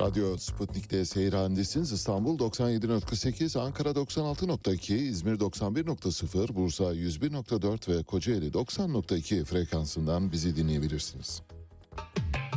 Radyo Sputnik'te seyir halindesiniz. İstanbul 97.8, Ankara 96.2, İzmir 91.0, Bursa 101.4 ve Kocaeli 90.2 frekansından bizi dinleyebilirsiniz. Öyle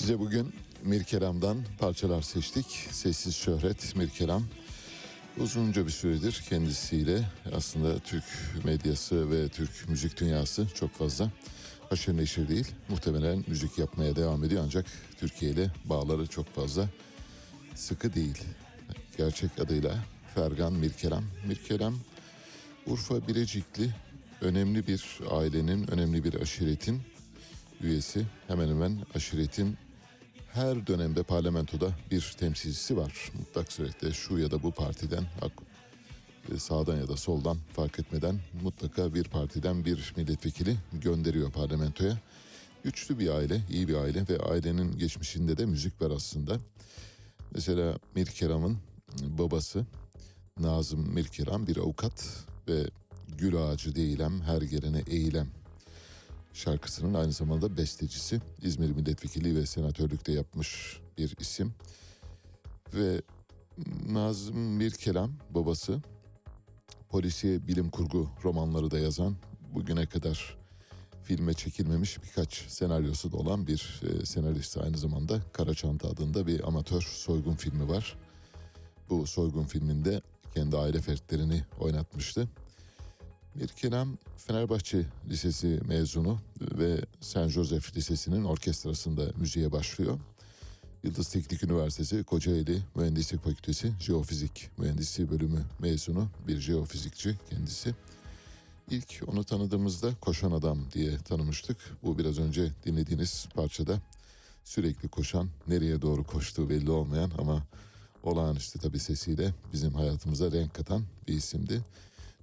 Size bugün Mirkelam'dan parçalar seçtik. Sessiz Şöhret Mirkelam. Uzunca bir süredir kendisiyle aslında Türk medyası ve Türk müzik dünyası çok fazla haşır neşir değil. Muhtemelen müzik yapmaya devam ediyor ancak Türkiye ile bağları çok fazla sıkı değil. Gerçek adıyla Fergan Mirkelam. Mirkelam Urfa Birecikli önemli bir ailenin, önemli bir aşiretin üyesi. Hemen hemen aşiretin her dönemde parlamentoda bir temsilcisi var. Mutlak surette şu ya da bu partiden e, sağdan ya da soldan fark etmeden mutlaka bir partiden bir milletvekili gönderiyor parlamentoya. Güçlü bir aile, iyi bir aile ve ailenin geçmişinde de müzik var aslında. Mesela Mirkeram'ın babası Nazım Mirkeram bir avukat ve Gül Ağacı Değilem Her Gelene Eğilem şarkısının aynı zamanda bestecisi. İzmir milletvekili ve senatörlükte yapmış bir isim. Ve Nazım Mirkelam babası polisiye bilim kurgu romanları da yazan bugüne kadar filme çekilmemiş birkaç senaryosu da olan bir e, senarist aynı zamanda Karaçanta adında bir amatör soygun filmi var. Bu soygun filminde kendi aile fertlerini oynatmıştı. Mirkelam Fenerbahçe Lisesi mezunu ve Saint Joseph Lisesi'nin orkestrasında müziğe başlıyor. Yıldız Teknik Üniversitesi Kocaeli Mühendislik Fakültesi Jeofizik Mühendisliği bölümü mezunu bir jeofizikçi kendisi. İlk onu tanıdığımızda koşan adam diye tanımıştık. Bu biraz önce dinlediğiniz parçada sürekli koşan, nereye doğru koştuğu belli olmayan ama olağanüstü tabii sesiyle bizim hayatımıza renk katan bir isimdi.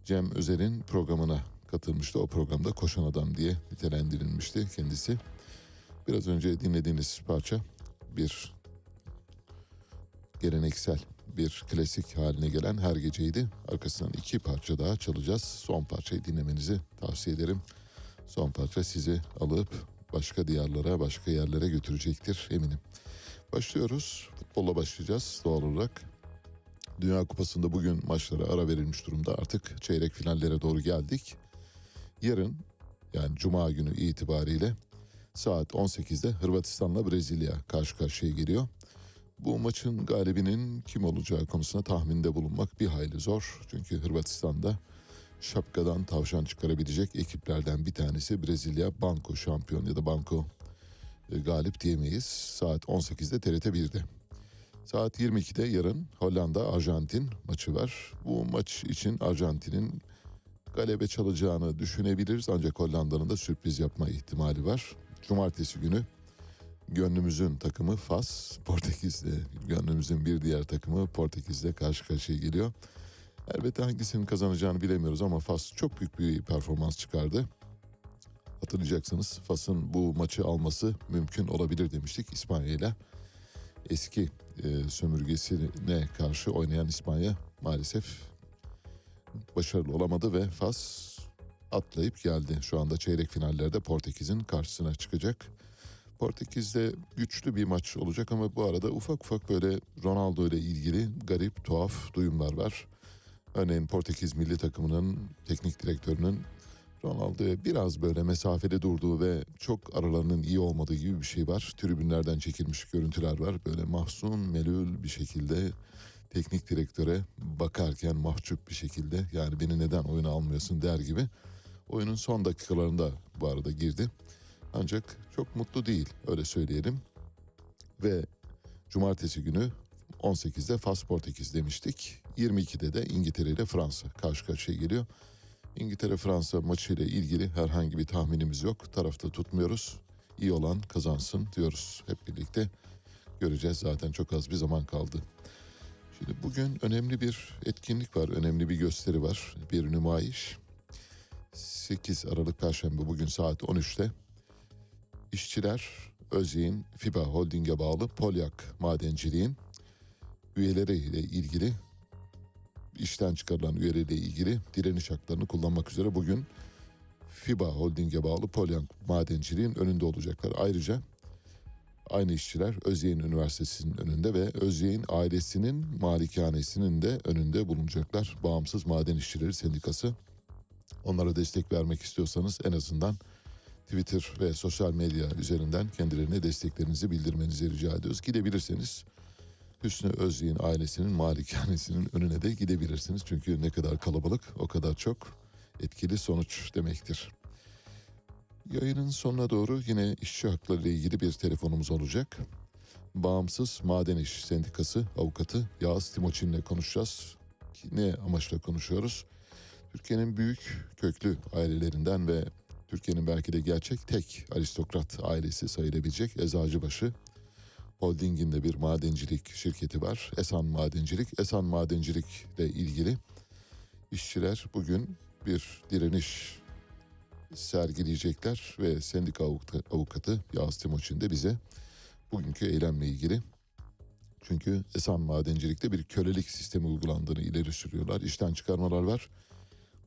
Cem Özer'in programına katılmıştı. O programda koşan adam diye nitelendirilmişti kendisi. Biraz önce dinlediğiniz parça bir geleneksel bir klasik haline gelen her geceydi. Arkasından iki parça daha çalacağız. Son parçayı dinlemenizi tavsiye ederim. Son parça sizi alıp başka diyarlara, başka yerlere götürecektir eminim. Başlıyoruz. Futbolla başlayacağız doğal olarak. Dünya Kupası'nda bugün maçlara ara verilmiş durumda. Artık çeyrek finallere doğru geldik. Yarın yani Cuma günü itibariyle saat 18'de Hırvatistan'la Brezilya karşı karşıya geliyor. Bu maçın galibinin kim olacağı konusunda tahminde bulunmak bir hayli zor. Çünkü Hırvatistan'da şapkadan tavşan çıkarabilecek ekiplerden bir tanesi Brezilya Banko şampiyon ya da Banko e, galip diyemeyiz. Saat 18'de TRT 1'de. Saat 22'de yarın Hollanda Arjantin maçı var. Bu maç için Arjantin'in galebe çalacağını düşünebiliriz ancak Hollanda'nın da sürpriz yapma ihtimali var. Cumartesi günü gönlümüzün takımı Fas, Portekiz'de gönlümüzün bir diğer takımı Portekiz'de karşı karşıya geliyor. Elbette hangisinin kazanacağını bilemiyoruz ama Fas çok büyük bir performans çıkardı. Hatırlayacaksınız Fas'ın bu maçı alması mümkün olabilir demiştik İspanya ile. Eski e, sömürgesine karşı oynayan İspanya maalesef başarılı olamadı ve Fas atlayıp geldi. Şu anda çeyrek finallerde Portekiz'in karşısına çıkacak. Portekiz'de güçlü bir maç olacak ama bu arada ufak ufak böyle Ronaldo ile ilgili garip tuhaf duyumlar var. Örneğin Portekiz milli takımının teknik direktörünün Ronaldo'ya biraz böyle mesafede durduğu ve çok aralarının iyi olmadığı gibi bir şey var. Tribünlerden çekilmiş görüntüler var. Böyle mahzun, melül bir şekilde teknik direktöre bakarken mahcup bir şekilde yani beni neden oyuna almıyorsun der gibi. Oyunun son dakikalarında bu arada girdi. Ancak çok mutlu değil öyle söyleyelim. Ve cumartesi günü 18'de Fas Portekiz demiştik. 22'de de İngiltere ile Fransa karşı karşıya geliyor. İngiltere-Fransa maçıyla ilgili herhangi bir tahminimiz yok. Tarafta tutmuyoruz. İyi olan kazansın diyoruz. Hep birlikte göreceğiz. Zaten çok az bir zaman kaldı. Şimdi bugün önemli bir etkinlik var. Önemli bir gösteri var. Bir nümayiş. 8 Aralık Perşembe bugün saat 13'te işçiler Özyeğin FIBA Holding'e bağlı Polyak Madenciliğin üyeleriyle ilgili işten çıkarılan üyeleriyle ilgili direniş haklarını kullanmak üzere bugün FIBA Holding'e bağlı Polyak Madenciliğin önünde olacaklar. Ayrıca aynı işçiler Özyeğin Üniversitesi'nin önünde ve Özyeğin ailesinin malikanesinin de önünde bulunacaklar. Bağımsız Maden İşçileri Sendikası. Onlara destek vermek istiyorsanız en azından Twitter ve sosyal medya üzerinden kendilerine desteklerinizi bildirmenizi rica ediyoruz. Gidebilirseniz Hüsnü Özyeğin ailesinin malikanesinin önüne de gidebilirsiniz. Çünkü ne kadar kalabalık o kadar çok etkili sonuç demektir. Yayının sonuna doğru yine işçi hakları ile ilgili bir telefonumuz olacak. Bağımsız Maden İş Sendikası avukatı Yağız Timoçin ile konuşacağız. Ne amaçla konuşuyoruz? Türkiye'nin büyük köklü ailelerinden ve Türkiye'nin belki de gerçek tek aristokrat ailesi sayılabilecek Eczacıbaşı Holding'in de bir madencilik şirketi var. Esan Madencilik. Esan Madencilik ile ilgili işçiler bugün bir direniş sergileyecekler ve sendika avukatı, Yağız Timoçin de bize bugünkü eylemle ilgili çünkü Esan Madencilik'te bir kölelik sistemi uygulandığını ileri sürüyorlar. İşten çıkarmalar var.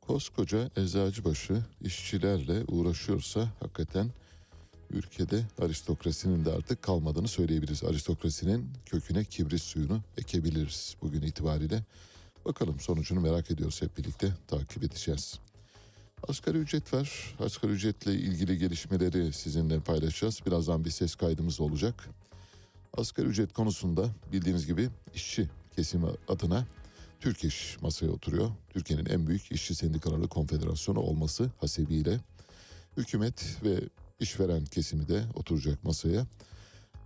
Koskoca Eczacıbaşı işçilerle uğraşıyorsa hakikaten ülkede aristokrasinin de artık kalmadığını söyleyebiliriz. Aristokrasinin köküne kibrit suyunu ekebiliriz bugün itibariyle. Bakalım sonucunu merak ediyoruz hep birlikte takip edeceğiz. Asgari ücret var. Asgari ücretle ilgili gelişmeleri sizinle paylaşacağız. Birazdan bir ses kaydımız olacak. Asgari ücret konusunda bildiğiniz gibi işçi kesimi adına Türk İş masaya oturuyor. Türkiye'nin en büyük işçi sendikaları konfederasyonu olması hasebiyle hükümet ve işveren kesimi de oturacak masaya.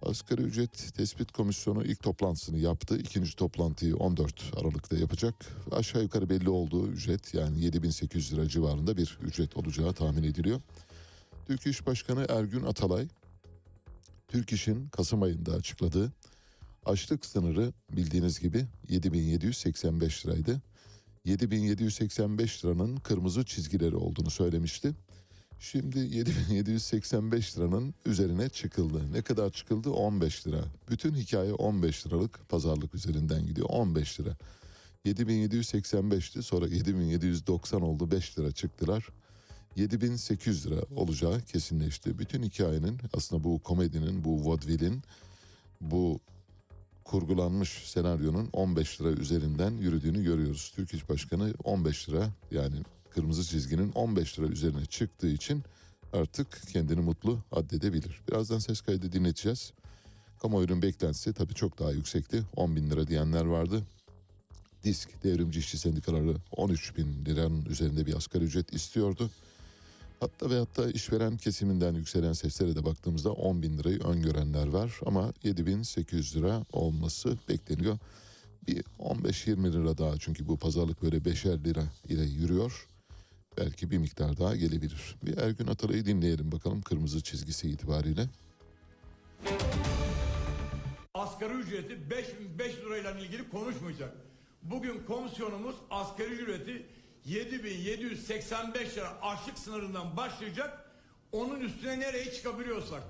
Asgari ücret tespit komisyonu ilk toplantısını yaptı. İkinci toplantıyı 14 Aralık'ta yapacak. Aşağı yukarı belli olduğu ücret yani 7800 lira civarında bir ücret olacağı tahmin ediliyor. Türk İş Başkanı Ergün Atalay, Türk İş'in Kasım ayında açıkladığı açlık sınırı bildiğiniz gibi 7785 liraydı. 7785 liranın kırmızı çizgileri olduğunu söylemişti. Şimdi 7785 liranın üzerine çıkıldı. Ne kadar çıkıldı? 15 lira. Bütün hikaye 15 liralık pazarlık üzerinden gidiyor. 15 lira. 7785'ti sonra 7790 oldu 5 lira çıktılar. 7800 lira olacağı kesinleşti. Bütün hikayenin aslında bu komedinin, bu vaudeville'in, bu kurgulanmış senaryonun 15 lira üzerinden yürüdüğünü görüyoruz. Türk İş Başkanı 15 lira yani kırmızı çizginin 15 lira üzerine çıktığı için artık kendini mutlu addedebilir. Birazdan ses kaydı dinleteceğiz. Kamuoyunun beklentisi tabii çok daha yüksekti. 10 bin lira diyenler vardı. Disk devrimci işçi sendikaları 13 bin liranın üzerinde bir asgari ücret istiyordu. Hatta ve hatta işveren kesiminden yükselen seslere de baktığımızda 10 bin lirayı öngörenler var. Ama 7800 lira olması bekleniyor. Bir 15-20 lira daha çünkü bu pazarlık böyle 5'er lira ile yürüyor. Belki bir miktar daha gelebilir. Bir Ergün Atalay'ı dinleyelim bakalım kırmızı çizgisi itibariyle. asgari ücreti 5005 lirayla ilgili konuşmayacak. Bugün komisyonumuz asgari ücreti 7785 lira açlık sınırından başlayacak. Onun üstüne nereye çıkabiliyorsak.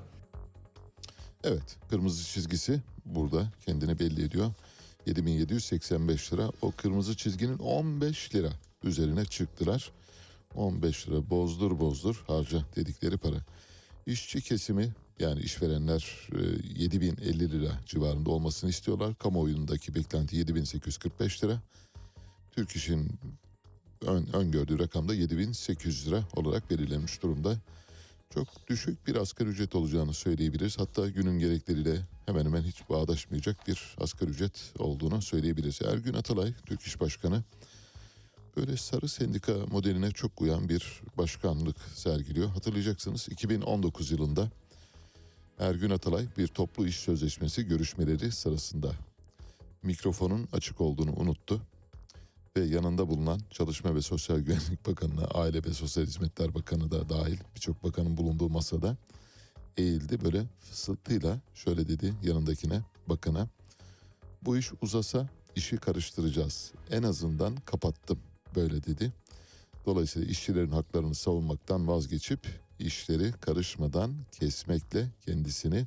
Evet kırmızı çizgisi burada kendini belli ediyor. 7785 lira o kırmızı çizginin 15 lira üzerine çıktılar. 15 lira bozdur bozdur harca dedikleri para. İşçi kesimi yani işverenler e, 7050 lira civarında olmasını istiyorlar. Kamuoyundaki beklenti 7845 lira. Türk İş'in ön, öngördüğü rakam da 7800 lira olarak belirlenmiş durumda. Çok düşük bir asgari ücret olacağını söyleyebiliriz. Hatta günün gerekleriyle hemen hemen hiç bağdaşmayacak bir asgari ücret olduğunu söyleyebiliriz. Ergün Atalay, Türk İş Başkanı, böyle sarı sendika modeline çok uyan bir başkanlık sergiliyor. Hatırlayacaksınız 2019 yılında Ergün Atalay bir toplu iş sözleşmesi görüşmeleri sırasında mikrofonun açık olduğunu unuttu ve yanında bulunan Çalışma ve Sosyal Güvenlik Bakanı'na, Aile ve Sosyal Hizmetler Bakanı da dahil birçok bakanın bulunduğu masada eğildi. Böyle fısıltıyla şöyle dedi yanındakine bakana bu iş uzasa işi karıştıracağız. En azından kapattım böyle dedi. Dolayısıyla işçilerin haklarını savunmaktan vazgeçip işleri karışmadan kesmekle kendisini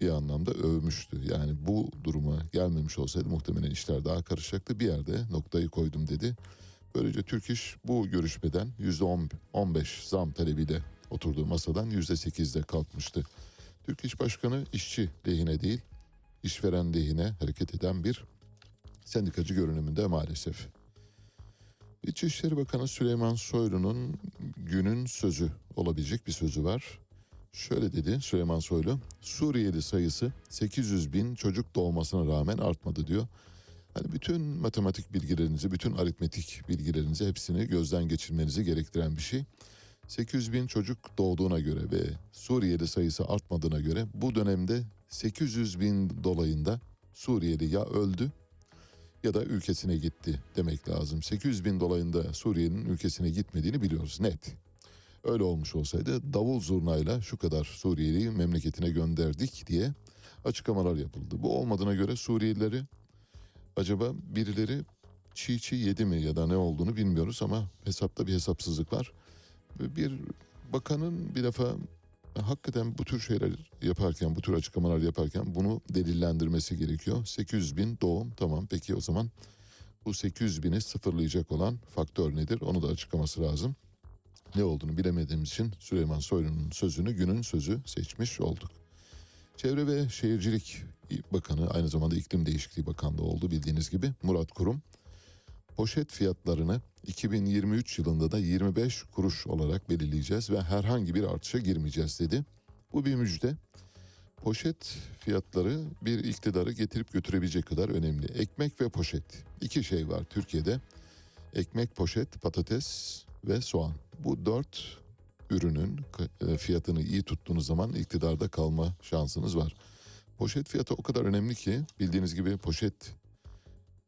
bir anlamda övmüştü. Yani bu duruma gelmemiş olsaydı muhtemelen işler daha karışacaktı. Bir yerde noktayı koydum dedi. Böylece Türk İş bu görüşmeden %15 zam talebiyle oturduğu masadan %8'de kalkmıştı. Türk İş Başkanı işçi lehine değil, işveren lehine hareket eden bir sendikacı görünümünde maalesef. İçişleri Bakanı Süleyman Soylu'nun günün sözü olabilecek bir sözü var. Şöyle dedi Süleyman Soylu, Suriyeli sayısı 800 bin çocuk doğmasına rağmen artmadı diyor. Hani bütün matematik bilgilerinizi, bütün aritmetik bilgilerinizi hepsini gözden geçirmenizi gerektiren bir şey. 800 bin çocuk doğduğuna göre ve Suriyeli sayısı artmadığına göre bu dönemde 800 bin dolayında Suriyeli ya öldü ya da ülkesine gitti demek lazım. 800 bin dolayında Suriye'nin ülkesine gitmediğini biliyoruz net. Öyle olmuş olsaydı davul zurnayla şu kadar Suriyeliyi memleketine gönderdik diye açıklamalar yapıldı. Bu olmadığına göre Suriyelileri acaba birileri çiğ çiğ yedi mi ya da ne olduğunu bilmiyoruz ama hesapta bir hesapsızlık var. Bir bakanın bir defa hakikaten bu tür şeyler yaparken, bu tür açıklamalar yaparken bunu delillendirmesi gerekiyor. 800 bin doğum tamam peki o zaman bu 800 bini sıfırlayacak olan faktör nedir onu da açıklaması lazım. Ne olduğunu bilemediğimiz için Süleyman Soylu'nun sözünü günün sözü seçmiş olduk. Çevre ve Şehircilik Bakanı aynı zamanda İklim Değişikliği Bakanlığı oldu bildiğiniz gibi Murat Kurum. Poşet fiyatlarını 2023 yılında da 25 kuruş olarak belirleyeceğiz ve herhangi bir artışa girmeyeceğiz dedi. Bu bir müjde. Poşet fiyatları bir iktidarı getirip götürebilecek kadar önemli. Ekmek ve poşet. İki şey var Türkiye'de. Ekmek, poşet, patates ve soğan. Bu dört ürünün e, fiyatını iyi tuttuğunuz zaman iktidarda kalma şansınız var. Poşet fiyatı o kadar önemli ki bildiğiniz gibi poşet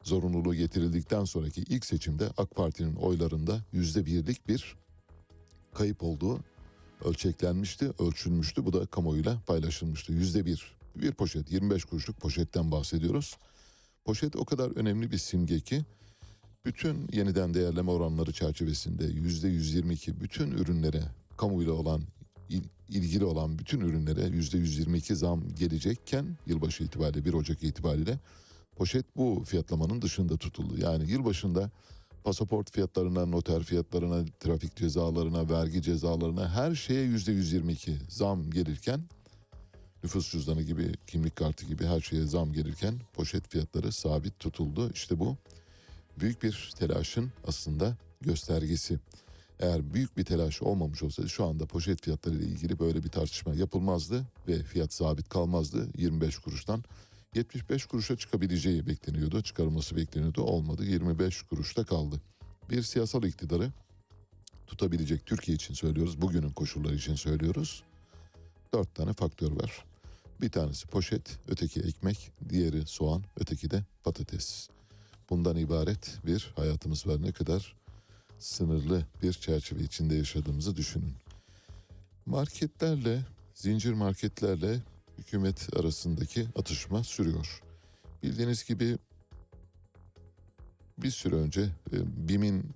zorunluluğu getirildikten sonraki ilk seçimde AK Parti'nin oylarında yüzde birlik bir kayıp olduğu ölçeklenmişti, ölçülmüştü. Bu da kamuoyuyla paylaşılmıştı. Yüzde bir. Bir poşet, 25 kuruşluk poşetten bahsediyoruz. Poşet o kadar önemli bir simge ki bütün yeniden değerleme oranları çerçevesinde yüzde 122 bütün ürünlere kamuyla olan il- ilgili olan bütün ürünlere yüzde 122 zam gelecekken yılbaşı itibariyle 1 Ocak itibariyle poşet bu fiyatlamanın dışında tutuldu. Yani yılbaşında pasaport fiyatlarına, noter fiyatlarına, trafik cezalarına, vergi cezalarına her şeye yüzde 122 zam gelirken nüfus cüzdanı gibi, kimlik kartı gibi her şeye zam gelirken poşet fiyatları sabit tutuldu. İşte bu büyük bir telaşın aslında göstergesi. Eğer büyük bir telaş olmamış olsaydı şu anda poşet fiyatları ile ilgili böyle bir tartışma yapılmazdı ve fiyat sabit kalmazdı 25 kuruştan 75 kuruşa çıkabileceği bekleniyordu. Çıkarılması bekleniyordu. Olmadı. 25 kuruşta kaldı. Bir siyasal iktidarı tutabilecek Türkiye için söylüyoruz. Bugünün koşulları için söylüyoruz. Dört tane faktör var. Bir tanesi poşet, öteki ekmek, diğeri soğan, öteki de patates. Bundan ibaret bir hayatımız var. Ne kadar sınırlı bir çerçeve içinde yaşadığımızı düşünün. Marketlerle, zincir marketlerle hükümet arasındaki atışma sürüyor. Bildiğiniz gibi bir süre önce e, BİM'in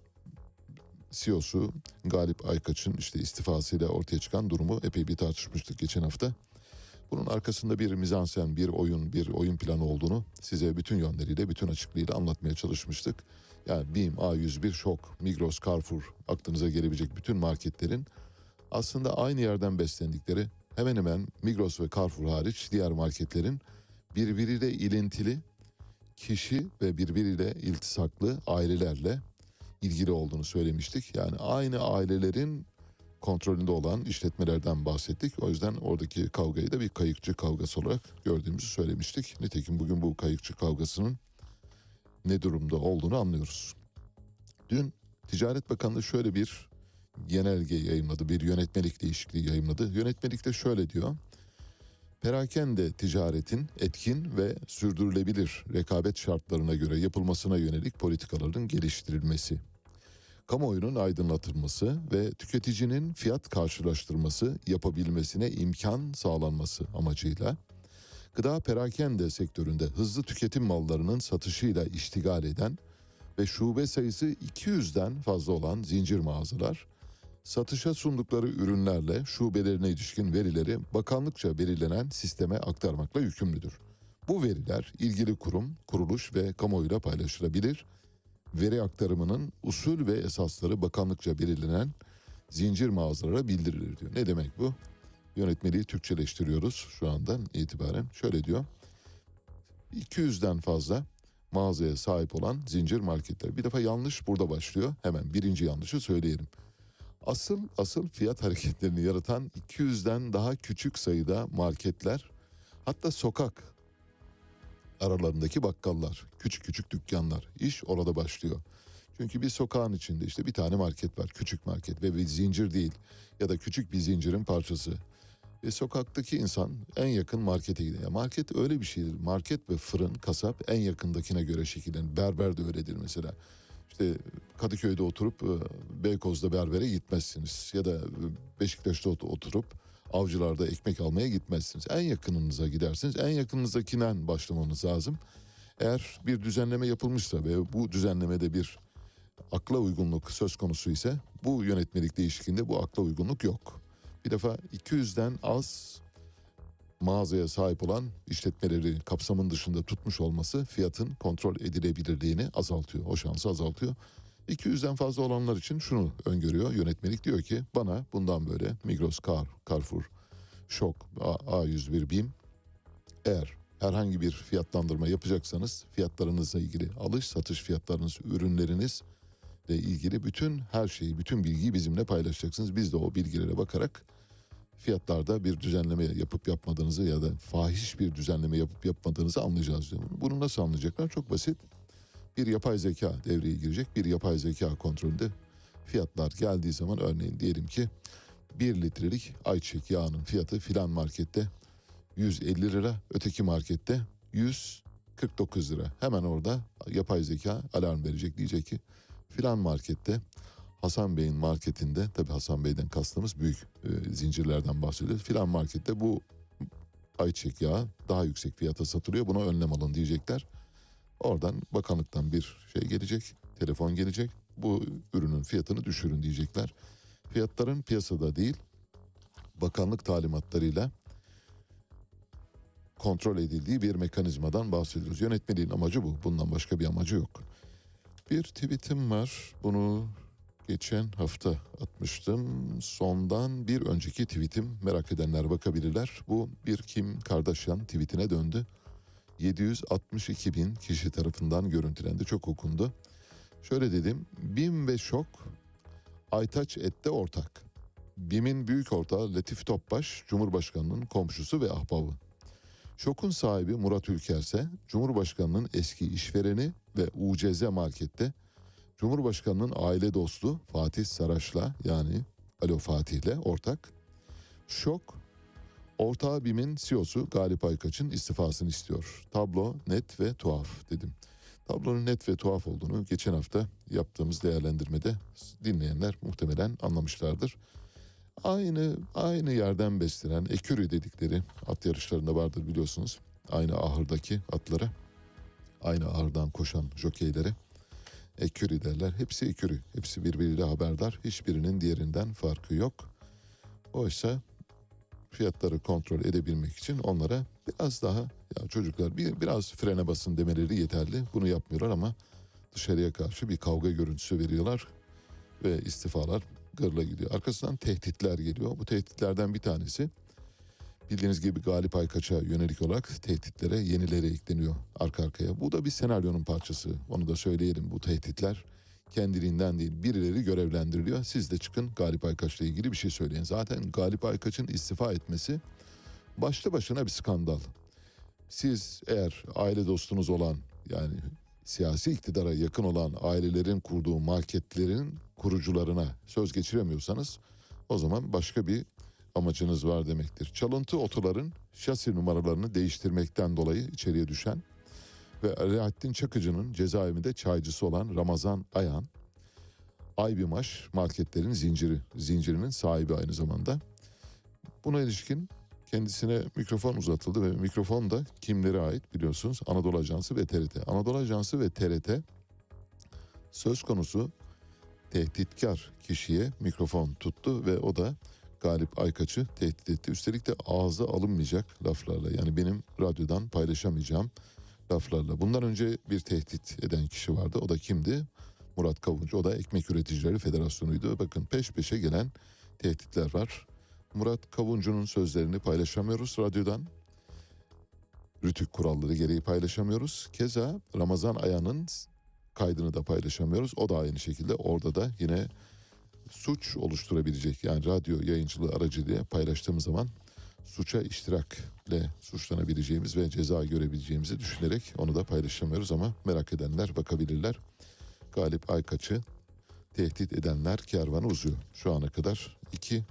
CEO'su Galip Aykaç'ın işte istifasıyla ortaya çıkan durumu epey bir tartışmıştık geçen hafta. Bunun arkasında bir mizansen, bir oyun, bir oyun planı olduğunu size bütün yönleriyle, bütün açıklığıyla anlatmaya çalışmıştık. Yani BİM, A101, Şok, Migros, Carrefour aklınıza gelebilecek bütün marketlerin aslında aynı yerden beslendikleri hemen hemen Migros ve Carrefour hariç diğer marketlerin birbiriyle ilintili kişi ve birbiriyle iltisaklı ailelerle ilgili olduğunu söylemiştik. Yani aynı ailelerin kontrolünde olan işletmelerden bahsettik. O yüzden oradaki kavgayı da bir kayıkçı kavgası olarak gördüğümüzü söylemiştik. Nitekim bugün bu kayıkçı kavgasının ne durumda olduğunu anlıyoruz. Dün Ticaret Bakanlığı şöyle bir genelge yayımladı. Bir yönetmelik değişikliği yayımladı. Yönetmelikte şöyle diyor. Perakende ticaretin etkin ve sürdürülebilir rekabet şartlarına göre yapılmasına yönelik politikaların geliştirilmesi. Kamuoyunun aydınlatılması ve tüketicinin fiyat karşılaştırması yapabilmesine imkan sağlanması amacıyla gıda perakende sektöründe hızlı tüketim mallarının satışıyla iştigal eden ve şube sayısı 200'den fazla olan zincir mağazalar satışa sundukları ürünlerle şubelerine ilişkin verileri bakanlıkça belirlenen sisteme aktarmakla yükümlüdür. Bu veriler ilgili kurum, kuruluş ve kamuoyuyla paylaşılabilir. Veri aktarımının usul ve esasları bakanlıkça belirlenen zincir mağazalara bildirilir diyor. Ne demek bu? Yönetmeliği Türkçeleştiriyoruz şu andan itibaren. Şöyle diyor. 200'den fazla mağazaya sahip olan zincir marketler. Bir defa yanlış burada başlıyor. Hemen birinci yanlışı söyleyelim. Asıl asıl fiyat hareketlerini yaratan 200'den daha küçük sayıda marketler hatta sokak aralarındaki bakkallar, küçük küçük dükkanlar. İş orada başlıyor. Çünkü bir sokağın içinde işte bir tane market var, küçük market ve bir zincir değil ya da küçük bir zincirin parçası. Ve sokaktaki insan en yakın markete gidiyor. Market öyle bir şeydir. Market ve fırın, kasap en yakındakine göre şekillenir. Berber de öyledir mesela. İşte Kadıköy'de oturup e, Beykoz'da berbere gitmezsiniz. Ya da e, Beşiktaş'ta ot- oturup avcılarda ekmek almaya gitmezsiniz. En yakınınıza gidersiniz. En yakınınızdakinden başlamanız lazım. Eğer bir düzenleme yapılmışsa ve bu düzenlemede bir akla uygunluk söz konusu ise bu yönetmelik değişikliğinde bu akla uygunluk yok. Bir defa 200'den az mağazaya sahip olan işletmeleri kapsamın dışında tutmuş olması fiyatın kontrol edilebilirliğini azaltıyor. O şansı azaltıyor. 200'den fazla olanlar için şunu öngörüyor yönetmelik diyor ki bana bundan böyle Migros, Car, Carrefour, Şok, A- A101, BİM eğer herhangi bir fiyatlandırma yapacaksanız fiyatlarınızla ilgili alış satış fiyatlarınız, ürünleriniz ile ilgili bütün her şeyi, bütün bilgiyi bizimle paylaşacaksınız. Biz de o bilgilere bakarak fiyatlarda bir düzenleme yapıp yapmadığınızı ya da fahiş bir düzenleme yapıp yapmadığınızı anlayacağız diyor. Bunu nasıl anlayacaklar? Çok basit. Bir yapay zeka devreye girecek. Bir yapay zeka kontrolünde fiyatlar geldiği zaman örneğin diyelim ki 1 litrelik ayçiçek yağının fiyatı filan markette 150 lira, öteki markette 149 lira. Hemen orada yapay zeka alarm verecek diyecek ki filan markette Hasan Bey'in marketinde tabi Hasan Bey'den kastımız büyük e, zincirlerden bahsediyoruz. Filan markette bu ayçiçek yağı daha yüksek fiyata satılıyor buna önlem alın diyecekler. Oradan bakanlıktan bir şey gelecek, telefon gelecek. Bu ürünün fiyatını düşürün diyecekler. Fiyatların piyasada değil, bakanlık talimatlarıyla kontrol edildiği bir mekanizmadan bahsediyoruz. Yönetmeliğin amacı bu. Bundan başka bir amacı yok. Bir tweetim var. Bunu geçen hafta atmıştım. Sondan bir önceki tweetim merak edenler bakabilirler. Bu bir Kim Kardashian tweetine döndü. 762 bin kişi tarafından görüntülendi. Çok okundu. Şöyle dedim. Bim ve Şok Aytaç Et'te ortak. BİM'in büyük ortağı Latif Topbaş, Cumhurbaşkanı'nın komşusu ve ahbabı. Şok'un sahibi Murat Ülker ise Cumhurbaşkanı'nın eski işvereni ve UCZ Market'te Cumhurbaşkanı'nın aile dostu Fatih Saraç'la yani Alo Fatih'le ortak. Şok, ortağı BİM'in CEO'su Galip Aykaç'ın istifasını istiyor. Tablo net ve tuhaf dedim. Tablonun net ve tuhaf olduğunu geçen hafta yaptığımız değerlendirmede dinleyenler muhtemelen anlamışlardır. Aynı aynı yerden beslenen ekürü dedikleri at yarışlarında vardır biliyorsunuz. Aynı ahırdaki atlara, aynı ahırdan koşan jokeylere ekürü derler. Hepsi ekürü, hepsi birbiriyle haberdar. Hiçbirinin diğerinden farkı yok. Oysa fiyatları kontrol edebilmek için onlara biraz daha ya çocuklar bir biraz frene basın demeleri yeterli. Bunu yapmıyorlar ama dışarıya karşı bir kavga görüntüsü veriyorlar ve istifalar gırla gidiyor. Arkasından tehditler geliyor. Bu tehditlerden bir tanesi bildiğiniz gibi Galip Aykaç'a yönelik olarak tehditlere yenileri ekleniyor arka arkaya. Bu da bir senaryonun parçası. Onu da söyleyelim. Bu tehditler kendiliğinden değil birileri görevlendiriliyor. Siz de çıkın Galip Aykaç'la ilgili bir şey söyleyin. Zaten Galip Aykaç'ın istifa etmesi başlı başına bir skandal. Siz eğer aile dostunuz olan yani siyasi iktidara yakın olan ailelerin kurduğu marketlerin kurucularına söz geçiremiyorsanız o zaman başka bir amacınız var demektir. Çalıntı otoların şasi numaralarını değiştirmekten dolayı içeriye düşen ve Alaaddin Çakıcı'nın cezaevinde çaycısı olan Ramazan Ayan, Aybimaş marketlerin zinciri, zincirinin sahibi aynı zamanda. Buna ilişkin kendisine mikrofon uzatıldı ve mikrofon da kimlere ait biliyorsunuz Anadolu Ajansı ve TRT. Anadolu Ajansı ve TRT söz konusu tehditkar kişiye mikrofon tuttu ve o da Galip Aykaç'ı tehdit etti. Üstelik de ağza alınmayacak laflarla yani benim radyodan paylaşamayacağım laflarla. Bundan önce bir tehdit eden kişi vardı. O da kimdi? Murat Kavuncu. O da Ekmek Üreticileri Federasyonu'ydu. Bakın peş peşe gelen tehditler var. Murat Kavuncu'nun sözlerini paylaşamıyoruz radyodan. Rütük kuralları gereği paylaşamıyoruz. Keza Ramazan Aya'nın kaydını da paylaşamıyoruz. O da aynı şekilde orada da yine suç oluşturabilecek yani radyo yayıncılığı aracılığıyla paylaştığımız zaman suça iştirakle suçlanabileceğimiz ve ceza görebileceğimizi düşünerek onu da paylaşamıyoruz ama merak edenler bakabilirler. Galip Aykaç'ı tehdit edenler kervanı uzuyor. Şu ana kadar iki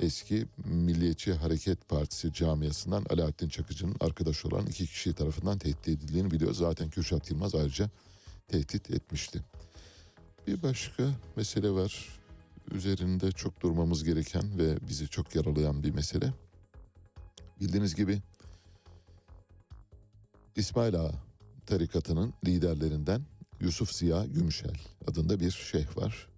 eski Milliyetçi Hareket Partisi camiasından Alaaddin Çakıcı'nın arkadaşı olan iki kişi tarafından tehdit edildiğini biliyor. Zaten Kürşat Yılmaz ayrıca tehdit etmişti. Bir başka mesele var. Üzerinde çok durmamız gereken ve bizi çok yaralayan bir mesele. Bildiğiniz gibi İsmail Ağa tarikatının liderlerinden Yusuf Ziya Gümüşel adında bir şeyh var.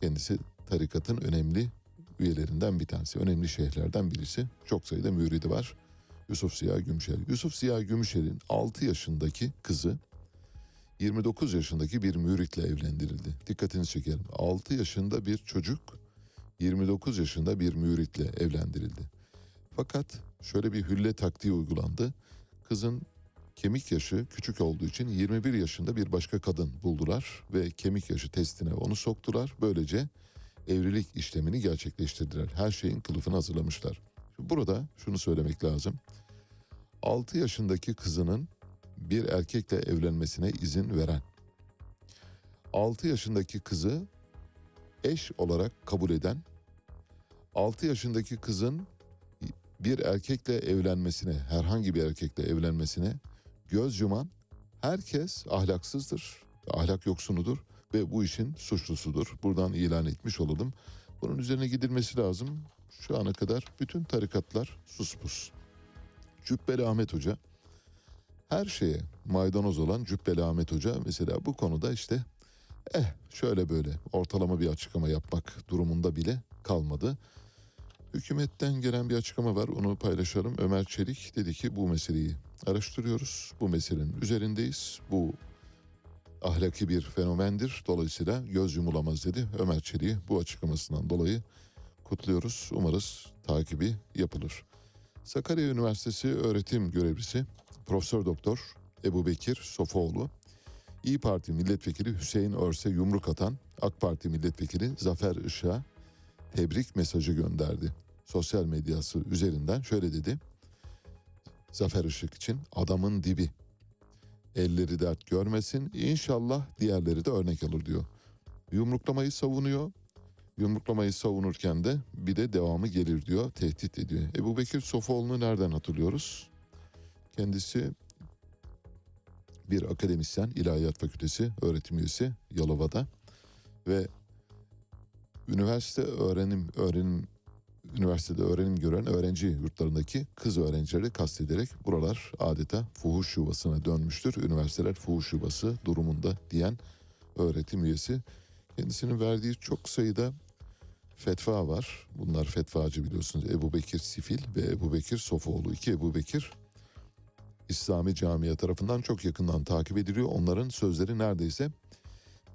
Kendisi tarikatın önemli üyelerinden bir tanesi. Önemli şeyhlerden birisi. Çok sayıda müridi var. Yusuf Ziya Gümüşel. Yusuf Ziya Gümüşel'in 6 yaşındaki kızı 29 yaşındaki bir müritle evlendirildi. Dikkatinizi çekerim. 6 yaşında bir çocuk 29 yaşında bir müritle evlendirildi. Fakat şöyle bir hülle taktiği uygulandı. Kızın kemik yaşı küçük olduğu için 21 yaşında bir başka kadın buldular ve kemik yaşı testine onu soktular. Böylece evlilik işlemini gerçekleştirdiler. Her şeyin kılıfını hazırlamışlar. Burada şunu söylemek lazım. 6 yaşındaki kızının bir erkekle evlenmesine izin veren, 6 yaşındaki kızı eş olarak kabul eden, 6 yaşındaki kızın bir erkekle evlenmesine, herhangi bir erkekle evlenmesine göz yuman herkes ahlaksızdır, ahlak yoksunudur ve bu işin suçlusudur. Buradan ilan etmiş olalım. Bunun üzerine gidilmesi lazım. Şu ana kadar bütün tarikatlar suspus. Cübbeli Ahmet Hoca her şeye maydanoz olan Cübbeli Ahmet Hoca mesela bu konuda işte eh şöyle böyle ortalama bir açıklama yapmak durumunda bile kalmadı. Hükümetten gelen bir açıklama var onu paylaşalım. Ömer Çelik dedi ki bu meseleyi araştırıyoruz. Bu meselenin üzerindeyiz. Bu ahlaki bir fenomendir. Dolayısıyla göz yumulamaz dedi. Ömer Çelik'i bu açıklamasından dolayı kutluyoruz. Umarız takibi yapılır. Sakarya Üniversitesi öğretim görevlisi Profesör Doktor Ebu Bekir Sofoğlu, İyi Parti Milletvekili Hüseyin Örse yumruk atan AK Parti Milletvekili Zafer Işık'a tebrik mesajı gönderdi. Sosyal medyası üzerinden şöyle dedi. Zafer Işık için adamın dibi. Elleri dert görmesin. İnşallah diğerleri de örnek alır diyor. Yumruklamayı savunuyor. Yumruklamayı savunurken de bir de devamı gelir diyor. Tehdit ediyor. Ebu Bekir Sofoğlu'nu nereden hatırlıyoruz? Kendisi bir akademisyen, İlahiyat Fakültesi öğretim üyesi Yalova'da ve üniversite öğrenim öğrenim üniversitede öğrenim gören öğrenci yurtlarındaki kız öğrencileri kastederek buralar adeta fuhuş yuvasına dönmüştür. Üniversiteler fuhuş yuvası durumunda diyen öğretim üyesi. Kendisinin verdiği çok sayıda fetva var. Bunlar fetvacı biliyorsunuz. Ebu Bekir Sifil ve Ebu Bekir Sofoğlu. İki Ebu Bekir İslami camia tarafından çok yakından takip ediliyor. Onların sözleri neredeyse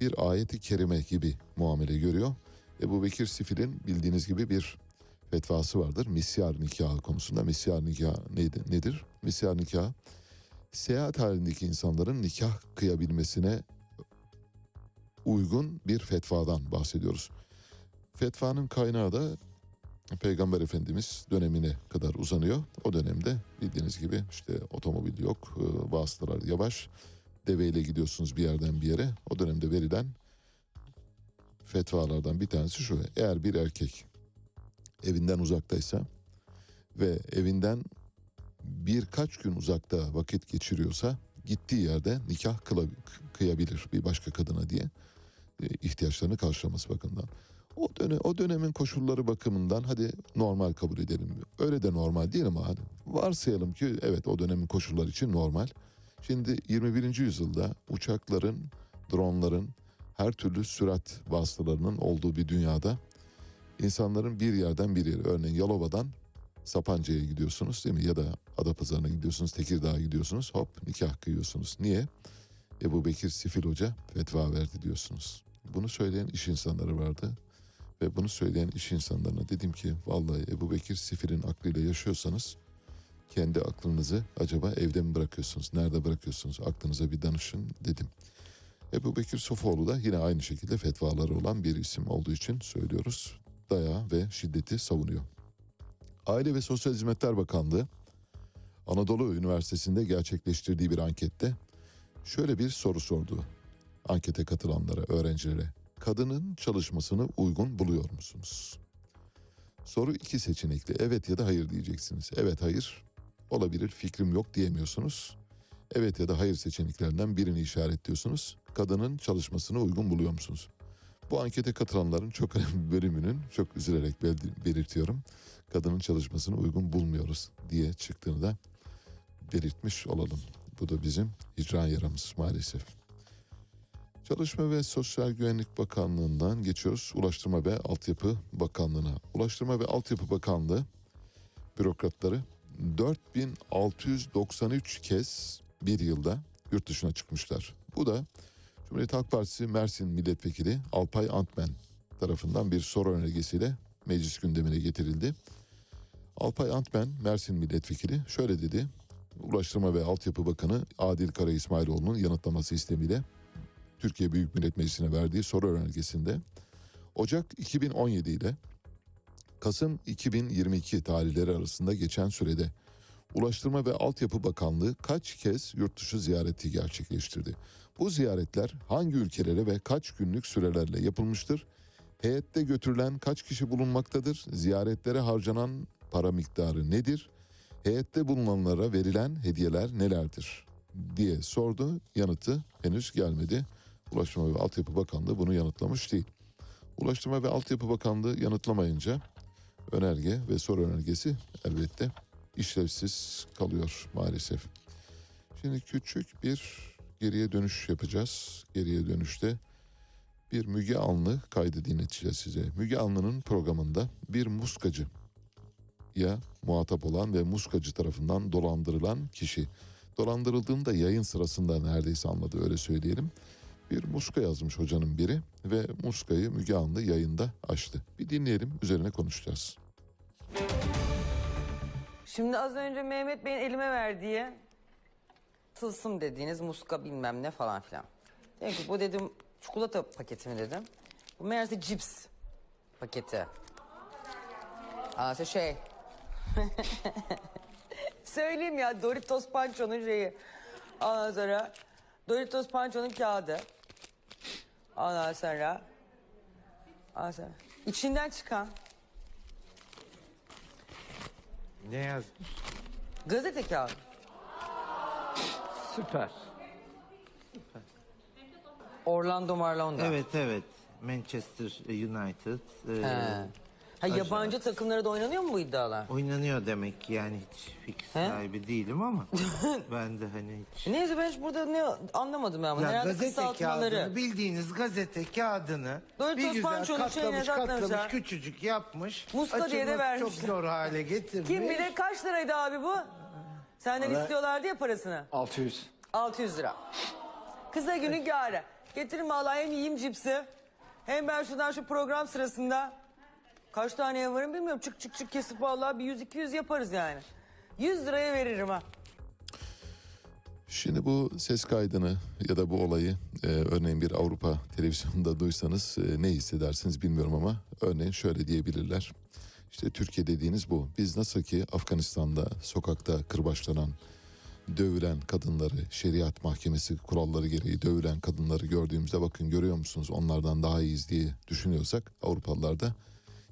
bir ayeti kerime gibi muamele görüyor. Ebu Bekir Sifil'in bildiğiniz gibi bir fetvası vardır. Misyar nikahı konusunda. Misyar nikah nedir? Misyar nikah seyahat halindeki insanların nikah kıyabilmesine uygun bir fetvadan bahsediyoruz. Fetvanın kaynağı da Peygamber Efendimiz dönemine kadar uzanıyor. O dönemde bildiğiniz gibi işte otomobil yok, e, vasıtalar yavaş. Deveyle gidiyorsunuz bir yerden bir yere. O dönemde verilen fetvalardan bir tanesi şu. Eğer bir erkek evinden uzaktaysa ve evinden birkaç gün uzakta vakit geçiriyorsa gittiği yerde nikah kıyabilir bir başka kadına diye ihtiyaçlarını karşılaması bakımından. O dönem o dönemin koşulları bakımından hadi normal kabul edelim. Öyle de normal değil ama hadi varsayalım ki evet o dönemin koşulları için normal. Şimdi 21. yüzyılda uçakların, dronların, her türlü sürat vasıtalarının olduğu bir dünyada insanların bir yerden bir yere örneğin Yalova'dan Sapanca'ya gidiyorsunuz değil mi? Ya da Adapazarı'na gidiyorsunuz, Tekirdağ'a gidiyorsunuz. Hop nikah kıyıyorsunuz. Niye? Ebu Bekir Sifil Hoca fetva verdi diyorsunuz. Bunu söyleyen iş insanları vardı. Ve bunu söyleyen iş insanlarına dedim ki vallahi Ebu Bekir Sifil'in aklıyla yaşıyorsanız kendi aklınızı acaba evde mi bırakıyorsunuz? Nerede bırakıyorsunuz? Aklınıza bir danışın dedim. Ebu Bekir Sofoğlu da yine aynı şekilde fetvaları olan bir isim olduğu için söylüyoruz. Dayağı ve şiddeti savunuyor. Aile ve Sosyal Hizmetler Bakanlığı Anadolu Üniversitesi'nde gerçekleştirdiği bir ankette şöyle bir soru sordu. Ankete katılanlara, öğrencilere. Kadının çalışmasını uygun buluyor musunuz? Soru iki seçenekli. Evet ya da hayır diyeceksiniz. Evet hayır olabilir fikrim yok diyemiyorsunuz. Evet ya da hayır seçeneklerinden birini işaretliyorsunuz. Kadının çalışmasını uygun buluyor musunuz? Bu ankete katılanların çok önemli bölümünün çok üzülerek bel- belirtiyorum. Kadının çalışmasını uygun bulmuyoruz diye çıktığını da belirtmiş olalım. Bu da bizim icra yaramız maalesef. Çalışma ve Sosyal Güvenlik Bakanlığı'ndan geçiyoruz Ulaştırma ve Altyapı Bakanlığı'na. Ulaştırma ve Altyapı Bakanlığı bürokratları 4693 kez bir yılda yurt dışına çıkmışlar. Bu da Cumhuriyet Halk Partisi Mersin Milletvekili Alpay Antmen tarafından bir soru önergesiyle meclis gündemine getirildi. Alpay Antmen Mersin Milletvekili şöyle dedi. Ulaştırma ve Altyapı Bakanı Adil Kara İsmailoğlu'nun yanıtlaması istemiyle Türkiye Büyük Millet Meclisi'ne verdiği soru önergesinde Ocak 2017 ile Kasım 2022 tarihleri arasında geçen sürede Ulaştırma ve Altyapı Bakanlığı kaç kez yurt dışı ziyareti gerçekleştirdi? Bu ziyaretler hangi ülkelere ve kaç günlük sürelerle yapılmıştır? Heyette götürülen kaç kişi bulunmaktadır? Ziyaretlere harcanan para miktarı nedir? Heyette bulunanlara verilen hediyeler nelerdir? diye sordu. Yanıtı henüz gelmedi. Ulaştırma ve Altyapı Bakanlığı bunu yanıtlamış değil. Ulaştırma ve Altyapı Bakanlığı yanıtlamayınca önerge ve soru önergesi elbette işlevsiz kalıyor maalesef. Şimdi küçük bir geriye dönüş yapacağız. Geriye dönüşte bir Müge Anlı kaydı dinleteceğiz size. Müge Anlı'nın programında bir muskacı ya muhatap olan ve muskacı tarafından dolandırılan kişi. Dolandırıldığını da yayın sırasında neredeyse anladı öyle söyleyelim. Bir muska yazmış hocanın biri ve muskayı Müge Anlı yayında açtı. Bir dinleyelim üzerine konuşacağız. Şimdi az önce Mehmet Bey'in elime verdiği tılsım dediğiniz muska bilmem ne falan filan. Dedim ki bu dedim çikolata paketi mi dedim. Bu meğerse cips paketi. Aa işte şey. Söyleyeyim ya Doritos Pancho'nun şeyi. Ondan sonra Doritos Pancho'nun kağıdı. Ondan sonra Ondan sonra içinden çıkan Ne yazmış? gazete kağıdı. Süper. Orlando Marlon'da. Evet evet. Manchester United. e, He. Ha, yabancı takımlara da oynanıyor mu bu iddialar? oynanıyor demek ki yani hiç fikir He? sahibi değilim ama ben de hani hiç. Neyse ben hiç burada ne anlamadım ben bunu. Ya Herhalde gazete kısaltmaları. kağıdını bildiğiniz gazete kağıdını Doritos bir güzel Pancho'nun şeyine katlamış katlamış katlamışlar. küçücük yapmış. Muska diye de Açılması vermişler. çok zor hale getirmiş. Kim bilir kaç liraydı abi bu? Senden istiyorlardı ya parasını. 600. 600 lira. Kısa günün kârı. Getirin vallahi hem yiyeyim cipsi. Hem ben şuradan şu program sırasında kaç tane varım bilmiyorum. Çık çık çık kesip vallahi bir 100-200 yaparız yani. 100 liraya veririm ha. Şimdi bu ses kaydını ya da bu olayı e, örneğin bir Avrupa televizyonunda duysanız e, ne hissedersiniz bilmiyorum ama örneğin şöyle diyebilirler. İşte Türkiye dediğiniz bu. Biz nasıl ki Afganistan'da sokakta kırbaçlanan, dövülen kadınları, şeriat mahkemesi kuralları gereği dövülen kadınları gördüğümüzde bakın görüyor musunuz onlardan daha iyiyiz diye düşünüyorsak Avrupalılar da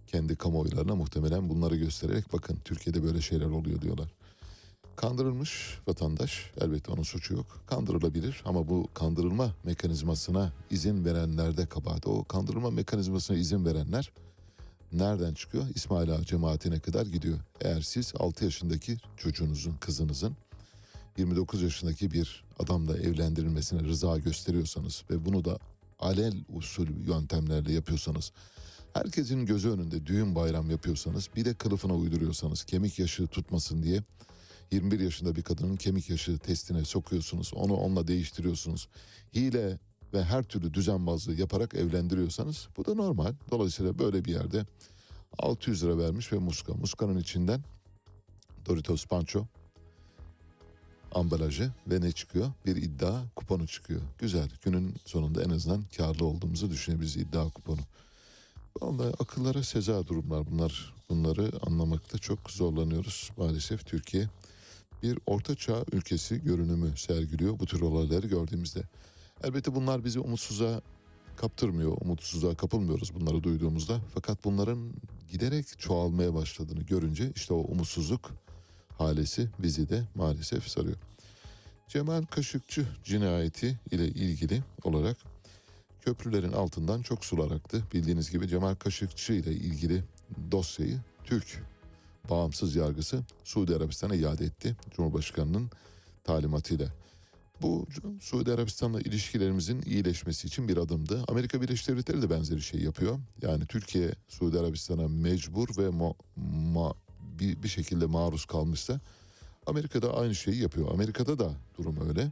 kendi kamuoylarına muhtemelen bunları göstererek bakın Türkiye'de böyle şeyler oluyor diyorlar. Kandırılmış vatandaş elbette onun suçu yok. Kandırılabilir ama bu kandırılma mekanizmasına izin verenlerde kabahat. O kandırılma mekanizmasına izin verenler nereden çıkıyor? İsmail Ağa cemaatine kadar gidiyor. Eğer siz 6 yaşındaki çocuğunuzun, kızınızın 29 yaşındaki bir adamla evlendirilmesine rıza gösteriyorsanız ve bunu da alel usul yöntemlerle yapıyorsanız herkesin gözü önünde düğün bayram yapıyorsanız bir de kılıfına uyduruyorsanız kemik yaşı tutmasın diye 21 yaşında bir kadının kemik yaşı testine sokuyorsunuz. Onu onunla değiştiriyorsunuz. Hile ve her türlü düzenbazlığı yaparak evlendiriyorsanız bu da normal. Dolayısıyla böyle bir yerde 600 lira vermiş ve muska. Muskanın içinden Doritos Pancho ambalajı ve ne çıkıyor? Bir iddia kuponu çıkıyor. Güzel. Günün sonunda en azından karlı olduğumuzu düşünebiliriz iddia kuponu. Vallahi akıllara seza durumlar bunlar. Bunları anlamakta çok zorlanıyoruz. Maalesef Türkiye bir ortaçağ ülkesi görünümü sergiliyor bu tür olayları gördüğümüzde. Elbette bunlar bizi umutsuza kaptırmıyor, umutsuzluğa kapılmıyoruz bunları duyduğumuzda. Fakat bunların giderek çoğalmaya başladığını görünce işte o umutsuzluk halesi bizi de maalesef sarıyor. Cemal Kaşıkçı cinayeti ile ilgili olarak köprülerin altından çok sular aktı. Bildiğiniz gibi Cemal Kaşıkçı ile ilgili dosyayı Türk bağımsız yargısı Suudi Arabistan'a iade etti. Cumhurbaşkanının talimatıyla. Bu Suudi Arabistan'la ilişkilerimizin iyileşmesi için bir adımdı. Amerika Birleşik Devletleri de benzeri şey yapıyor. Yani Türkiye Suudi Arabistan'a mecbur ve ma- ma- bir, bir şekilde maruz kalmışsa Amerika da aynı şeyi yapıyor. Amerika'da da durum öyle.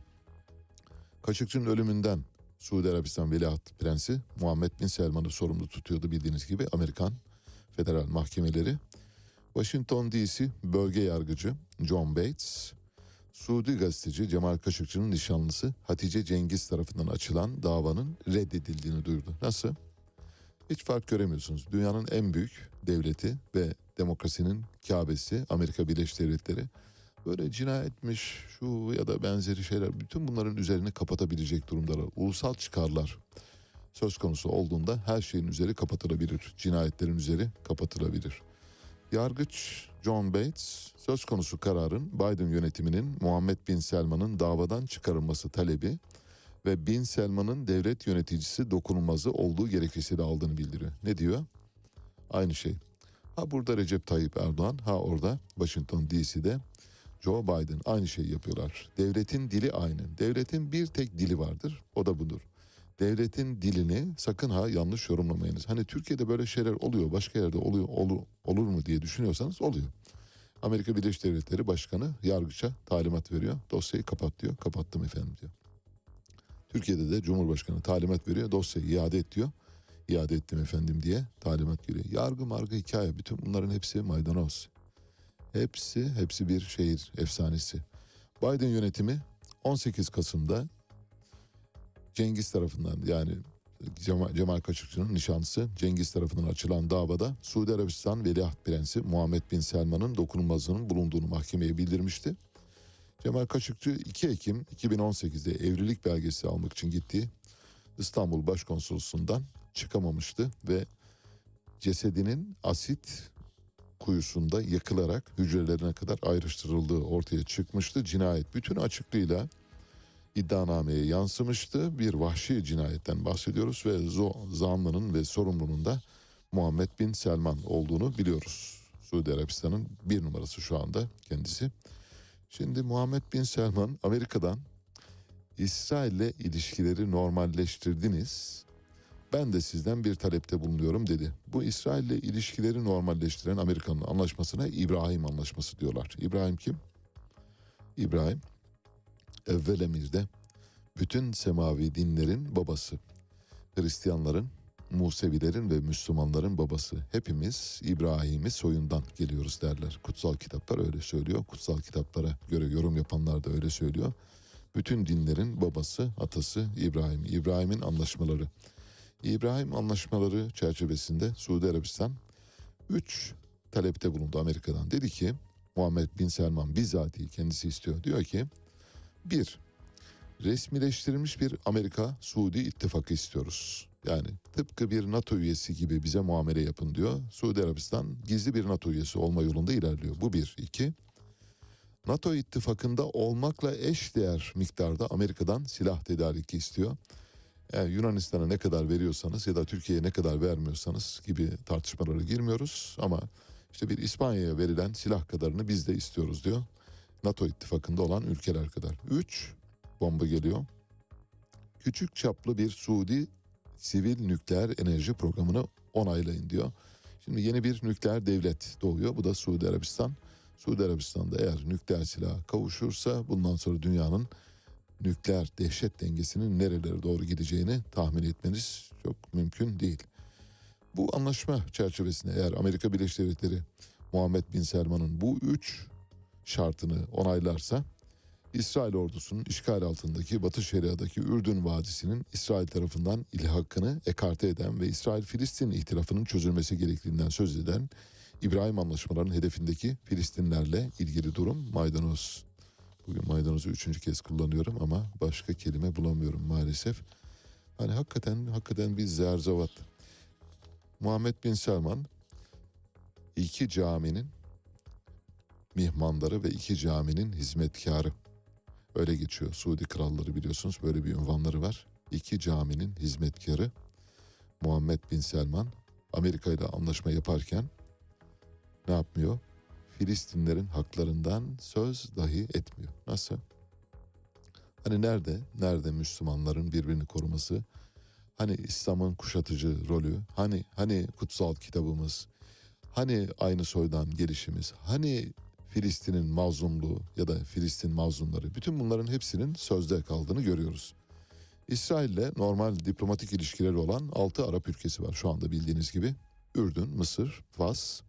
Kaşıkçı'nın ölümünden Suudi Arabistan Veliaht Prensi Muhammed Bin Selman'ı sorumlu tutuyordu bildiğiniz gibi Amerikan federal mahkemeleri. Washington DC bölge yargıcı John Bates, Suudi gazeteci Cemal Kaşıkçı'nın nişanlısı Hatice Cengiz tarafından açılan davanın reddedildiğini duyurdu. Nasıl? Hiç fark göremiyorsunuz. Dünyanın en büyük devleti ve demokrasinin Kabe'si Amerika Birleşik Devletleri böyle cinayetmiş şu ya da benzeri şeyler bütün bunların üzerini kapatabilecek durumdalar. Ulusal çıkarlar söz konusu olduğunda her şeyin üzeri kapatılabilir. Cinayetlerin üzeri kapatılabilir. Yargıç John Bates söz konusu kararın Biden yönetiminin Muhammed Bin Selman'ın davadan çıkarılması talebi ve Bin Selman'ın devlet yöneticisi dokunulmazı olduğu gerekçesiyle aldığını bildiriyor. Ne diyor? Aynı şey. Ha burada Recep Tayyip Erdoğan, ha orada Washington DC'de Joe Biden aynı şeyi yapıyorlar. Devletin dili aynı. Devletin bir tek dili vardır. O da budur. Devletin dilini sakın ha yanlış yorumlamayınız. Hani Türkiye'de böyle şeyler oluyor, başka yerde oluyor olur, olur mu diye düşünüyorsanız oluyor. Amerika Birleşik Devletleri Başkanı yargıça talimat veriyor. Dosyayı kapat diyor. Kapattım efendim diyor. Türkiye'de de Cumhurbaşkanı talimat veriyor. Dosyayı iade et diyor. İade ettim efendim diye talimat geliyor. Yargı margı hikaye. Bütün bunların hepsi maydanoz. Hepsi, hepsi bir şehir efsanesi. Biden yönetimi 18 Kasım'da Cengiz tarafından yani Cemal, Kaşıkçı'nın nişanlısı Cengiz tarafından açılan davada Suudi Arabistan Veliaht Prensi Muhammed Bin Selman'ın dokunulmazlığının bulunduğunu mahkemeye bildirmişti. Cemal Kaşıkçı 2 Ekim 2018'de evlilik belgesi almak için gittiği İstanbul Başkonsolosluğundan çıkamamıştı ve cesedinin asit kuyusunda yakılarak hücrelerine kadar ayrıştırıldığı ortaya çıkmıştı. Cinayet bütün açıklığıyla iddianameye yansımıştı. Bir vahşi cinayetten bahsediyoruz ve zanlının ve sorumlunun da Muhammed Bin Selman olduğunu biliyoruz. Suudi Arabistan'ın bir numarası şu anda kendisi. Şimdi Muhammed Bin Selman Amerika'dan İsrail'le ilişkileri normalleştirdiniz. Ben de sizden bir talepte bulunuyorum dedi. Bu İsrail'le ilişkileri normalleştiren Amerika'nın anlaşmasına İbrahim Anlaşması diyorlar. İbrahim kim? İbrahim evvel emirde bütün semavi dinlerin babası. Hristiyanların, Musevilerin ve Müslümanların babası. Hepimiz İbrahim'i soyundan geliyoruz derler. Kutsal kitaplar öyle söylüyor. Kutsal kitaplara göre yorum yapanlar da öyle söylüyor. Bütün dinlerin babası, atası İbrahim. İbrahim'in anlaşmaları. İbrahim anlaşmaları çerçevesinde Suudi Arabistan 3 talepte bulundu Amerika'dan. Dedi ki Muhammed Bin Selman bizatihi kendisi istiyor. Diyor ki bir, resmileştirilmiş bir Amerika-Suudi ittifakı istiyoruz. Yani tıpkı bir NATO üyesi gibi bize muamele yapın diyor. Suudi Arabistan gizli bir NATO üyesi olma yolunda ilerliyor. Bu bir. iki, NATO ittifakında olmakla eş değer miktarda Amerika'dan silah tedariki istiyor. Yani Yunanistan'a ne kadar veriyorsanız ya da Türkiye'ye ne kadar vermiyorsanız gibi tartışmalara girmiyoruz. Ama işte bir İspanya'ya verilen silah kadarını biz de istiyoruz diyor. NATO ittifakında olan ülkeler kadar. 3 bomba geliyor. Küçük çaplı bir Suudi sivil nükleer enerji programını onaylayın diyor. Şimdi yeni bir nükleer devlet doğuyor. Bu da Suudi Arabistan. Suudi Arabistan'da eğer nükleer silah kavuşursa bundan sonra dünyanın nükleer dehşet dengesinin nerelere doğru gideceğini tahmin etmeniz çok mümkün değil. Bu anlaşma çerçevesinde eğer Amerika Birleşik Devletleri Muhammed Bin Selman'ın bu üç şartını onaylarsa İsrail ordusunun işgal altındaki Batı Şeria'daki Ürdün Vadisi'nin İsrail tarafından ilhakını ekarte eden ve İsrail-Filistin ihtilafının çözülmesi gerektiğinden söz eden İbrahim Anlaşmalarının hedefindeki Filistinlerle ilgili durum maydanoz. Bugün maydanozu üçüncü kez kullanıyorum ama başka kelime bulamıyorum maalesef. Hani hakikaten hakikaten bir zerzavat. Muhammed Bin Selman iki caminin mihmandarı ve iki caminin hizmetkarı. Öyle geçiyor. Suudi kralları biliyorsunuz böyle bir ünvanları var. İki caminin hizmetkarı Muhammed Bin Selman Amerika ile anlaşma yaparken ne yapmıyor? Filistinlerin haklarından söz dahi etmiyor. Nasıl? Hani nerede? Nerede Müslümanların birbirini koruması? Hani İslam'ın kuşatıcı rolü? Hani hani kutsal kitabımız? Hani aynı soydan gelişimiz? Hani Filistin'in mazlumluğu ya da Filistin mazlumları bütün bunların hepsinin sözde kaldığını görüyoruz. İsrail'le normal diplomatik ilişkileri olan 6 Arap ülkesi var şu anda bildiğiniz gibi. Ürdün, Mısır, Fas,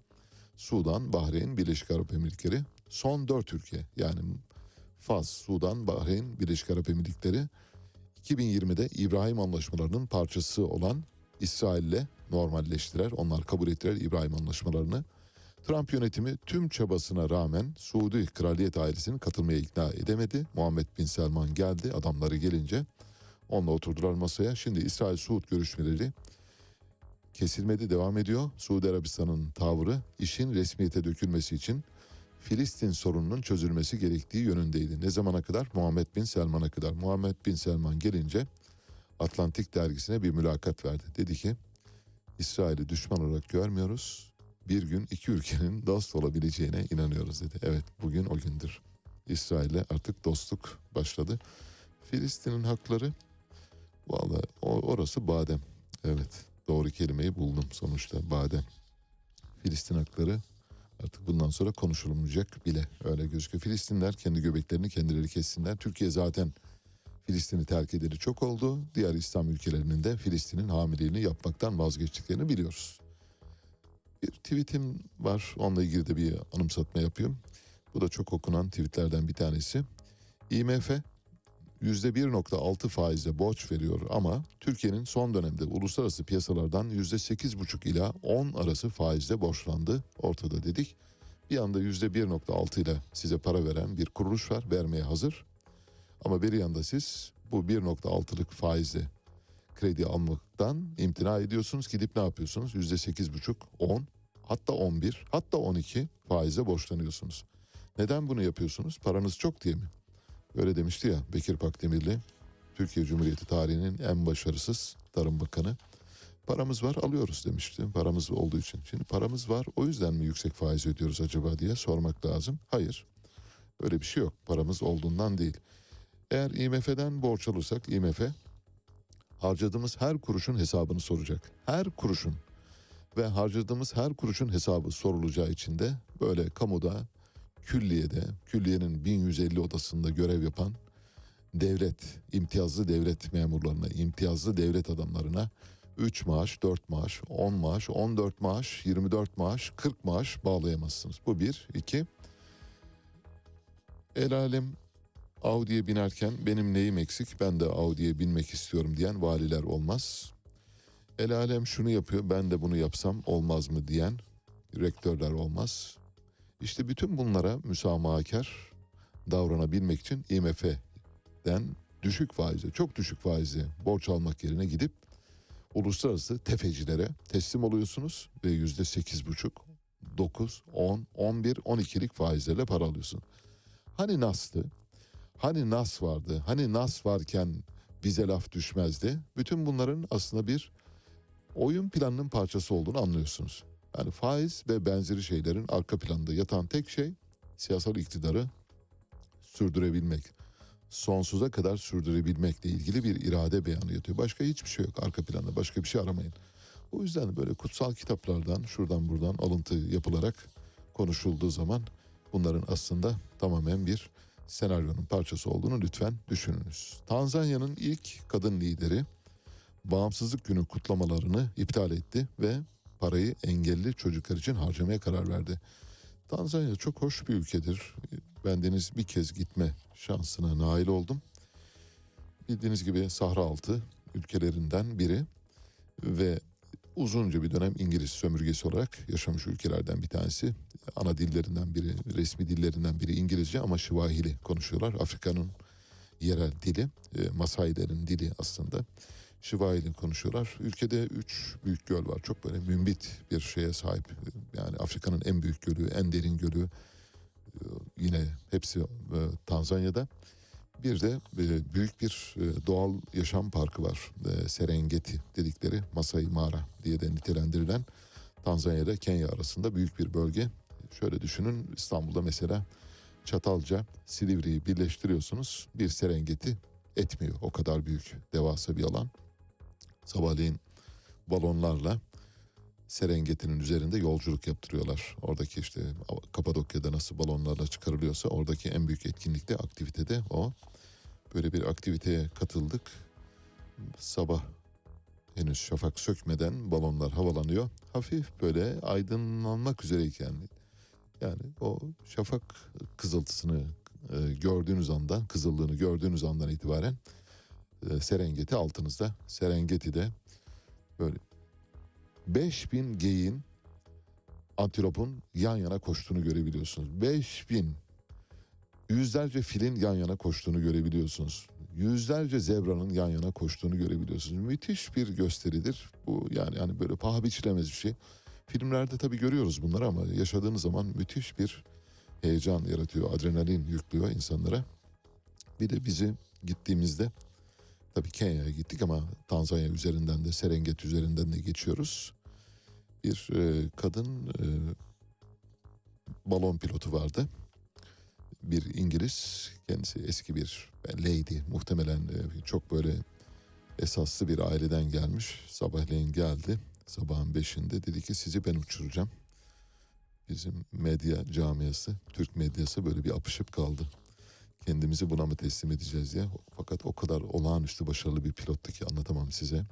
Sudan, Bahreyn, Birleşik Arap Emirlikleri. Son 4 ülke yani Fas, Sudan, Bahreyn, Birleşik Arap Emirlikleri 2020'de İbrahim Anlaşmalarının parçası olan İsrail'le normalleştiler. Onlar kabul ettiler İbrahim anlaşmalarını. Trump yönetimi tüm çabasına rağmen Suudi kraliyet ailesini katılmaya ikna edemedi. Muhammed Bin Selman geldi adamları gelince onunla oturdular masaya. Şimdi İsrail-Suud görüşmeleri kesilmedi devam ediyor. Suudi Arabistan'ın tavrı işin resmiyete dökülmesi için Filistin sorununun çözülmesi gerektiği yönündeydi. Ne zamana kadar? Muhammed Bin Selman'a kadar. Muhammed Bin Selman gelince Atlantik dergisine bir mülakat verdi. Dedi ki İsrail'i düşman olarak görmüyoruz. Bir gün iki ülkenin dost olabileceğine inanıyoruz dedi. Evet bugün o gündür. İsrail'le artık dostluk başladı. Filistin'in hakları vallahi o- orası badem. Evet doğru kelimeyi buldum sonuçta badem. Filistin hakları artık bundan sonra konuşulmayacak bile öyle gözüküyor. Filistinler kendi göbeklerini kendileri kessinler. Türkiye zaten Filistin'i terk edeli çok oldu. Diğer İslam ülkelerinin de Filistin'in hamileliğini yapmaktan vazgeçtiklerini biliyoruz. Bir tweetim var. Onunla ilgili de bir anımsatma yapıyorum. Bu da çok okunan tweetlerden bir tanesi. IMF %1.6 faizle borç veriyor ama Türkiye'nin son dönemde uluslararası piyasalardan %8.5 ila 10 arası faizle borçlandı ortada dedik. Bir anda %1.6 ile size para veren bir kuruluş var vermeye hazır. Ama bir yanda siz bu 1.6'lık faizle kredi almaktan imtina ediyorsunuz. Gidip ne yapıyorsunuz? %8,5, 10, hatta 11, hatta 12 faize borçlanıyorsunuz. Neden bunu yapıyorsunuz? Paranız çok diye mi? Öyle demişti ya Bekir Pakdemirli, Türkiye Cumhuriyeti tarihinin en başarısız Tarım Bakanı. Paramız var alıyoruz demişti. Paramız olduğu için. Şimdi paramız var o yüzden mi yüksek faiz ödüyoruz acaba diye sormak lazım. Hayır. Öyle bir şey yok. Paramız olduğundan değil. Eğer IMF'den borç alırsak IMF harcadığımız her kuruşun hesabını soracak. Her kuruşun ve harcadığımız her kuruşun hesabı sorulacağı için de böyle kamuda külliyede, külliyenin 1150 odasında görev yapan devlet, imtiyazlı devlet memurlarına, imtiyazlı devlet adamlarına 3 maaş, 4 maaş, 10 maaş, 14 maaş, 24 maaş, 40 maaş bağlayamazsınız. Bu bir. iki. El alem Audi'ye binerken benim neyim eksik ben de Audi'ye binmek istiyorum diyen valiler olmaz. El alem şunu yapıyor ben de bunu yapsam olmaz mı diyen rektörler olmaz. İşte bütün bunlara müsamahakar davranabilmek için IMF'den düşük faize, çok düşük faize borç almak yerine gidip uluslararası tefecilere teslim oluyorsunuz ve yüzde sekiz buçuk, dokuz, on, on bir, on ikilik faizlerle para alıyorsun. Hani Nas'tı? Hani Nas vardı? Hani Nas varken bize laf düşmezdi? Bütün bunların aslında bir oyun planının parçası olduğunu anlıyorsunuz. Yani faiz ve benzeri şeylerin arka planda yatan tek şey siyasal iktidarı sürdürebilmek. Sonsuza kadar sürdürebilmekle ilgili bir irade beyanı yatıyor. Başka hiçbir şey yok arka planda. Başka bir şey aramayın. O yüzden böyle kutsal kitaplardan şuradan buradan alıntı yapılarak konuşulduğu zaman bunların aslında tamamen bir senaryonun parçası olduğunu lütfen düşününüz. Tanzanya'nın ilk kadın lideri bağımsızlık günü kutlamalarını iptal etti ve parayı engelli çocuklar için harcamaya karar verdi. Tanzanya çok hoş bir ülkedir. Ben deniz bir kez gitme şansına nail oldum. Bildiğiniz gibi Sahra altı ülkelerinden biri ve uzunca bir dönem İngiliz sömürgesi olarak yaşamış ülkelerden bir tanesi. Ana dillerinden biri, resmi dillerinden biri İngilizce ama Şivahili konuşuyorlar. Afrika'nın yerel dili, e, Masailerin dili aslında. Şivahili konuşuyorlar. Ülkede üç büyük göl var. Çok böyle mümbit bir şeye sahip. Yani Afrika'nın en büyük gölü, en derin gölü. e, Yine hepsi e, Tanzanya'da. Bir de e, büyük bir doğal yaşam parkı var. Serengeti dedikleri Masai Mara diye de nitelendirilen Tanzanya'da Kenya arasında büyük bir bölge. Şöyle düşünün İstanbul'da mesela Çatalca, Silivri'yi birleştiriyorsunuz. Bir Serengeti etmiyor. O kadar büyük, devasa bir alan. Sabahleyin balonlarla Serengeti'nin üzerinde yolculuk yaptırıyorlar. Oradaki işte Kapadokya'da nasıl balonlarla çıkarılıyorsa oradaki en büyük etkinlikte aktivitede o. Böyle bir aktiviteye katıldık. Sabah henüz şafak sökmeden balonlar havalanıyor. Hafif böyle aydınlanmak üzereyken yani o şafak kızıltısını e, gördüğünüz anda, kızıllığını gördüğünüz andan itibaren e, Serengeti altınızda. Serengeti'de böyle 5000 geyin antilopun yan yana koştuğunu görebiliyorsunuz. 5000 yüzlerce filin yan yana koştuğunu görebiliyorsunuz. Yüzlerce zebranın yan yana koştuğunu görebiliyorsunuz. Müthiş bir gösteridir. Bu yani yani böyle paha biçilemez bir şey. Filmlerde tabii görüyoruz bunları ama yaşadığınız zaman müthiş bir heyecan yaratıyor. Adrenalin yüklüyor insanlara. Bir de bizi gittiğimizde tabii Kenya'ya gittik ama Tanzanya üzerinden de Serengeti üzerinden de geçiyoruz. Bir e, kadın e, balon pilotu vardı. Bir İngiliz kendisi eski bir lady muhtemelen e, çok böyle esaslı bir aileden gelmiş. Sabahleyin geldi sabahın beşinde dedi ki sizi ben uçuracağım. Bizim medya camiası, Türk medyası böyle bir apışıp kaldı. Kendimizi buna mı teslim edeceğiz diye. Fakat o kadar olağanüstü başarılı bir pilottu ki anlatamam size.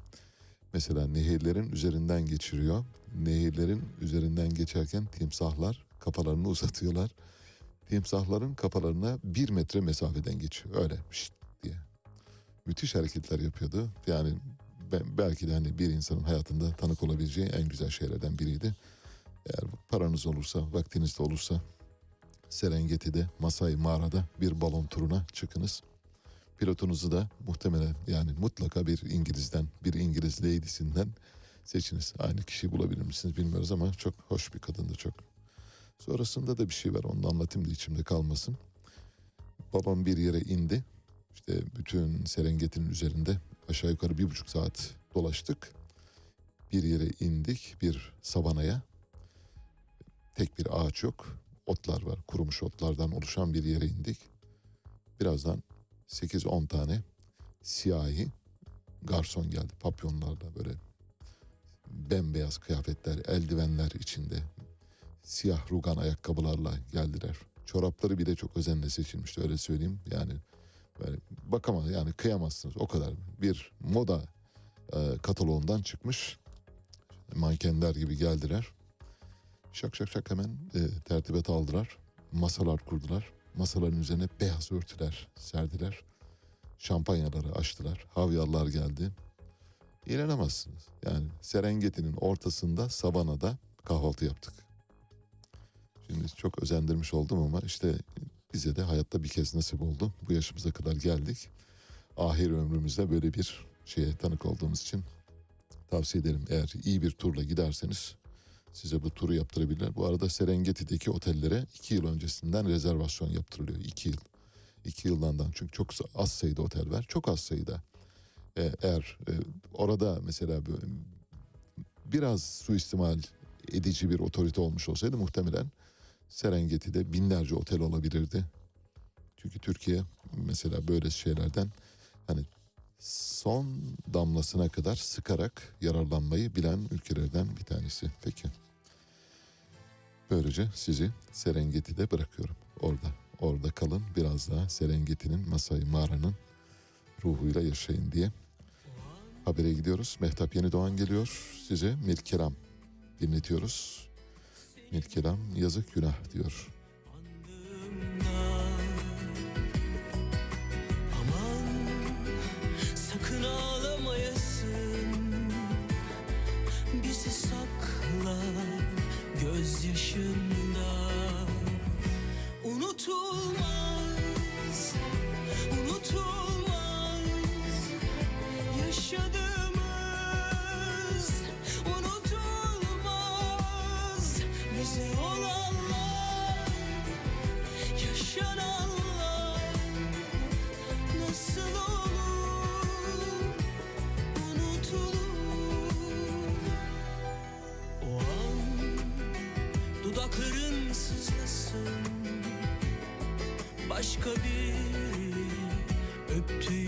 Mesela nehirlerin üzerinden geçiriyor. Nehirlerin üzerinden geçerken timsahlar kafalarını uzatıyorlar. Timsahların kafalarına bir metre mesafeden geçiyor. Öyle şşt diye. Müthiş hareketler yapıyordu. Yani ben, belki de hani bir insanın hayatında tanık olabileceği en güzel şeylerden biriydi. Eğer paranız olursa, vaktiniz de olursa Serengeti'de, Masai Mağara'da bir balon turuna çıkınız. Pilotunuzu da muhtemelen yani mutlaka bir İngiliz'den, bir İngiliz lady'sinden seçiniz. Aynı kişiyi bulabilir misiniz bilmiyoruz ama çok hoş bir kadındı çok. Sonrasında da bir şey var onu anlatayım da içimde kalmasın. Babam bir yere indi. İşte bütün Serengeti'nin üzerinde aşağı yukarı bir buçuk saat dolaştık. Bir yere indik bir savanaya. Tek bir ağaç yok. Otlar var. Kurumuş otlardan oluşan bir yere indik. Birazdan 8-10 tane siyahi garson geldi. Papyonlarla böyle bembeyaz kıyafetler, eldivenler içinde. Siyah rugan ayakkabılarla geldiler. Çorapları bile çok özenle seçilmişti öyle söyleyeyim. Yani böyle bakamaz yani kıyamazsınız o kadar. Bir moda e, kataloğundan çıkmış mankenler gibi geldiler. Şak şak şak hemen e, tertibet aldılar. Masalar kurdular. Masaların üzerine beyaz örtüler serdiler. Şampanyaları açtılar. Havyarlar geldi. İnanamazsınız. Yani Serengeti'nin ortasında savanada kahvaltı yaptık. Şimdi çok özendirmiş oldum ama işte bize de hayatta bir kez nasip oldu. Bu yaşımıza kadar geldik. Ahir ömrümüzde böyle bir şeye tanık olduğumuz için tavsiye ederim. Eğer iyi bir turla giderseniz size bu turu yaptırabilirler. Bu arada Serengeti'deki otellere iki yıl öncesinden rezervasyon yaptırılıyor. İki yıl. İki yıldan çünkü çok az sayıda otel var. Çok az sayıda. Ee, eğer e, orada mesela biraz suistimal edici bir otorite olmuş olsaydı muhtemelen Serengeti'de binlerce otel olabilirdi. Çünkü Türkiye mesela böyle şeylerden hani son damlasına kadar sıkarak yararlanmayı bilen ülkelerden bir tanesi. Peki. Böylece sizi Serengeti'de bırakıyorum. Orada. Orada kalın. Biraz daha Serengeti'nin Masai Mağara'nın ruhuyla yaşayın diye. Habere gidiyoruz. Mehtap Yeni Doğan geliyor. Size Milkeram dinletiyoruz. Milkeram yazık günah diyor. Aman Unutulmaz, unutulmaz Yaşadığımız unutulmaz Bize olanlar, yaşananlar Nasıl olur? Unutulur. O an dudakların Başka bir öptüğünde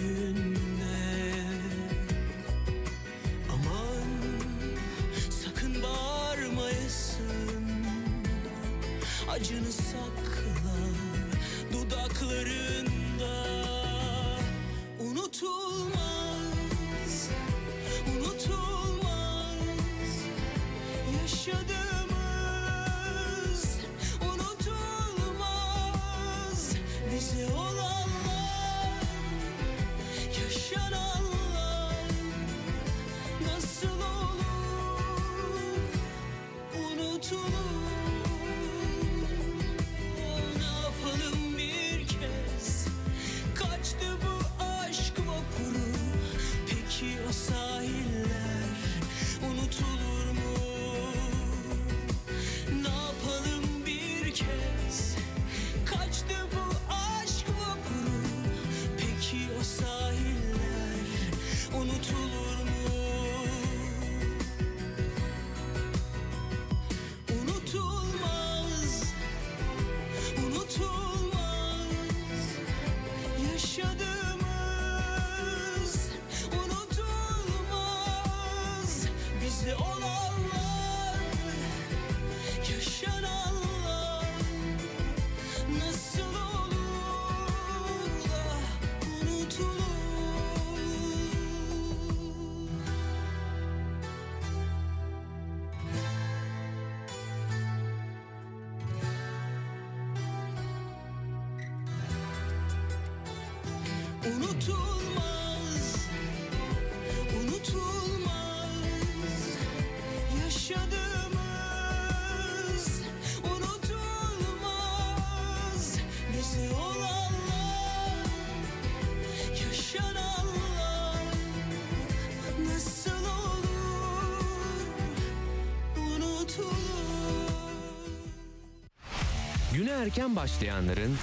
erken başlayanların,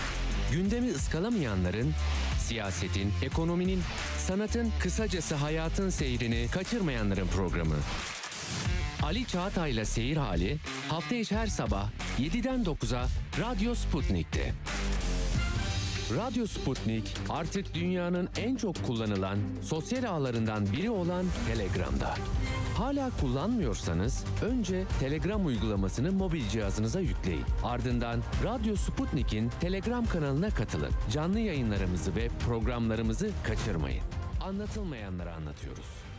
gündemi ıskalamayanların, siyasetin, ekonominin, sanatın, kısacası hayatın seyrini kaçırmayanların programı. Ali Çağatay'la Seyir Hali hafta içi her sabah 7'den 9'a Radyo Sputnik'te. Radyo Sputnik artık dünyanın en çok kullanılan sosyal ağlarından biri olan Telegram'da. Hala kullanmıyorsanız önce Telegram uygulamasını mobil cihazınıza yükleyin. Ardından Radyo Sputnik'in Telegram kanalına katılın. Canlı yayınlarımızı ve programlarımızı kaçırmayın. Anlatılmayanları anlatıyoruz.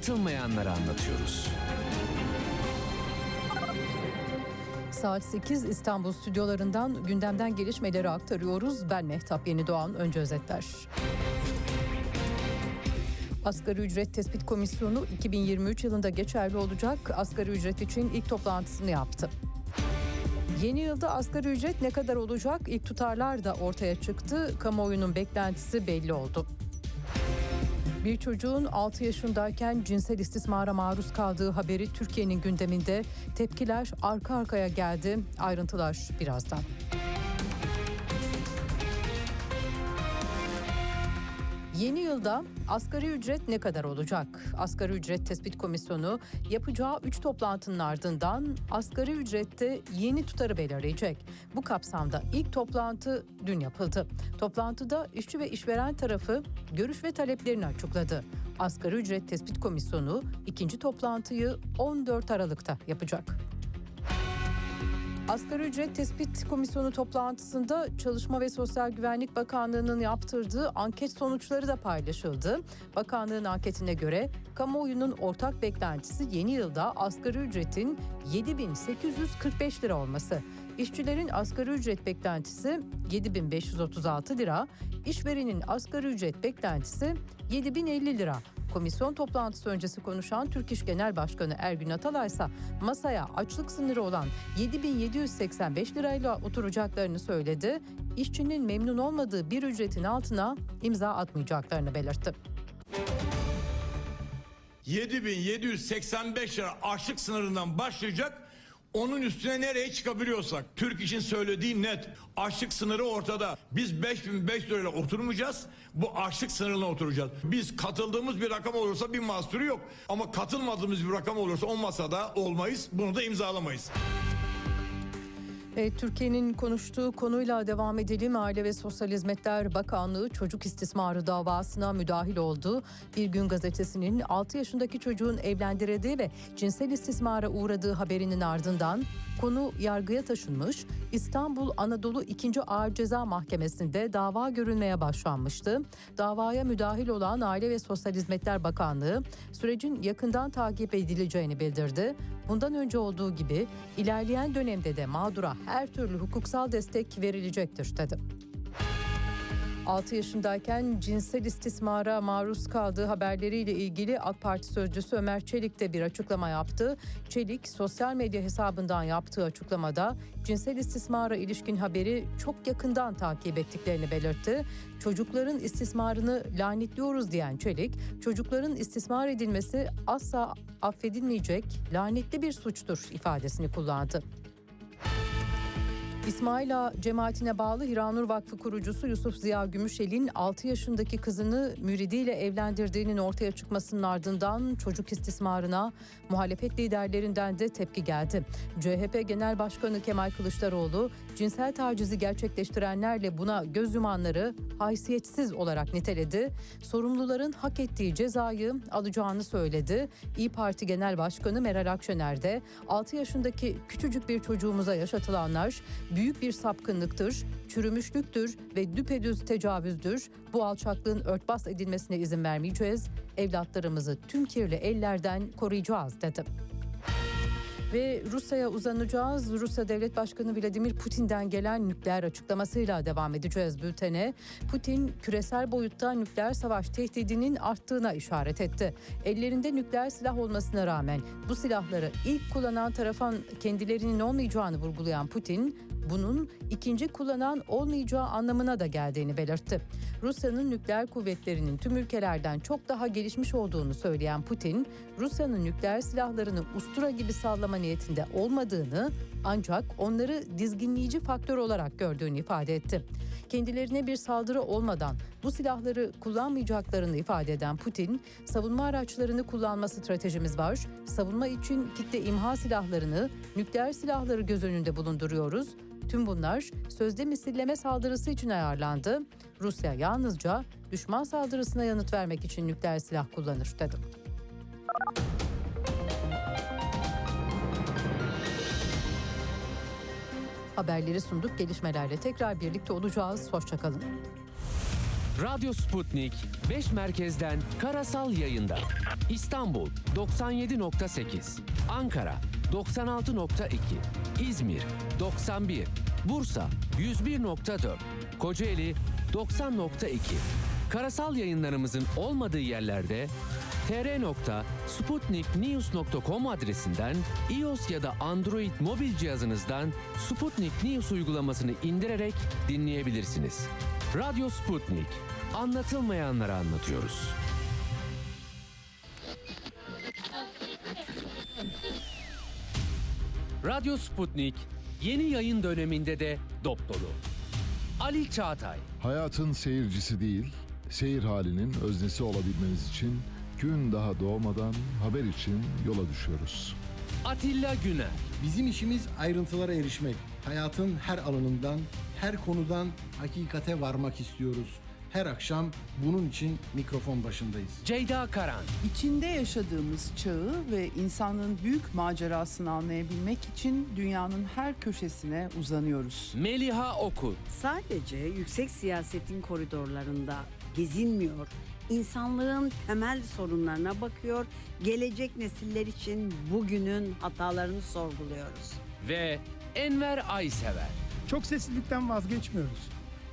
Anlatılmayanları anlatıyoruz. Saat 8 İstanbul stüdyolarından gündemden gelişmeleri aktarıyoruz. Ben Mehtap Yeni Doğan. Önce özetler. Asgari ücret tespit komisyonu 2023 yılında geçerli olacak. Asgari ücret için ilk toplantısını yaptı. Yeni yılda asgari ücret ne kadar olacak? İlk tutarlar da ortaya çıktı. Kamuoyunun beklentisi belli oldu. Bir çocuğun 6 yaşındayken cinsel istismara maruz kaldığı haberi Türkiye'nin gündeminde tepkiler arka arkaya geldi. Ayrıntılar birazdan. Yeni yılda asgari ücret ne kadar olacak? Asgari ücret tespit komisyonu yapacağı 3 toplantının ardından asgari ücrette yeni tutarı belirleyecek. Bu kapsamda ilk toplantı dün yapıldı. Toplantıda işçi ve işveren tarafı görüş ve taleplerini açıkladı. Asgari ücret tespit komisyonu ikinci toplantıyı 14 Aralık'ta yapacak. Asgari ücret tespit komisyonu toplantısında Çalışma ve Sosyal Güvenlik Bakanlığı'nın yaptırdığı anket sonuçları da paylaşıldı. Bakanlığın anketine göre kamuoyunun ortak beklentisi yeni yılda asgari ücretin 7845 lira olması. İşçilerin asgari ücret beklentisi 7536 lira, işverenin asgari ücret beklentisi 7050 lira. Komisyon toplantısı öncesi konuşan Türk İş Genel Başkanı Ergün Atalay ise masaya açlık sınırı olan 7785 lirayla oturacaklarını söyledi. İşçinin memnun olmadığı bir ücretin altına imza atmayacaklarını belirtti. 7785 lira açlık sınırından başlayacak. Onun üstüne nereye çıkabiliyorsak. Türk için söylediği net. Açlık sınırı ortada. Biz 5500 lirayla oturmayacağız. Bu açlık sınırına oturacağız. Biz katıldığımız bir rakam olursa bir mahsuru yok. Ama katılmadığımız bir rakam olursa o masada olmayız. Bunu da imzalamayız. E, Türkiye'nin konuştuğu konuyla devam edelim. Aile ve Sosyal Hizmetler Bakanlığı çocuk istismarı davasına müdahil oldu. Bir gün gazetesinin 6 yaşındaki çocuğun evlendirildiği ve cinsel istismara uğradığı haberinin ardından konu yargıya taşınmış. İstanbul Anadolu 2. Ağır Ceza Mahkemesi'nde dava görülmeye başlanmıştı. Davaya müdahil olan Aile ve Sosyal Hizmetler Bakanlığı sürecin yakından takip edileceğini bildirdi. Bundan önce olduğu gibi ilerleyen dönemde de mağdura her türlü hukuksal destek verilecektir dedi. 6 yaşındayken cinsel istismara maruz kaldığı haberleriyle ilgili AK Parti sözcüsü Ömer Çelik de bir açıklama yaptı. Çelik sosyal medya hesabından yaptığı açıklamada cinsel istismara ilişkin haberi çok yakından takip ettiklerini belirtti. Çocukların istismarını lanetliyoruz diyen Çelik, çocukların istismar edilmesi asla affedilmeyecek lanetli bir suçtur ifadesini kullandı. İsmail Ağa cemaatine bağlı Hiranur Vakfı kurucusu Yusuf Ziya Gümüşel'in 6 yaşındaki kızını müridiyle evlendirdiğinin ortaya çıkmasının ardından çocuk istismarına muhalefet liderlerinden de tepki geldi. CHP Genel Başkanı Kemal Kılıçdaroğlu cinsel tacizi gerçekleştirenlerle buna göz yumanları haysiyetsiz olarak niteledi. Sorumluların hak ettiği cezayı alacağını söyledi. İyi Parti Genel Başkanı Meral Akşener de 6 yaşındaki küçücük bir çocuğumuza yaşatılanlar büyük bir sapkınlıktır, çürümüşlüktür ve düpedüz tecavüzdür. Bu alçaklığın örtbas edilmesine izin vermeyeceğiz. Evlatlarımızı tüm kirli ellerden koruyacağız dedi. Ve Rusya'ya uzanacağız. Rusya Devlet Başkanı Vladimir Putin'den gelen nükleer açıklamasıyla devam edeceğiz bültene. Putin küresel boyutta nükleer savaş tehdidinin arttığına işaret etti. Ellerinde nükleer silah olmasına rağmen bu silahları ilk kullanan tarafın kendilerinin olmayacağını vurgulayan Putin, bunun ikinci kullanan olmayacağı anlamına da geldiğini belirtti. Rusya'nın nükleer kuvvetlerinin tüm ülkelerden çok daha gelişmiş olduğunu söyleyen Putin, Rusya'nın nükleer silahlarını ustura gibi sallama niyetinde olmadığını ancak onları dizginleyici faktör olarak gördüğünü ifade etti. Kendilerine bir saldırı olmadan bu silahları kullanmayacaklarını ifade eden Putin, savunma araçlarını kullanma stratejimiz var. Savunma için kitle imha silahlarını, nükleer silahları göz önünde bulunduruyoruz. Tüm bunlar sözde misilleme saldırısı için ayarlandı. Rusya yalnızca düşman saldırısına yanıt vermek için nükleer silah kullanır dedi. Haberleri sunduk. Gelişmelerle tekrar birlikte olacağız. Hoşçakalın. Radyo Sputnik 5 merkezden karasal yayında. İstanbul 97.8, Ankara 96.2, İzmir 91, Bursa 101.4, Kocaeli 90.2. Karasal yayınlarımızın olmadığı yerlerde tr.sputniknews.com adresinden iOS ya da Android mobil cihazınızdan Sputnik News uygulamasını indirerek dinleyebilirsiniz. Radyo Sputnik. Anlatılmayanları anlatıyoruz. Radyo Sputnik yeni yayın döneminde de dop dolu. Ali Çağatay, Hayatın seyircisi değil, seyir halinin öznesi olabilmemiz için gün daha doğmadan haber için yola düşüyoruz. Atilla Güner, Bizim işimiz ayrıntılara erişmek. Hayatın her alanından, her konudan hakikate varmak istiyoruz. Her akşam bunun için mikrofon başındayız. Ceyda Karan, İçinde yaşadığımız çağı ve insanlığın büyük macerasını anlayabilmek için dünyanın her köşesine uzanıyoruz. Meliha Okur, Sadece yüksek siyasetin koridorlarında gezinmiyor, insanlığın temel sorunlarına bakıyor, gelecek nesiller için bugünün hatalarını sorguluyoruz. ve Enver Aysever. Çok seslilikten vazgeçmiyoruz.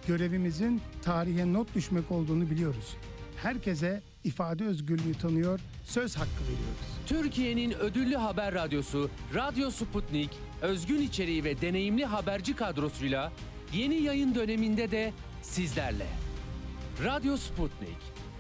Görevimizin tarihe not düşmek olduğunu biliyoruz. Herkese ifade özgürlüğü tanıyor, söz hakkı veriyoruz. Türkiye'nin ödüllü haber radyosu Radyo Sputnik, özgün içeriği ve deneyimli haberci kadrosuyla yeni yayın döneminde de sizlerle. Radyo Sputnik.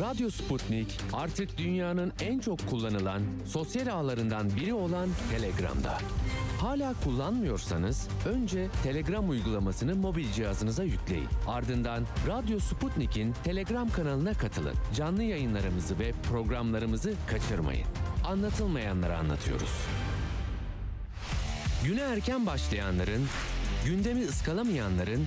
Radyo Sputnik artık dünyanın en çok kullanılan sosyal ağlarından biri olan Telegram'da. Hala kullanmıyorsanız önce Telegram uygulamasını mobil cihazınıza yükleyin. Ardından Radyo Sputnik'in Telegram kanalına katılın. Canlı yayınlarımızı ve programlarımızı kaçırmayın. Anlatılmayanları anlatıyoruz. Güne erken başlayanların, gündemi ıskalamayanların,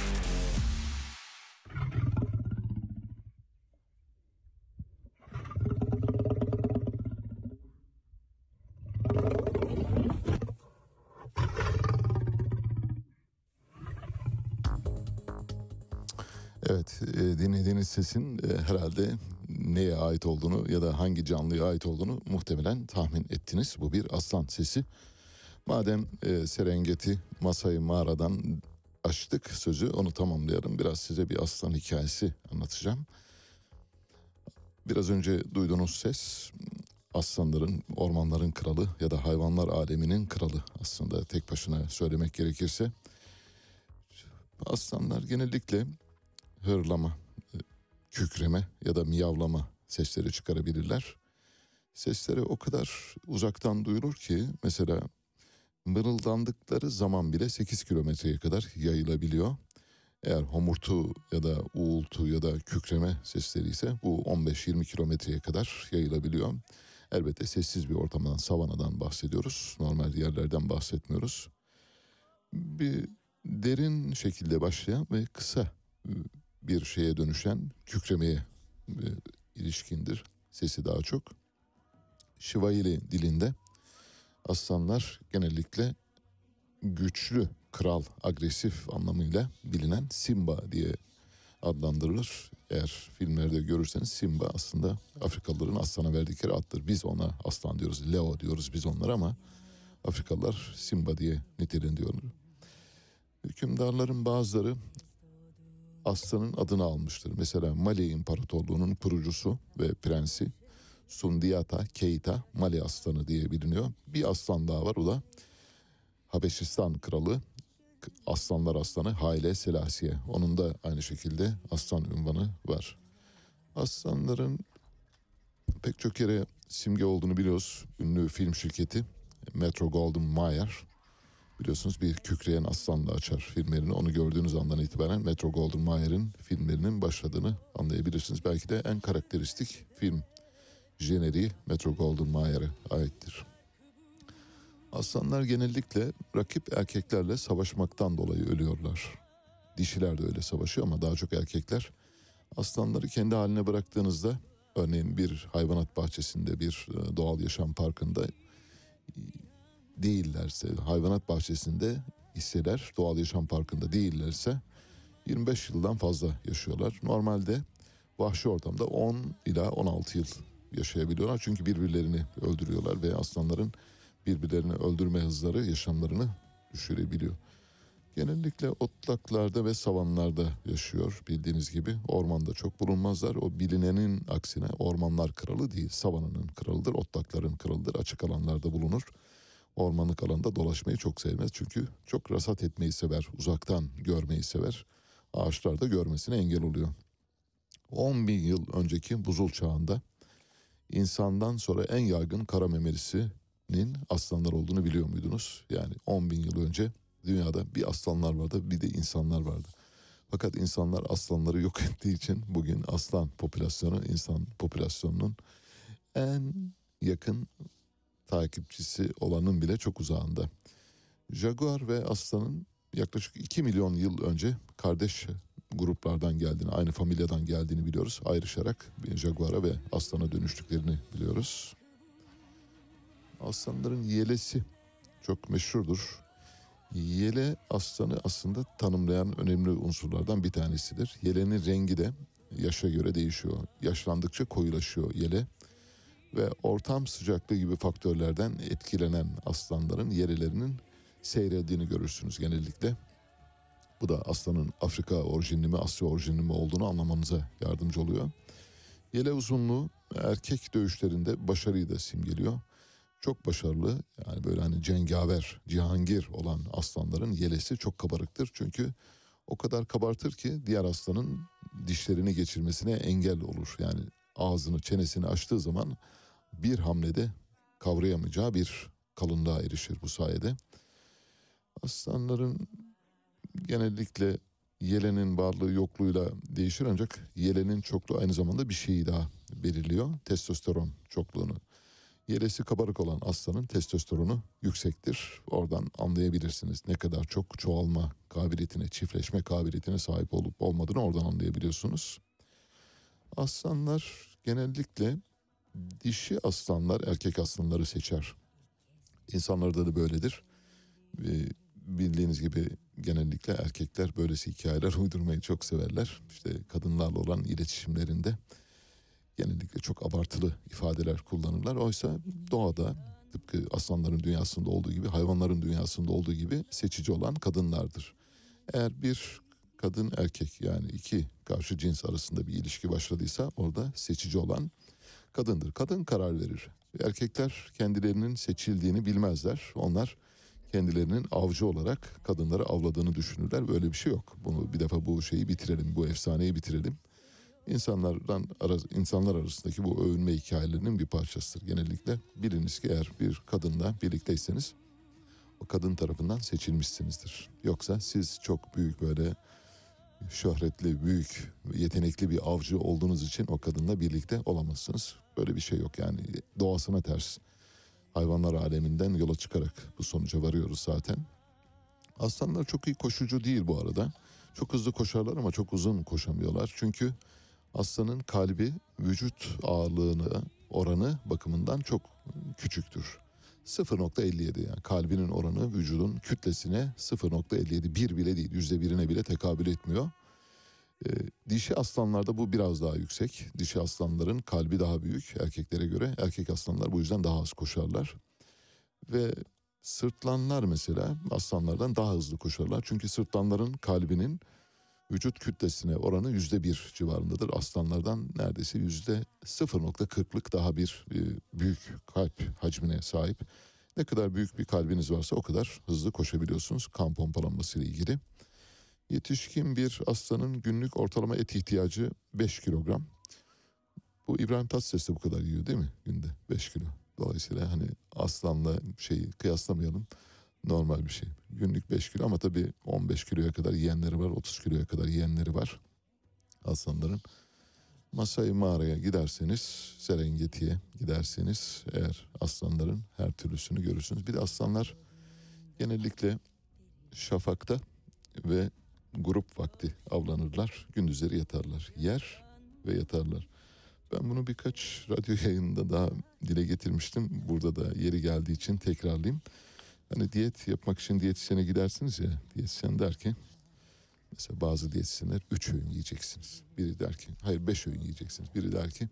Dinlediğiniz sesin e, herhalde neye ait olduğunu ya da hangi canlıya ait olduğunu muhtemelen tahmin ettiniz. Bu bir aslan sesi. Madem e, Serengeti Masai mağaradan açtık sözü onu tamamlayalım. Biraz size bir aslan hikayesi anlatacağım. Biraz önce duyduğunuz ses aslanların, ormanların kralı ya da hayvanlar aleminin kralı aslında tek başına söylemek gerekirse. Aslanlar genellikle hırlama, kükreme ya da miyavlama sesleri çıkarabilirler. Sesleri o kadar uzaktan duyulur ki mesela mırıldandıkları zaman bile 8 kilometreye kadar yayılabiliyor. Eğer homurtu ya da uğultu ya da kükreme sesleri ise bu 15-20 kilometreye kadar yayılabiliyor. Elbette sessiz bir ortamdan, savanadan bahsediyoruz. Normal yerlerden bahsetmiyoruz. Bir derin şekilde başlayan ve kısa bir şeye dönüşen kükremeye e, ilişkindir. Sesi daha çok. Şivayili dilinde aslanlar genellikle güçlü, kral, agresif anlamıyla bilinen Simba diye adlandırılır. Eğer filmlerde görürseniz Simba aslında Afrikalıların aslana verdikleri addır. Biz ona aslan diyoruz, Leo diyoruz biz onlara ama Afrikalılar Simba diye nitelendiriyorlar. Hükümdarların bazıları aslanın adını almıştır. Mesela Mali İmparatorluğu'nun kurucusu ve prensi Sundiata Keita Mali aslanı diye biliniyor. Bir aslan daha var o da Habeşistan kralı Aslanlar Aslanı Haile Selasiye. Onun da aynı şekilde aslan ünvanı var. Aslanların pek çok yere simge olduğunu biliyoruz. Ünlü film şirketi Metro Goldwyn Mayer biliyorsunuz bir kükreyen aslanla açar filmlerini. Onu gördüğünüz andan itibaren Metro Goldwyn Mayer'in filmlerinin başladığını anlayabilirsiniz. Belki de en karakteristik film jeneriği Metro Goldwyn Mayer'e aittir. Aslanlar genellikle rakip erkeklerle savaşmaktan dolayı ölüyorlar. Dişiler de öyle savaşıyor ama daha çok erkekler. Aslanları kendi haline bıraktığınızda örneğin bir hayvanat bahçesinde bir e, doğal yaşam parkında değillerse hayvanat bahçesinde hisseler doğal yaşam parkında değillerse 25 yıldan fazla yaşıyorlar. Normalde vahşi ortamda 10 ila 16 yıl yaşayabiliyorlar. Çünkü birbirlerini öldürüyorlar ve aslanların birbirlerini öldürme hızları yaşamlarını düşürebiliyor. Genellikle otlaklarda ve savanlarda yaşıyor bildiğiniz gibi. Ormanda çok bulunmazlar. O bilinenin aksine ormanlar kralı değil, savananın kralıdır, otlakların kralıdır. Açık alanlarda bulunur. Ormanlık alanda dolaşmayı çok sevmez. Çünkü çok rasat etmeyi sever, uzaktan görmeyi sever. Ağaçlarda görmesine engel oluyor. 10 bin yıl önceki buzul çağında insandan sonra en yaygın kara memelisinin aslanlar olduğunu biliyor muydunuz? Yani 10 bin yıl önce dünyada bir aslanlar vardı bir de insanlar vardı. Fakat insanlar aslanları yok ettiği için bugün aslan popülasyonu insan popülasyonunun en yakın takipçisi olanın bile çok uzağında. Jaguar ve aslanın yaklaşık 2 milyon yıl önce kardeş gruplardan geldiğini, aynı familyadan geldiğini biliyoruz. Ayrışarak jaguara ve aslana dönüştüklerini biliyoruz. Aslanların yelesi çok meşhurdur. Yele aslanı aslında tanımlayan önemli unsurlardan bir tanesidir. Yelenin rengi de yaşa göre değişiyor. Yaşlandıkça koyulaşıyor yele ve ortam sıcaklığı gibi faktörlerden etkilenen aslanların yelelerinin seyreldiğini görürsünüz genellikle. Bu da aslanın Afrika orijinli mi Asya orijinli mi olduğunu anlamanıza yardımcı oluyor. Yele uzunluğu erkek dövüşlerinde başarıyı da simgeliyor. Çok başarılı yani böyle hani cengaver, cihangir olan aslanların yelesi çok kabarıktır. Çünkü o kadar kabartır ki diğer aslanın dişlerini geçirmesine engel olur. Yani ağzını çenesini açtığı zaman bir hamlede kavrayamayacağı bir kalınlığa erişir bu sayede. Aslanların genellikle Yelenin varlığı yokluğuyla değişir ancak yelenin çokluğu aynı zamanda bir şeyi daha belirliyor. Testosteron çokluğunu. Yelesi kabarık olan aslanın testosteronu yüksektir. Oradan anlayabilirsiniz ne kadar çok çoğalma kabiliyetine, çiftleşme kabiliyetine sahip olup olmadığını oradan anlayabiliyorsunuz. Aslanlar genellikle dişi aslanlar erkek aslanları seçer. İnsanlarda da böyledir. Ee, bildiğiniz gibi genellikle erkekler böylesi hikayeler uydurmayı çok severler. İşte kadınlarla olan iletişimlerinde genellikle çok abartılı ifadeler kullanırlar. Oysa doğada tıpkı aslanların dünyasında olduğu gibi hayvanların dünyasında olduğu gibi seçici olan kadınlardır. Eğer bir kadın erkek yani iki karşı cins arasında bir ilişki başladıysa orada seçici olan kadındır. Kadın karar verir. Erkekler kendilerinin seçildiğini bilmezler. Onlar kendilerinin avcı olarak kadınları avladığını düşünürler. Böyle bir şey yok. Bunu bir defa bu şeyi bitirelim, bu efsaneyi bitirelim. İnsanlardan insanlar arasındaki bu övünme hikayelerinin bir parçasıdır. Genellikle biliniz ki eğer bir kadınla birlikteyseniz o kadın tarafından seçilmişsinizdir. Yoksa siz çok büyük böyle şöhretli, büyük, yetenekli bir avcı olduğunuz için o kadınla birlikte olamazsınız. Böyle bir şey yok yani doğasına ters. Hayvanlar aleminden yola çıkarak bu sonuca varıyoruz zaten. Aslanlar çok iyi koşucu değil bu arada. Çok hızlı koşarlar ama çok uzun koşamıyorlar. Çünkü aslanın kalbi vücut ağırlığını oranı bakımından çok küçüktür. 0.57 yani kalbinin oranı vücudun kütlesine 0.57 bir bile değil yüzde birine bile tekabül etmiyor. Ee, dişi aslanlarda bu biraz daha yüksek. Dişi aslanların kalbi daha büyük erkeklere göre. Erkek aslanlar bu yüzden daha az koşarlar. Ve sırtlanlar mesela aslanlardan daha hızlı koşarlar. Çünkü sırtlanların kalbinin vücut kütlesine oranı yüzde bir civarındadır. Aslanlardan neredeyse yüzde 0.40'lık daha bir e, büyük kalp hacmine sahip. Ne kadar büyük bir kalbiniz varsa o kadar hızlı koşabiliyorsunuz kan pompalanması ile ilgili. Yetişkin bir aslanın günlük ortalama et ihtiyacı 5 kilogram. Bu İbrahim Tatlıses de bu kadar yiyor değil mi günde 5 kilo. Dolayısıyla hani aslanla şeyi kıyaslamayalım normal bir şey. Günlük 5 kilo ama tabii 15 kiloya kadar yiyenleri var, 30 kiloya kadar yiyenleri var aslanların. Masai Mağara'ya giderseniz, Serengeti'ye giderseniz eğer aslanların her türlüsünü görürsünüz. Bir de aslanlar genellikle şafakta ve grup vakti avlanırlar. Gündüzleri yatarlar. Yer ve yatarlar. Ben bunu birkaç radyo yayınında daha dile getirmiştim. Burada da yeri geldiği için tekrarlayayım. Hani diyet yapmak için diyetisyene gidersiniz ya. Diyetisyen der ki mesela bazı diyetisyenler 3 öğün yiyeceksiniz. Biri der ki hayır 5 öğün yiyeceksiniz. Biri der ki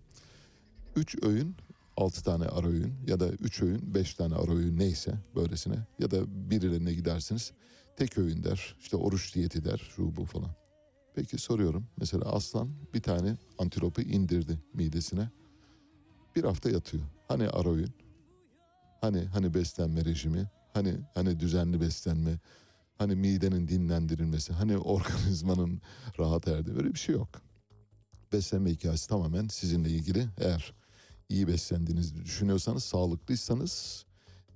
3 öğün 6 tane ara öğün ya da 3 öğün 5 tane ara öğün neyse böylesine ya da birilerine gidersiniz tek öğün der işte oruç diyeti der şu bu falan. Peki soruyorum mesela aslan bir tane antilopu indirdi midesine bir hafta yatıyor. Hani ara öğün? Hani hani beslenme rejimi? Hani hani düzenli beslenme? Hani midenin dinlendirilmesi? Hani organizmanın rahat erdiği böyle bir şey yok. Beslenme hikayesi tamamen sizinle ilgili. Eğer iyi beslendiğinizi düşünüyorsanız, sağlıklıysanız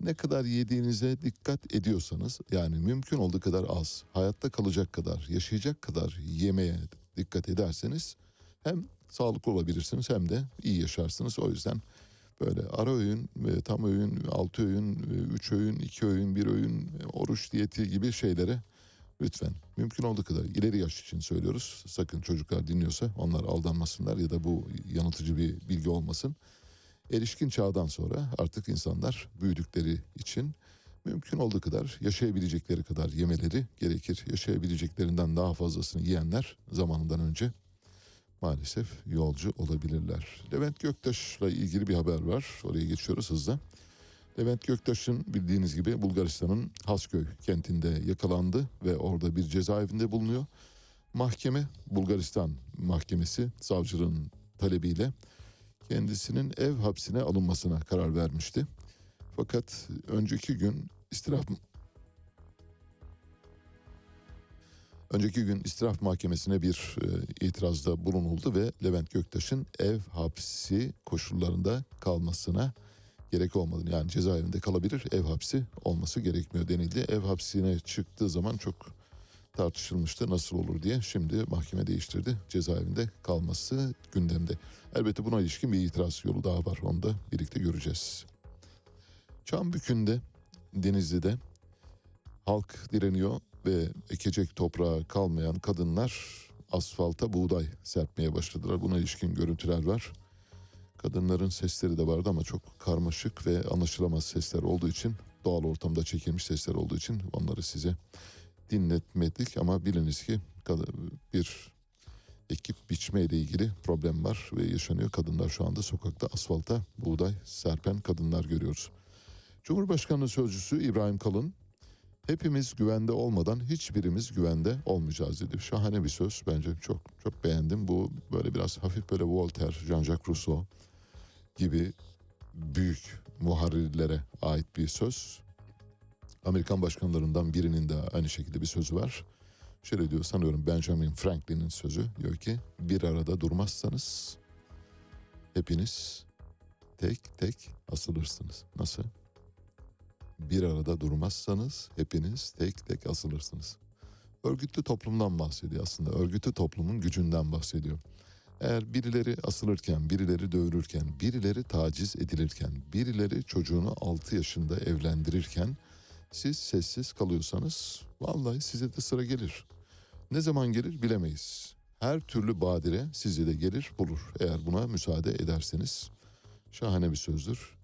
ne kadar yediğinize dikkat ediyorsanız yani mümkün olduğu kadar az, hayatta kalacak kadar, yaşayacak kadar yemeye dikkat ederseniz hem sağlıklı olabilirsiniz hem de iyi yaşarsınız. O yüzden böyle ara öğün, e, tam öğün, altı öğün, e, üç öğün, iki öğün, bir öğün, e, oruç diyeti gibi şeylere lütfen mümkün olduğu kadar ileri yaş için söylüyoruz. Sakın çocuklar dinliyorsa onlar aldanmasınlar ya da bu yanıltıcı bir bilgi olmasın. Erişkin çağdan sonra artık insanlar büyüdükleri için mümkün olduğu kadar yaşayabilecekleri kadar yemeleri gerekir. Yaşayabileceklerinden daha fazlasını yiyenler zamanından önce maalesef yolcu olabilirler. Levent Göktaş'la ilgili bir haber var. Oraya geçiyoruz hızla. Levent Göktaş'ın bildiğiniz gibi Bulgaristan'ın Hasköy kentinde yakalandı ve orada bir cezaevinde bulunuyor. Mahkeme Bulgaristan mahkemesi savcının talebiyle kendisinin ev hapsine alınmasına karar vermişti. Fakat önceki gün istiraf Önceki gün istiraf mahkemesine bir e, itirazda bulunuldu ve Levent Göktaş'ın ev hapsi koşullarında kalmasına gerek olmadığını yani cezaevinde kalabilir ev hapsi olması gerekmiyor denildi. Ev hapsine çıktığı zaman çok tartışılmıştı nasıl olur diye. Şimdi mahkeme değiştirdi. Cezaevinde kalması gündemde. Elbette buna ilişkin bir itiraz yolu daha var. Onu da birlikte göreceğiz. Çambükü'nde, Denizli'de halk direniyor ve ekecek toprağa kalmayan kadınlar asfalta buğday serpmeye başladılar. Buna ilişkin görüntüler var. Kadınların sesleri de vardı ama çok karmaşık ve anlaşılamaz sesler olduğu için doğal ortamda çekilmiş sesler olduğu için onları size dinletmedik ama biliniz ki bir ekip biçme ile ilgili problem var ve yaşanıyor. Kadınlar şu anda sokakta asfalta buğday serpen kadınlar görüyoruz. Cumhurbaşkanı Sözcüsü İbrahim Kalın hepimiz güvende olmadan hiçbirimiz güvende olmayacağız dedi. Şahane bir söz bence çok çok beğendim. Bu böyle biraz hafif böyle Voltaire, Jean-Jacques Rousseau gibi büyük muharrirlere ait bir söz. Amerikan başkanlarından birinin de aynı şekilde bir sözü var. Şöyle diyor sanıyorum Benjamin Franklin'in sözü diyor ki bir arada durmazsanız hepiniz tek tek asılırsınız. Nasıl? Bir arada durmazsanız hepiniz tek tek asılırsınız. Örgütlü toplumdan bahsediyor aslında. Örgütlü toplumun gücünden bahsediyor. Eğer birileri asılırken, birileri dövülürken, birileri taciz edilirken, birileri çocuğunu 6 yaşında evlendirirken siz sessiz kalıyorsanız vallahi size de sıra gelir. Ne zaman gelir bilemeyiz. Her türlü badire sizi de gelir bulur eğer buna müsaade ederseniz. Şahane bir sözdür.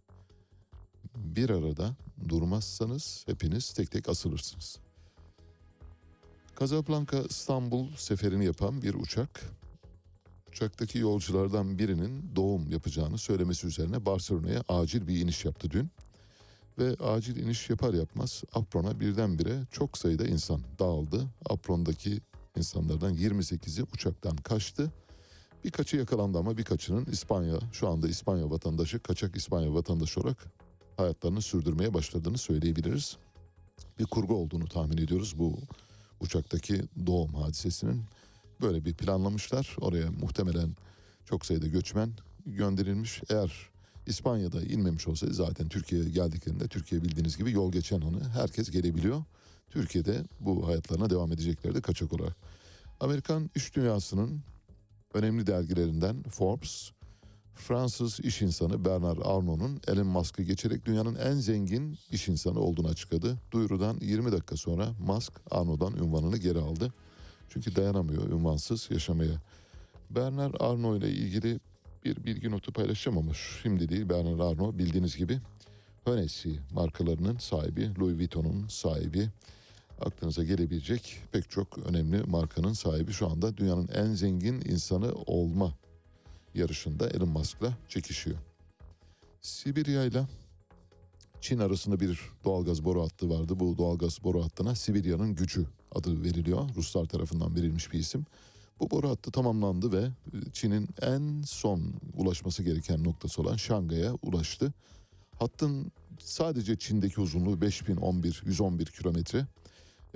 Bir arada durmazsanız hepiniz tek tek asılırsınız. Casablanca İstanbul seferini yapan bir uçak uçaktaki yolculardan birinin doğum yapacağını söylemesi üzerine Barcelona'ya acil bir iniş yaptı dün. Ve acil iniş yapar yapmaz aprona birdenbire çok sayıda insan dağıldı. Aprondaki insanlardan 28'i uçaktan kaçtı. Birkaçı yakalandı ama birkaçının İspanya, şu anda İspanya vatandaşı, kaçak İspanya vatandaşı olarak hayatlarını sürdürmeye başladığını söyleyebiliriz. Bir kurgu olduğunu tahmin ediyoruz bu uçaktaki doğum hadisesinin. Böyle bir planlamışlar. Oraya muhtemelen çok sayıda göçmen gönderilmiş. Eğer İspanya'da inmemiş olsaydı zaten Türkiye'ye geldiklerinde Türkiye bildiğiniz gibi yol geçen hanı herkes gelebiliyor. Türkiye'de bu hayatlarına devam edeceklerdi kaçak olarak. Amerikan iş dünyasının önemli dergilerinden Forbes, Fransız iş insanı Bernard Arnault'un Elon Musk'ı geçerek dünyanın en zengin iş insanı olduğunu açıkladı. Duyurudan 20 dakika sonra Musk Arnault'dan ünvanını geri aldı. Çünkü dayanamıyor ünvansız yaşamaya. Bernard Arnault ile ilgili bir bilgi notu paylaşacağım ama şimdi değil Bernard Arnault bildiğiniz gibi Hennessy markalarının sahibi, Louis Vuitton'un sahibi, aklınıza gelebilecek pek çok önemli markanın sahibi şu anda dünyanın en zengin insanı olma yarışında Elon Musk'la çekişiyor. Sibirya ile Çin arasında bir doğalgaz boru hattı vardı. Bu doğalgaz boru hattına Sibirya'nın gücü adı veriliyor. Ruslar tarafından verilmiş bir isim. Bu boru hattı tamamlandı ve Çin'in en son ulaşması gereken noktası olan Şangay'a ulaştı. Hattın sadece Çin'deki uzunluğu 5011 111 kilometre.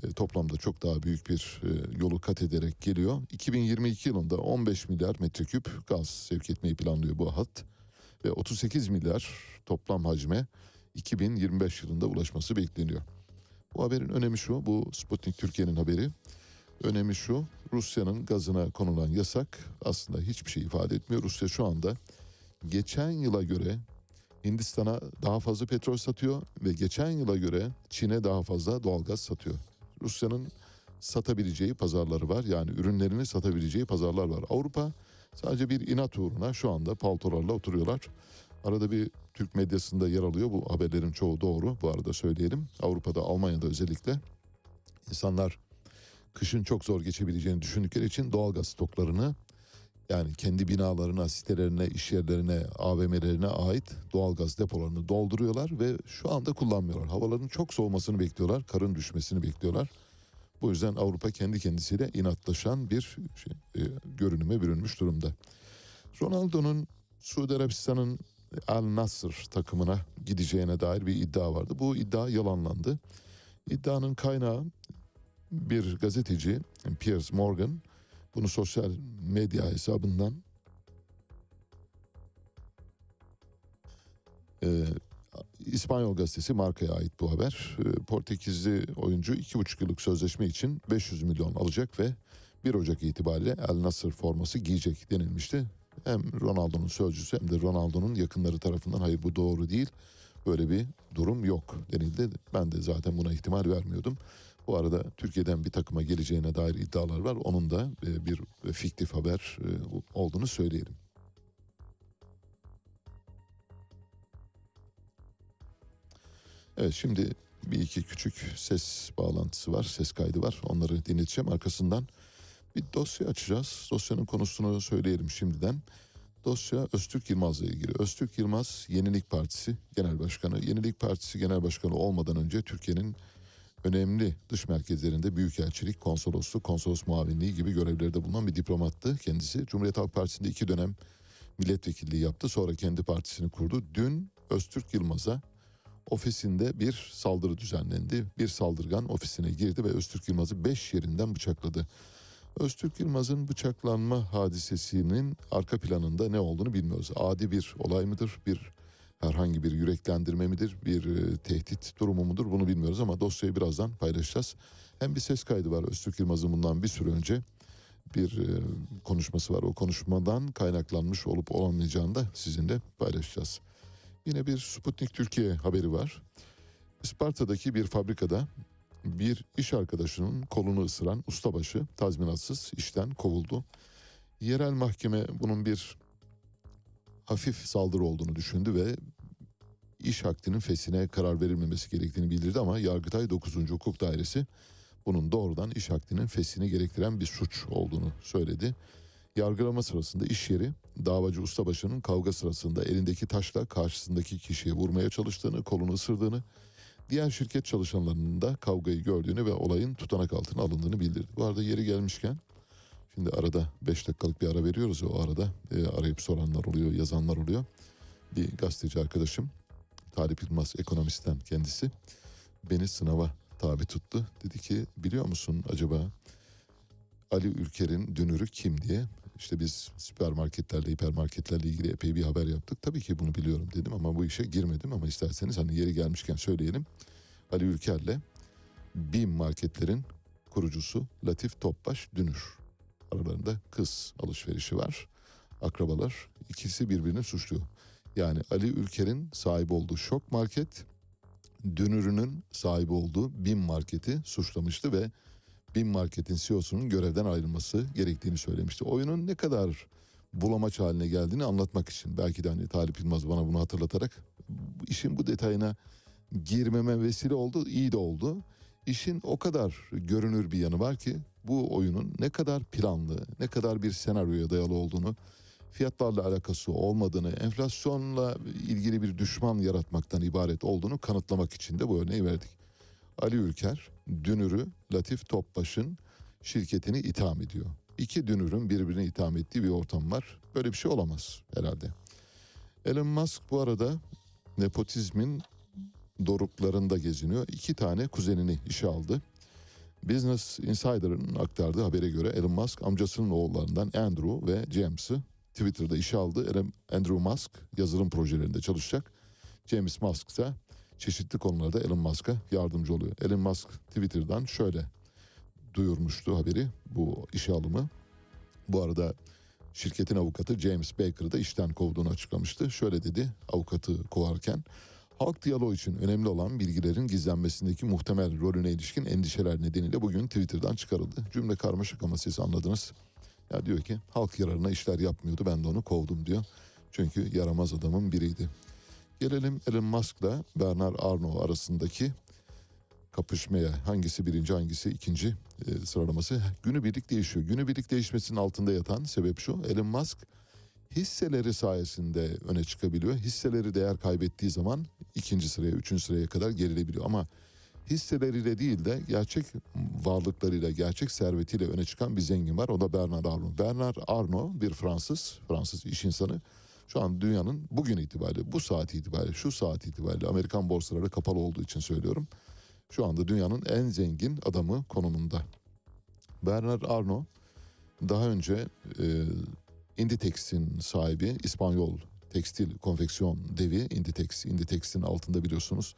E, toplamda çok daha büyük bir e, yolu kat ederek geliyor. 2022 yılında 15 milyar metreküp gaz sevk etmeyi planlıyor bu hat ve 38 milyar toplam hacme 2025 yılında ulaşması bekleniyor. Bu haberin önemi şu, bu Sputnik Türkiye'nin haberi. Önemi şu, Rusya'nın gazına konulan yasak aslında hiçbir şey ifade etmiyor. Rusya şu anda geçen yıla göre Hindistan'a daha fazla petrol satıyor ve geçen yıla göre Çin'e daha fazla doğalgaz satıyor. Rusya'nın satabileceği pazarları var. Yani ürünlerini satabileceği pazarlar var. Avrupa sadece bir inat uğruna şu anda paltolarla oturuyorlar. Arada bir Türk medyasında yer alıyor. Bu haberlerin çoğu doğru. Bu arada söyleyelim. Avrupa'da, Almanya'da özellikle insanlar kışın çok zor geçebileceğini düşündükleri için doğalgaz stoklarını yani kendi binalarına, sitelerine, iş yerlerine, AVM'lerine ait doğalgaz depolarını dolduruyorlar ve şu anda kullanmıyorlar. Havaların çok soğumasını bekliyorlar, karın düşmesini bekliyorlar. Bu yüzden Avrupa kendi kendisiyle inatlaşan bir şey, e, görünüme bürünmüş durumda. Ronaldo'nun Suudi Arabistan'ın Al Nasr takımına gideceğine dair bir iddia vardı. Bu iddia yalanlandı. İddianın kaynağı bir gazeteci Piers Morgan bunu sosyal medya hesabından e, İspanyol gazetesi Marka'ya ait bu haber. Ee, Portekizli oyuncu 2,5 yıllık sözleşme için 500 milyon alacak ve 1 Ocak itibariyle El Nasır forması giyecek denilmişti. Hem Ronaldo'nun sözcüsü hem de Ronaldo'nun yakınları tarafından hayır bu doğru değil. Böyle bir durum yok denildi. Ben de zaten buna ihtimal vermiyordum. Bu arada Türkiye'den bir takıma geleceğine dair iddialar var. Onun da e, bir fiktif haber e, olduğunu söyleyelim. Evet şimdi bir iki küçük ses bağlantısı var, ses kaydı var. Onları dinleteceğim. Arkasından bir dosya açacağız. Dosyanın konusunu söyleyelim şimdiden. Dosya Öztürk Yılmaz'la ilgili. Öztürk Yılmaz Yenilik Partisi Genel Başkanı. Yenilik Partisi Genel Başkanı olmadan önce Türkiye'nin önemli dış merkezlerinde büyükelçilik, konsolosluk, konsolos muavinliği gibi görevlerde bulunan bir diplomattı kendisi. Cumhuriyet Halk Partisi'nde iki dönem milletvekilliği yaptı. Sonra kendi partisini kurdu. Dün Öztürk Yılmaz'a ofisinde bir saldırı düzenlendi. Bir saldırgan ofisine girdi ve Öztürk Yılmaz'ı beş yerinden bıçakladı. Öztürk Yılmaz'ın bıçaklanma hadisesinin arka planında ne olduğunu bilmiyoruz. Adi bir olay mıdır? Bir herhangi bir yüreklendirme midir? Bir e, tehdit durumu mudur? Bunu bilmiyoruz ama dosyayı birazdan paylaşacağız. Hem bir ses kaydı var Öztürk Yılmaz'ın bundan bir süre önce bir e, konuşması var. O konuşmadan kaynaklanmış olup olamayacağını da sizinle paylaşacağız. Yine bir Sputnik Türkiye haberi var. Isparta'daki bir fabrikada bir iş arkadaşının kolunu ısıran ustabaşı tazminatsız işten kovuldu. Yerel mahkeme bunun bir hafif saldırı olduğunu düşündü ve iş hakkının fesine karar verilmemesi gerektiğini bildirdi ama Yargıtay 9. Hukuk Dairesi bunun doğrudan iş hakkının fesini gerektiren bir suç olduğunu söyledi. Yargılama sırasında iş yeri davacı ustabaşının kavga sırasında elindeki taşla karşısındaki kişiye vurmaya çalıştığını, kolunu ısırdığını, diğer şirket çalışanlarının da kavgayı gördüğünü ve olayın tutanak altına alındığını bildirdi. Bu arada yeri gelmişken şimdi arada 5 dakikalık bir ara veriyoruz ya o arada e, arayıp soranlar oluyor, yazanlar oluyor. Bir gazeteci arkadaşım Talip Yılmaz ekonomistten kendisi beni sınava tabi tuttu. Dedi ki biliyor musun acaba Ali Ülker'in dünürü kim diye. İşte biz süpermarketlerle, hipermarketlerle ilgili epey bir haber yaptık. Tabii ki bunu biliyorum dedim ama bu işe girmedim ama isterseniz hani yeri gelmişken söyleyelim. Ali Ülker'le BİM marketlerin kurucusu Latif Topbaş Dünür. Aralarında kız alışverişi var. Akrabalar ikisi birbirini suçluyor. Yani Ali Ülker'in sahibi olduğu şok market Dünür'ünün sahibi olduğu BİM marketi suçlamıştı ve BİM Market'in CEO'sunun görevden ayrılması gerektiğini söylemişti. Oyunun ne kadar bulamaç haline geldiğini anlatmak için. Belki de hani Talip Yılmaz bana bunu hatırlatarak işin bu detayına girmeme vesile oldu. iyi de oldu. İşin o kadar görünür bir yanı var ki bu oyunun ne kadar planlı, ne kadar bir senaryoya dayalı olduğunu, fiyatlarla alakası olmadığını, enflasyonla ilgili bir düşman yaratmaktan ibaret olduğunu kanıtlamak için de bu örneği verdik. Ali Ülker Dünür'ü Latif Topbaş'ın şirketini itham ediyor. İki Dünür'ün birbirini itham ettiği bir ortam var. Böyle bir şey olamaz herhalde. Elon Musk bu arada nepotizmin doruklarında geziniyor. İki tane kuzenini işe aldı. Business Insider'ın aktardığı habere göre Elon Musk amcasının oğullarından Andrew ve James'ı Twitter'da işe aldı. Andrew Musk yazılım projelerinde çalışacak. James Musk ise çeşitli konularda Elon Musk'a yardımcı oluyor. Elon Musk Twitter'dan şöyle duyurmuştu haberi bu işe alımı. Bu arada şirketin avukatı James Baker'ı da işten kovduğunu açıklamıştı. Şöyle dedi avukatı kovarken halk diyaloğu için önemli olan bilgilerin gizlenmesindeki muhtemel rolüne ilişkin endişeler nedeniyle bugün Twitter'dan çıkarıldı. Cümle karmaşık ama siz anladınız. Ya diyor ki halk yararına işler yapmıyordu ben de onu kovdum diyor. Çünkü yaramaz adamın biriydi. Gelelim Elon Musk'la Bernard Arnault arasındaki kapışmaya. Hangisi birinci hangisi ikinci e, sıralaması. Günübirlik değişiyor. Günübirlik değişmesinin altında yatan sebep şu. Elon Musk hisseleri sayesinde öne çıkabiliyor. Hisseleri değer kaybettiği zaman ikinci sıraya, üçüncü sıraya kadar gerilebiliyor. Ama hisseleriyle değil de gerçek varlıklarıyla, gerçek servetiyle öne çıkan bir zengin var. O da Bernard Arnault. Bernard Arnault bir Fransız, Fransız iş insanı. Şu an dünyanın bugün itibariyle, bu saat itibariyle, şu saat itibariyle Amerikan borsaları kapalı olduğu için söylüyorum. Şu anda dünyanın en zengin adamı konumunda. Bernard Arnault daha önce e, Inditex'in sahibi İspanyol tekstil konfeksiyon devi Inditex. Inditex'in altında biliyorsunuz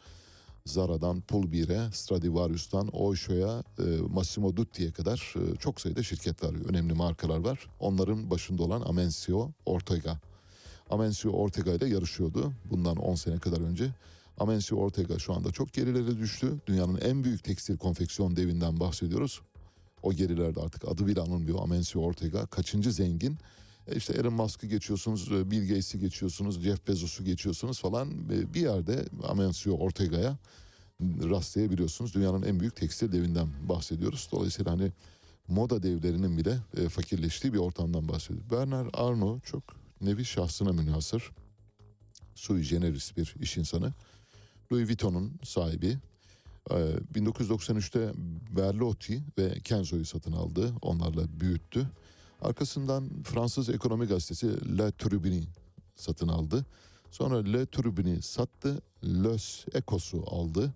Zara'dan Pull&Bear'e, Stradivarius'tan Oysho'ya, e, Massimo Dutti'ye kadar e, çok sayıda şirket var, önemli markalar var. Onların başında olan Amencio Ortega. Amencio Ortega ile yarışıyordu bundan 10 sene kadar önce. Amencio Ortega şu anda çok gerilere düştü. Dünyanın en büyük tekstil konfeksiyon devinden bahsediyoruz. O gerilerde artık adı bile anılmıyor Amencio Ortega. Kaçıncı zengin? E işte Elon Musk'ı geçiyorsunuz, e, Bill Gates'i geçiyorsunuz, Jeff Bezos'u geçiyorsunuz falan. Bir yerde Amencio Ortega'ya rastlayabiliyorsunuz. Dünyanın en büyük tekstil devinden bahsediyoruz. Dolayısıyla hani moda devlerinin bile e, fakirleştiği bir ortamdan bahsediyoruz. Bernard Arnault çok nevi şahsına münhasır. Sui generis bir iş insanı. Louis Vuitton'un sahibi. Ee, 1993'te Berlotti ve Kenzo'yu satın aldı. Onlarla büyüttü. Arkasından Fransız ekonomi gazetesi La Tribune'i satın aldı. Sonra Le Tribune'i sattı. Les Echos'u aldı.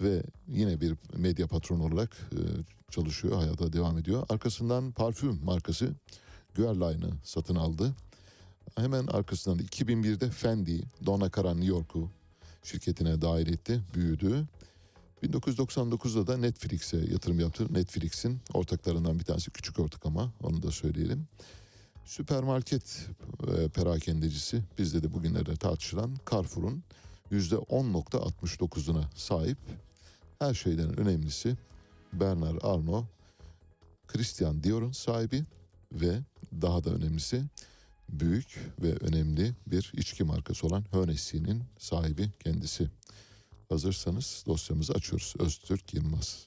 Ve yine bir medya patronu olarak e, çalışıyor, hayata devam ediyor. Arkasından parfüm markası Guerlain'i satın aldı. Hemen arkasından 2001'de Fendi, Donna Karan New York'u şirketine dahil etti, büyüdü. 1999'da da Netflix'e yatırım yaptı. Netflix'in ortaklarından bir tanesi küçük ortak ama onu da söyleyelim. Süpermarket e, perakendecisi bizde de bugünlerde tartışılan Carrefour'un %10.69'una sahip. Her şeyden önemlisi Bernard Arnault, Christian Dior'un sahibi ve daha da önemlisi büyük ve önemli bir içki markası olan Hönessy'nin sahibi kendisi. Hazırsanız dosyamızı açıyoruz. Öztürk Yılmaz.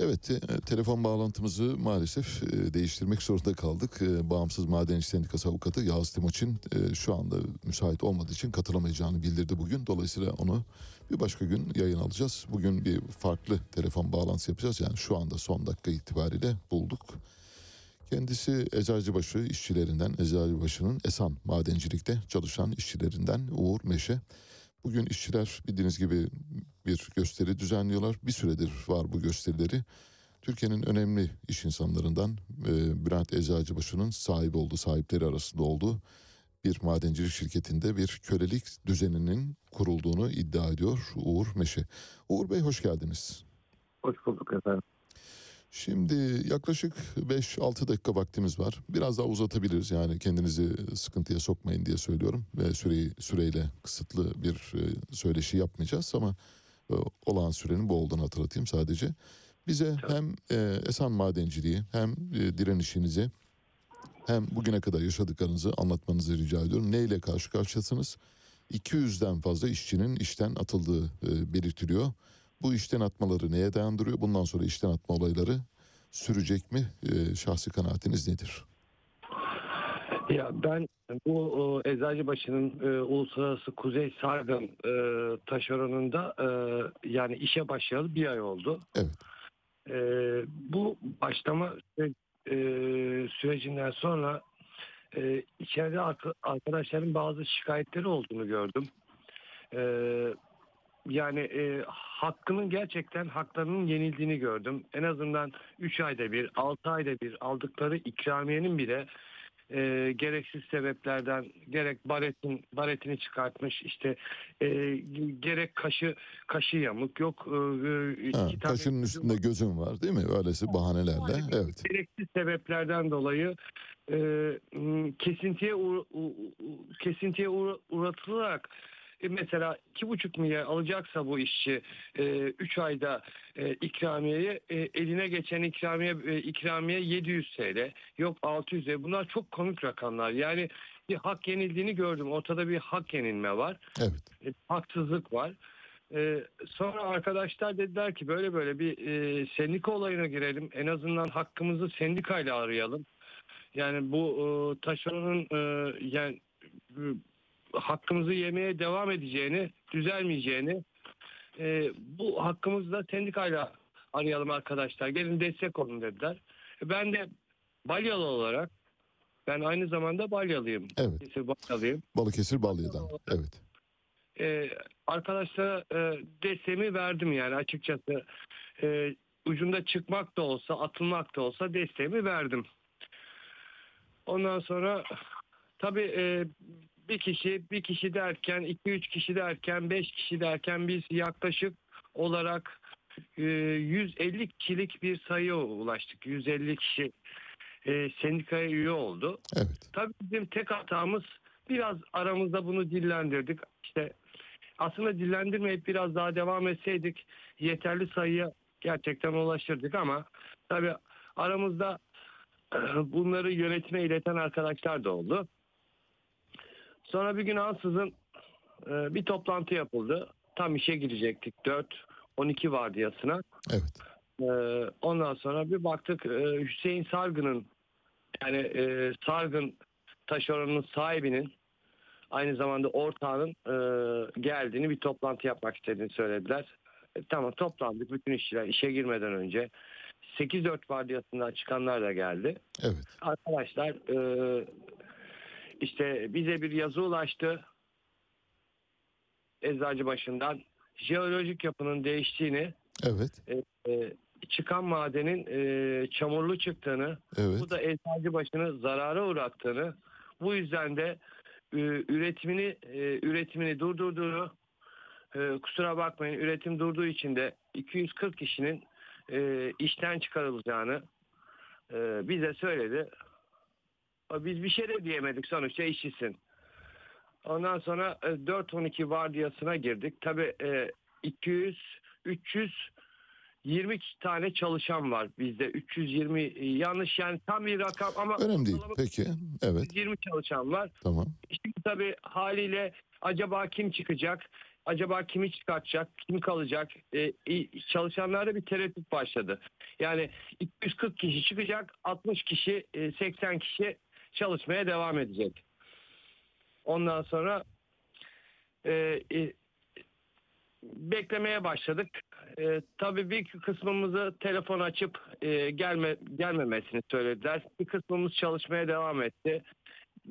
Evet, te- telefon bağlantımızı maalesef e, değiştirmek zorunda kaldık. E, Bağımsız Maden İş Sendikası avukatı Yağız Timoçin e, şu anda müsait olmadığı için katılamayacağını bildirdi bugün. Dolayısıyla onu bir başka gün yayın alacağız. Bugün bir farklı telefon bağlantısı yapacağız. Yani şu anda son dakika itibariyle bulduk. Kendisi Eczacıbaşı işçilerinden, Eczacıbaşı'nın Esan madencilikte çalışan işçilerinden Uğur Meşe. Bugün işçiler bildiğiniz gibi bir gösteri düzenliyorlar. Bir süredir var bu gösterileri. Türkiye'nin önemli iş insanlarından e, Bülent Eczacıbaşı'nın sahibi olduğu, sahipleri arasında olduğu bir madencilik şirketinde bir kölelik düzeninin kurulduğunu iddia ediyor Uğur Meşe. Uğur Bey hoş geldiniz. Hoş bulduk efendim. Şimdi yaklaşık 5-6 dakika vaktimiz var. Biraz daha uzatabiliriz yani kendinizi sıkıntıya sokmayın diye söylüyorum. Ve süreyi süreyle kısıtlı bir e, söyleşi yapmayacağız ama e, olağan sürenin bu olduğunu hatırlatayım sadece. Bize hem e, Esan madenciliği hem direnişinizi hem bugüne kadar yaşadıklarınızı anlatmanızı rica ediyorum. Neyle karşı karşıyasınız? 200'den fazla işçinin işten atıldığı belirtiliyor. Bu işten atmaları neye dayandırıyor? Bundan sonra işten atma olayları sürecek mi? E, şahsi kanaatiniz nedir? Ya ben bu e, Eczacıbaşı'nın e, Uluslararası Kuzey Sargın e, taşeronunda e, yani işe başlayalı bir ay oldu. Evet. E, bu başlama e, sürecinden sonra e, içeride arka- arkadaşların bazı şikayetleri olduğunu gördüm. E, yani e, hakkının gerçekten haklarının yenildiğini gördüm. En azından 3 ayda bir, 6 ayda bir aldıkları ikramiyenin bile e, gereksiz sebeplerden gerek baretin baretini çıkartmış işte e, gerek kaşı kaşı yamuk yok e, e, Ha, iki tane kaşının üstünde gözüm var değil mi? Öylesi bahanelerle. Evet. gereksiz sebeplerden dolayı e, kesintiye uğra- u- u- kesintiye uğra- uğratılarak e, mesela iki buçuk milyar alacaksa bu işçi 3 ayda e, ikramiyeyi e, eline geçen ikramiye e, ikramiye 700 TL yok 600 TL bunlar çok komik rakamlar yani bir hak yenildiğini gördüm ortada bir hak yenilme var Evet. E, haksızlık var. E, sonra arkadaşlar dediler ki böyle böyle bir e, sendika olayına girelim en azından hakkımızı sendikayla arayalım. Yani bu e, taşeronun e, yani e, hakkımızı yemeye devam edeceğini, düzelmeyeceğini e, bu hakkımızı da sendikayla arayalım arkadaşlar. Gelin destek olun dediler. E, Ben de Balyalı olarak ben aynı zamanda Balyalıyım. Evet. Balıkesir Balyalıyım. Balıkesir Balya'dan. Evet. E, arkadaşlara e, desteğimi verdim yani açıkçası. E, ucunda çıkmak da olsa, atılmak da olsa desteğimi verdim. Ondan sonra tabii e, bir kişi, bir kişi derken, iki üç kişi derken, beş kişi derken biz yaklaşık olarak e, 150 kişilik bir sayıya ulaştık. 150 kişi e, sendikaya üye oldu. Evet. Tabii bizim tek hatamız biraz aramızda bunu dillendirdik. İşte aslında dillendirmeyip biraz daha devam etseydik yeterli sayıya gerçekten ulaşırdık ama tabii aramızda bunları yönetime ileten arkadaşlar da oldu. Sonra bir gün ansızın e, bir toplantı yapıldı. Tam işe girecektik 4-12 vardiyasına. Evet. E, ondan sonra bir baktık e, Hüseyin Sargın'ın yani e, Sargın taşeronun sahibinin aynı zamanda ortağının e, geldiğini bir toplantı yapmak istediğini söylediler. E, tamam toplandık bütün işçiler işe girmeden önce 8-4 vardiyasından çıkanlar da geldi. Evet. Arkadaşlar e, işte bize bir yazı ulaştı. Eczacıbaşı'ndan jeolojik yapının değiştiğini Evet. e, e, çıkan madenin e, çamurlu çıktığını, Evet. bu da Eczacıbaşı'nı zarara uğrattığını, bu yüzden de e, üretimini e, üretimini durdurduğunu, e, kusura bakmayın üretim durduğu için de 240 kişinin e, işten çıkarılacağını e, bize söyledi. Biz bir şey de diyemedik sonuçta işçisin. Ondan sonra e, 4-12 vardiyasına girdik. Tabii e, 200 300 20 tane çalışan var bizde. 320 e, yanlış yani tam bir rakam ama Önemli değil. Peki. Evet. 120 çalışan var. Tamam. Şimdi tabii haliyle acaba kim çıkacak? Acaba kimi çıkartacak? Kim kalacak? Ee, i- çalışanlarda bir tereddüt başladı. Yani 240 kişi çıkacak, 60 kişi, e, 80 kişi çalışmaya devam edecek. Ondan sonra e, e, beklemeye başladık. E, tabii bir kısmımızı telefon açıp e, gelme gelmemesini söylediler. Bir kısmımız çalışmaya devam etti.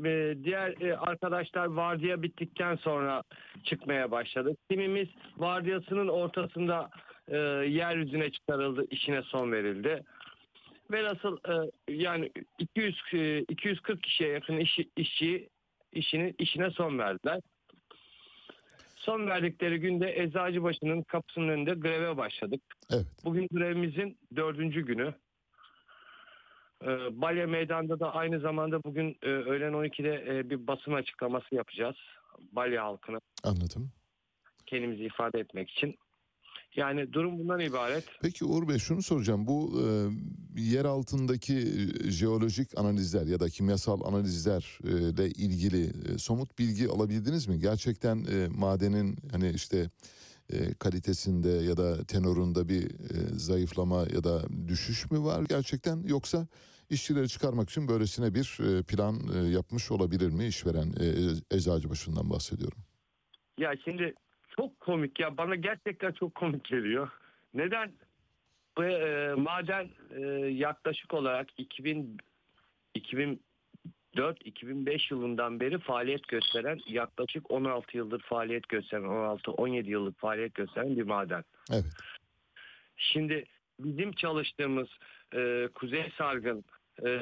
E, diğer e, arkadaşlar vardiya bittikten sonra çıkmaya başladı. Kimimiz vardiyasının ortasında e, yeryüzüne çıkarıldı, işine son verildi. Velhasıl e, yani 200 e, 240 kişiye yakın işi, işçi işini işine son verdiler. Son verdikleri günde Eczacıbaşı'nın kapısının önünde greve başladık. Evet. Bugün grevimizin dördüncü günü. Ee, Balya Meydan'da da aynı zamanda bugün e, öğlen 12'de e, bir basın açıklaması yapacağız. Balya halkına Anladım. kendimizi ifade etmek için. Yani durum bundan ibaret. Peki Uğur Bey şunu soracağım. Bu e, yer altındaki e, jeolojik analizler ya da kimyasal analizlerle ilgili e, somut bilgi alabildiniz mi? Gerçekten e, madenin hani işte e, kalitesinde ya da tenorunda bir e, zayıflama ya da düşüş mü var gerçekten yoksa işçileri çıkarmak için böylesine bir e, plan e, yapmış olabilir mi işveren e, Eczacıbaşı'ndan bahsediyorum. Ya şimdi çok komik ya bana gerçekten çok komik geliyor. Neden? Bu e, maden e, yaklaşık olarak 2000 2004-2005 yılından beri faaliyet gösteren yaklaşık 16 yıldır faaliyet gösteren 16-17 yıllık faaliyet gösteren bir maden. Evet. Şimdi bizim çalıştığımız e, Kuzey Sargın e,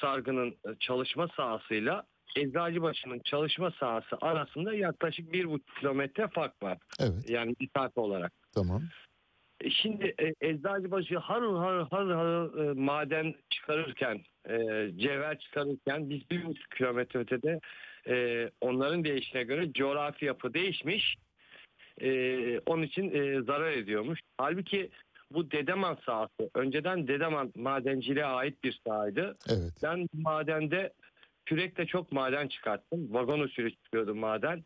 Sargı'nın çalışma sahasıyla Eczacıbaşı'nın çalışma sahası arasında yaklaşık bir buçuk kilometre fark var. Evet. Yani mesafe olarak. Tamam. E, Şimdi e, Eczacıbaşı harıl harıl harıl harıl e, maden çıkarırken, e, cevher çıkarırken biz bir buçuk kilometre ötede e, onların değişine göre coğrafi yapı değişmiş. E, onun için e, zarar ediyormuş. Halbuki bu Dedeman sahası önceden Dedeman madenciliğe ait bir sahaydı. Evet. Ben madende kürekle çok maden çıkarttım. Vagon usulü çıkıyordu maden.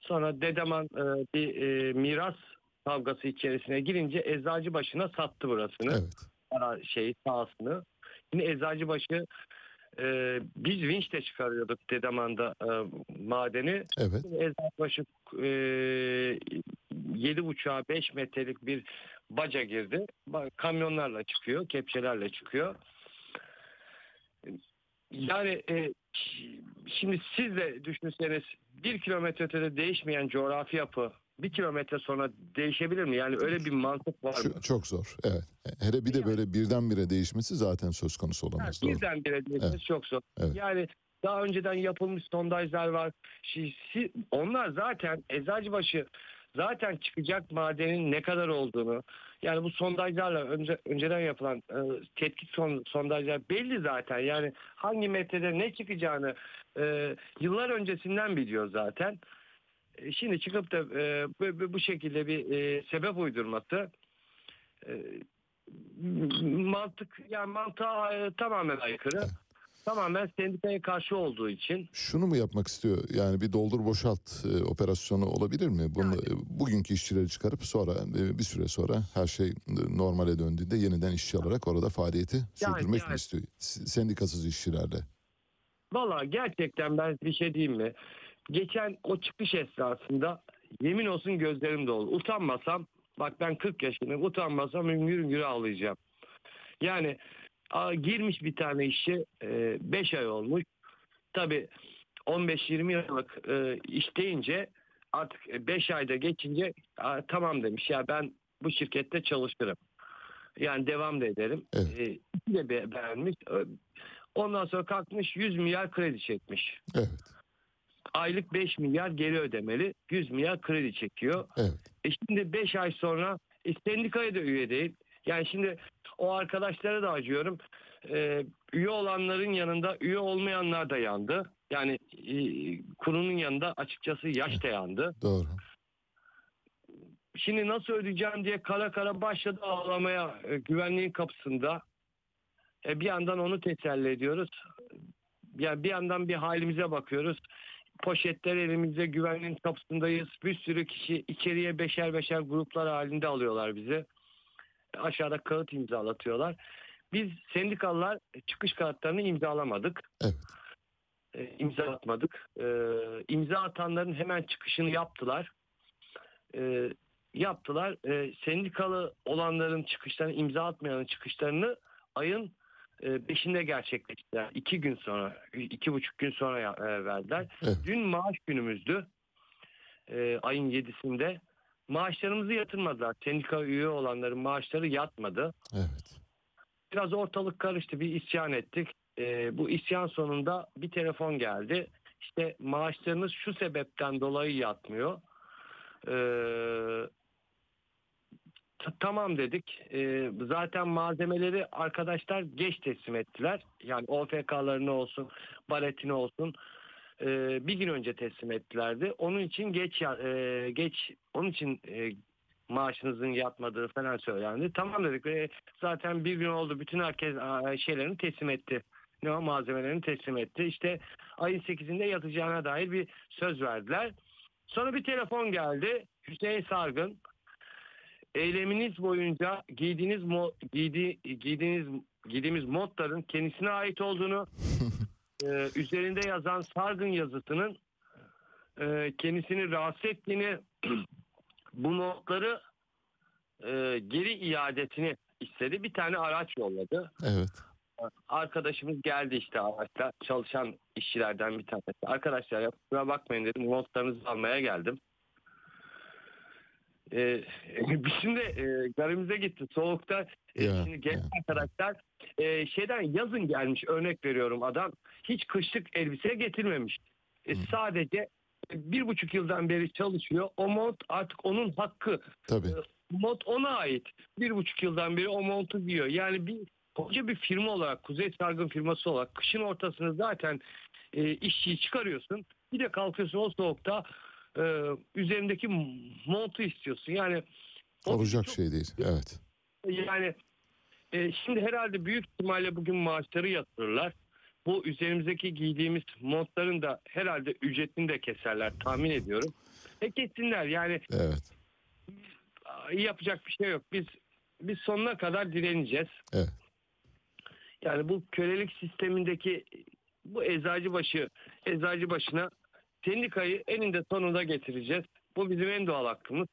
Sonra Dedeman e, bir e, miras kavgası içerisine girince Eczacıbaşı'na sattı burasını. Evet. Ara, şey sahasını. Yine Eczacıbaşı e, biz vinçle çıkarıyorduk Dedeman'da e, madeni. Evet. Eczacıbaşı e, 7,5'a 5 metrelik bir baca girdi. Kamyonlarla çıkıyor, kepçelerle çıkıyor. Yani e, şimdi siz de düşünseniz bir kilometre ötede değişmeyen coğrafi yapı bir kilometre sonra değişebilir mi? Yani öyle bir mantık var mı? Çok zor. Evet. Hele bir de böyle birdenbire değişmesi zaten söz konusu olamaz. Doğru. Birdenbire değişmesi Evet. çok zor. Evet. Yani daha önceden yapılmış sondajlar var. Şi- si- Onlar zaten Eczacıbaşı zaten çıkacak madenin ne kadar olduğunu yani bu sondajlarla önce, önceden yapılan e, tetkik son, sondajlar belli zaten. Yani hangi metrede ne çıkacağını e, yıllar öncesinden biliyor zaten. E, Şimdi çıkıp da e, bu, bu- şekilde bir e, sebep uydurması e, mantık yani mantığa e, tamamen aykırı. Tamamen sendikaya karşı olduğu için. Şunu mu yapmak istiyor? Yani bir doldur boşalt e, operasyonu olabilir mi? Bunu e, bugünkü işçileri çıkarıp sonra e, bir süre sonra her şey e, normale döndüğünde yeniden işçi alarak orada faaliyeti sürdürmek mi yani. istiyor? S- Sendikasız işçilerle. Valla gerçekten ben bir şey diyeyim mi? Geçen o çıkış esnasında yemin olsun gözlerim doldu. Utanmasam bak ben 40 yaşındayım utanmasam hüngür hüngür ağlayacağım. Yani girmiş bir tane işçi 5 ay olmuş. Tabii 15-20 yıllık e, iş deyince artık 5 ayda geçince tamam demiş ya ben bu şirkette çalışırım. Yani devam da ederim. E, iki de be- beğenmiş. Ondan sonra kalkmış 100 milyar kredi çekmiş. Evet. Aylık 5 milyar geri ödemeli. 100 milyar kredi çekiyor. Evet. E şimdi 5 ay sonra e, sendikaya da üye değil. Yani şimdi o arkadaşlara da acıyorum. E, üye olanların yanında üye olmayanlar da yandı. Yani e, kurunun yanında açıkçası yaş da yandı. Doğru. Şimdi nasıl ödeyeceğim diye kara kara başladı ağlamaya e, güvenliğin kapısında. E, bir yandan onu teselli ediyoruz. Ya bir yandan bir halimize bakıyoruz. Poşetler elimizde güvenliğin kapısındayız. Bir sürü kişi içeriye beşer beşer gruplar halinde alıyorlar bizi. Aşağıda kağıt imzalatıyorlar. Biz sendikalılar çıkış kağıtlarını imzalamadık. E, imza atmadık. E, imza atanların hemen çıkışını yaptılar. E, yaptılar. E, sendikalı olanların çıkışlarını, imza atmayanın çıkışlarını ayın e, beşinde gerçekleştiler. İki gün sonra, iki buçuk gün sonra verdiler. Dün maaş günümüzdü. E, ayın yedisinde. Maaşlarımızı yatırmadılar. Sendika üye olanların maaşları yatmadı. Evet. Biraz ortalık karıştı. Bir isyan ettik. E, bu isyan sonunda bir telefon geldi. İşte maaşlarınız şu sebepten dolayı yatmıyor. Eee Ta- Tamam dedik. Ee, zaten malzemeleri arkadaşlar geç teslim ettiler. Yani OFK'larını olsun, baretini olsun ee, bir gün önce teslim ettilerdi. Onun için geç e, geç onun için e, maaşınızın yatmadığı falan söylendi. Tamam dedik. Ee, zaten bir gün oldu. Bütün herkes şeylerini teslim etti. Ne o malzemelerini teslim etti. İşte ayın 8'inde yatacağına dair bir söz verdiler. Sonra bir telefon geldi. Hüseyin Sargın eyleminiz boyunca giydiğiniz mo, giydi, giydiğiniz giydiğimiz montların kendisine ait olduğunu e, üzerinde yazan sargın yazısının e, kendisini rahatsız ettiğini bu montları e, geri iadesini istedi. Bir tane araç yolladı. Evet. Arkadaşımız geldi işte araçla çalışan işçilerden bir tanesi. Arkadaşlar ya kusura bakmayın dedim montlarınızı almaya geldim. Ee, bizim de e, garimize gitti soğukta. E, Ya, şimdi genç arkadaşlar e, şeyden yazın gelmiş örnek veriyorum adam hiç kışlık elbise getirmemiş. E, sadece bir buçuk yıldan beri çalışıyor. O mont artık onun hakkı. Tabii. E, Mont ona ait. Bir buçuk yıldan beri o montu giyiyor. Yani bir koca bir firma olarak Kuzey Sargın firması olarak kışın ortasında zaten e, işçiyi çıkarıyorsun. Bir de kalkıyorsun o soğukta e, üzerindeki montu istiyorsun. Yani Olacak şey değil. Evet. yani e, şimdi herhalde büyük ihtimalle bugün maaşları yatırırlar. Bu üzerimizdeki giydiğimiz montların da herhalde ücretini de keserler tahmin ediyorum. E kesinler yani Evet. yapacak bir şey yok. Biz biz sonuna kadar direneceğiz. Evet. Yani bu kölelik sistemindeki bu eczacı başı eczacı başına sendikayı eninde sonunda getireceğiz. Bu bizim en doğal hakkımız.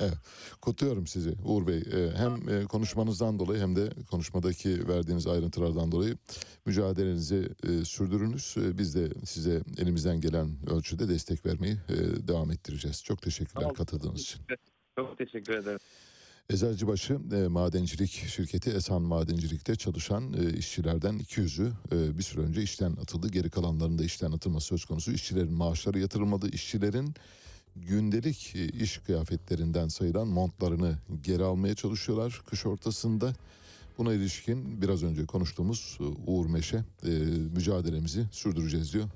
Evet. Kutluyorum sizi Uğur Bey. Ee, Hem e, konuşmanızdan dolayı hem de konuşmadaki verdiğiniz ayrıntılardan dolayı mücadelenizi e, sürdürünüz. E, Biz de size elimizden gelen ölçüde destek vermeyi e, devam ettireceğiz. Çok teşekkürler katıldığınız için. Çok teşekkür ederim. Eczacıbaşı e, madencilik şirketi Esan Madencilik'te çalışan e, işçilerden 200'ü e, bir süre önce işten atıldı. Geri kalanların da işten atılması söz konusu. İşçilerin maaşları yatırılmadı. İşçilerin gündelik e, iş kıyafetlerinden sayılan montlarını geri almaya çalışıyorlar kış ortasında. Buna ilişkin biraz önce konuştuğumuz e, Uğur Meşe e, mücadelemizi sürdüreceğiz diyor.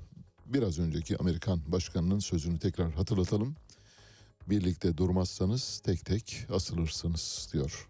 Biraz önceki Amerikan başkanının sözünü tekrar hatırlatalım. Birlikte durmazsanız tek tek asılırsınız diyor.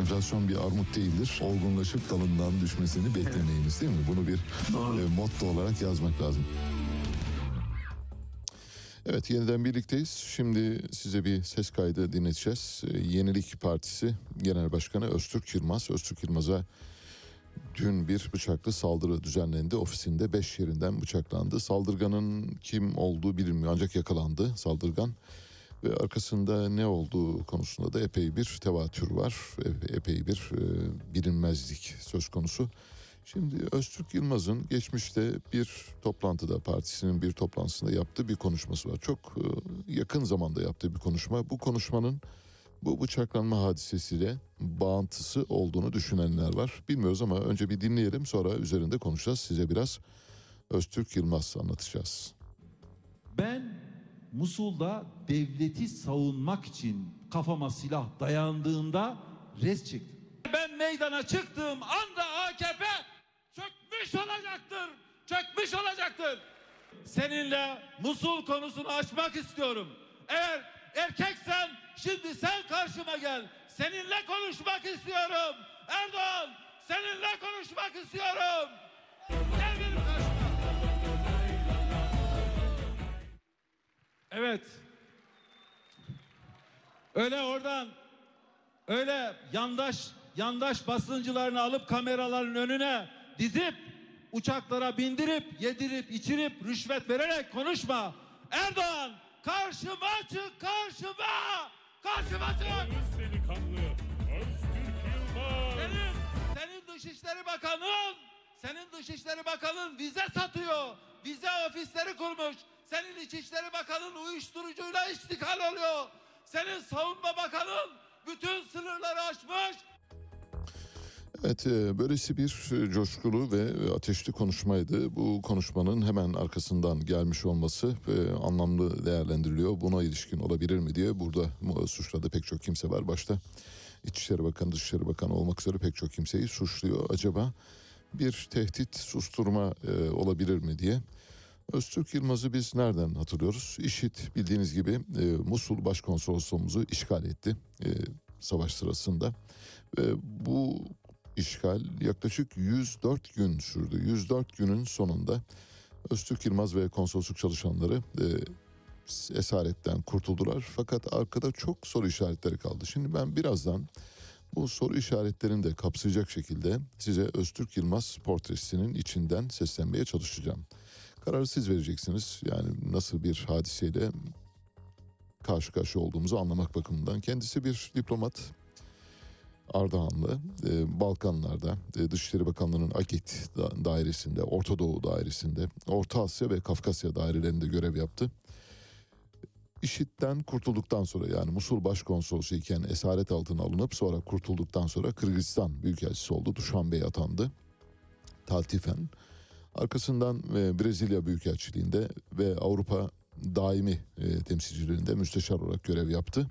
Enflasyon bir armut değildir. Olgunlaşıp dalından düşmesini beklemeyiniz değil mi? Bunu bir e, motto olarak yazmak lazım. Evet yeniden birlikteyiz. Şimdi size bir ses kaydı dinleteceğiz. E, Yenilik Partisi Genel Başkanı Öztürk Yılmaz. Öztürk Yılmaz'a dün bir bıçaklı saldırı düzenlendi. Ofisinde beş yerinden bıçaklandı. Saldırganın kim olduğu bilinmiyor ancak yakalandı saldırgan. Ve arkasında ne olduğu konusunda da epey bir tevatür var. E- Epey bir e, bilinmezlik söz konusu. Şimdi Öztürk Yılmaz'ın geçmişte bir toplantıda partisinin bir toplantısında yaptığı bir konuşması var. Çok e, yakın zamanda yaptığı bir konuşma. Bu konuşmanın bu bıçaklanma hadisesiyle bağıntısı olduğunu düşünenler var. Bilmiyoruz ama önce bir dinleyelim sonra üzerinde konuşacağız. Size biraz Öztürk Yılmaz anlatacağız. Ben Musul'da devleti savunmak için kafama silah dayandığında res çektim. Ben meydana çıktığım anda AKP çökmüş olacaktır. Çökmüş olacaktır. Seninle Musul konusunu açmak istiyorum. Eğer erkeksen şimdi sen karşıma gel. Seninle konuşmak istiyorum. Erdoğan seninle konuşmak istiyorum. Evet. Öyle oradan öyle yandaş yandaş basıncılarını alıp kameraların önüne dizip uçaklara bindirip yedirip içirip rüşvet vererek konuşma. Erdoğan karşıma çık karşıma. Karşıma çık. Senin, senin Dışişleri Bakanın senin Dışişleri Bakanın vize satıyor. Vize ofisleri kurmuş. Senin İçişleri Bakanın uyuşturucuyla iştikal oluyor. Senin Savunma Bakanın bütün sınırları aşmış. Evet, e, böylesi bir e, coşkulu ve ateşli konuşmaydı. Bu konuşmanın hemen arkasından gelmiş olması e, anlamlı değerlendiriliyor. Buna ilişkin olabilir mi diye burada suçladı pek çok kimse var. Başta İçişleri Bakanı, Dışişleri Bakanı olmak üzere pek çok kimseyi suçluyor. Acaba bir tehdit, susturma e, olabilir mi diye. Öztürk Yılmaz'ı biz nereden hatırlıyoruz? İşit bildiğiniz gibi e, Musul Başkonsolosluğumuzu işgal etti e, savaş sırasında. Ve bu işgal yaklaşık 104 gün sürdü. 104 günün sonunda Öztürk Yılmaz ve konsolosluk çalışanları e, esaretten kurtuldular. Fakat arkada çok soru işaretleri kaldı. Şimdi ben birazdan bu soru işaretlerini de kapsayacak şekilde size Öztürk Yılmaz portresinin içinden seslenmeye çalışacağım. Kararı siz vereceksiniz. Yani nasıl bir hadiseyle karşı karşıya olduğumuzu anlamak bakımından. Kendisi bir diplomat. Ardahanlı, e, Balkanlarda, e, Dışişleri Bakanlığı'nın AKİT da- dairesinde, Orta Doğu dairesinde, Orta Asya ve Kafkasya dairelerinde görev yaptı. İşit'ten kurtulduktan sonra yani Musul Başkonsolosu iken esaret altına alınıp sonra kurtulduktan sonra Kırgızistan Büyükelçisi oldu. Duşanbe'ye atandı. Taltifen. Arkasından e, Brezilya Büyükelçiliğinde ve Avrupa daimi e, temsilciliğinde müsteşar olarak görev yaptı.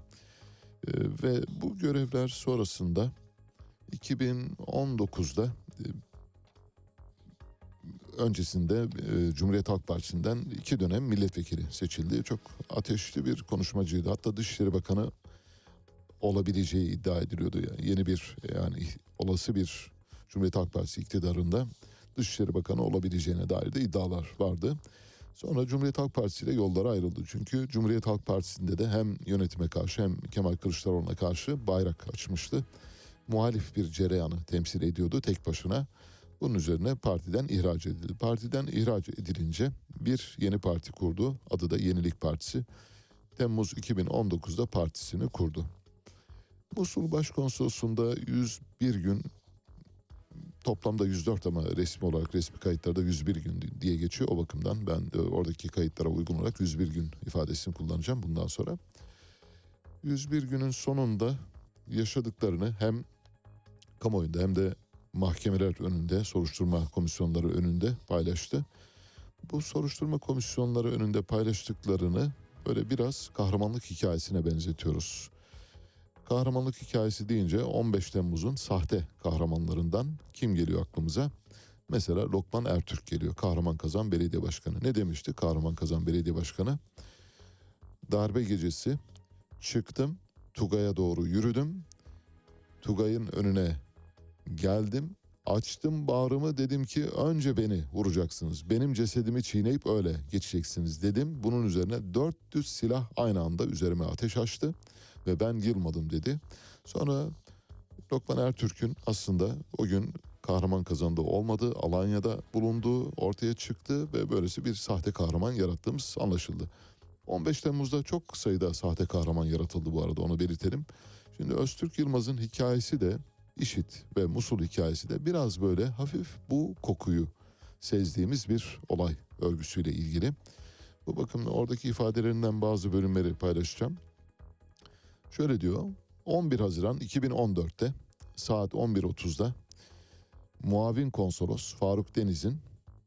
E, ve bu görevler sonrasında 2019'da e, öncesinde e, Cumhuriyet Halk Partisi'nden iki dönem milletvekili seçildi. Çok ateşli bir konuşmacıydı. Hatta Dışişleri Bakanı olabileceği iddia ediliyordu. Yani yeni bir yani olası bir Cumhuriyet Halk Partisi iktidarında Dışişleri Bakanı olabileceğine dair de iddialar vardı. Sonra Cumhuriyet Halk Partisi ile yolları ayrıldı. Çünkü Cumhuriyet Halk Partisi'nde de hem yönetime karşı hem Kemal Kılıçdaroğlu'na karşı bayrak açmıştı. Muhalif bir cereyanı temsil ediyordu tek başına. Bunun üzerine partiden ihraç edildi. Partiden ihraç edilince bir yeni parti kurdu. Adı da Yenilik Partisi. Temmuz 2019'da partisini kurdu. Musul Başkonsolosluğu'nda 101 gün toplamda 104 ama resmi olarak resmi kayıtlarda 101 gün diye geçiyor. O bakımdan ben oradaki kayıtlara uygun olarak 101 gün ifadesini kullanacağım bundan sonra. 101 günün sonunda yaşadıklarını hem kamuoyunda hem de mahkemeler önünde, soruşturma komisyonları önünde paylaştı. Bu soruşturma komisyonları önünde paylaştıklarını böyle biraz kahramanlık hikayesine benzetiyoruz. Kahramanlık hikayesi deyince 15 Temmuz'un sahte kahramanlarından kim geliyor aklımıza? Mesela Lokman Ertürk geliyor. Kahraman Kazan Belediye Başkanı. Ne demişti Kahraman Kazan Belediye Başkanı? Darbe gecesi çıktım, Tugay'a doğru yürüdüm. Tugay'ın önüne geldim, açtım bağrımı dedim ki önce beni vuracaksınız. Benim cesedimi çiğneyip öyle geçeceksiniz dedim. Bunun üzerine 400 silah aynı anda üzerime ateş açtı ve ben yılmadım dedi. Sonra Lokman Ertürk'ün aslında o gün kahraman kazandı olmadı. Alanya'da bulunduğu ortaya çıktı ve böylesi bir sahte kahraman yarattığımız anlaşıldı. 15 Temmuz'da çok sayıda sahte kahraman yaratıldı bu arada onu belirtelim. Şimdi Öztürk Yılmaz'ın hikayesi de İşit ve Musul hikayesi de biraz böyle hafif bu kokuyu sezdiğimiz bir olay örgüsüyle ilgili. Bu bakımda oradaki ifadelerinden bazı bölümleri paylaşacağım. Şöyle diyor. 11 Haziran 2014'te saat 11.30'da muavin konsolos Faruk Deniz'in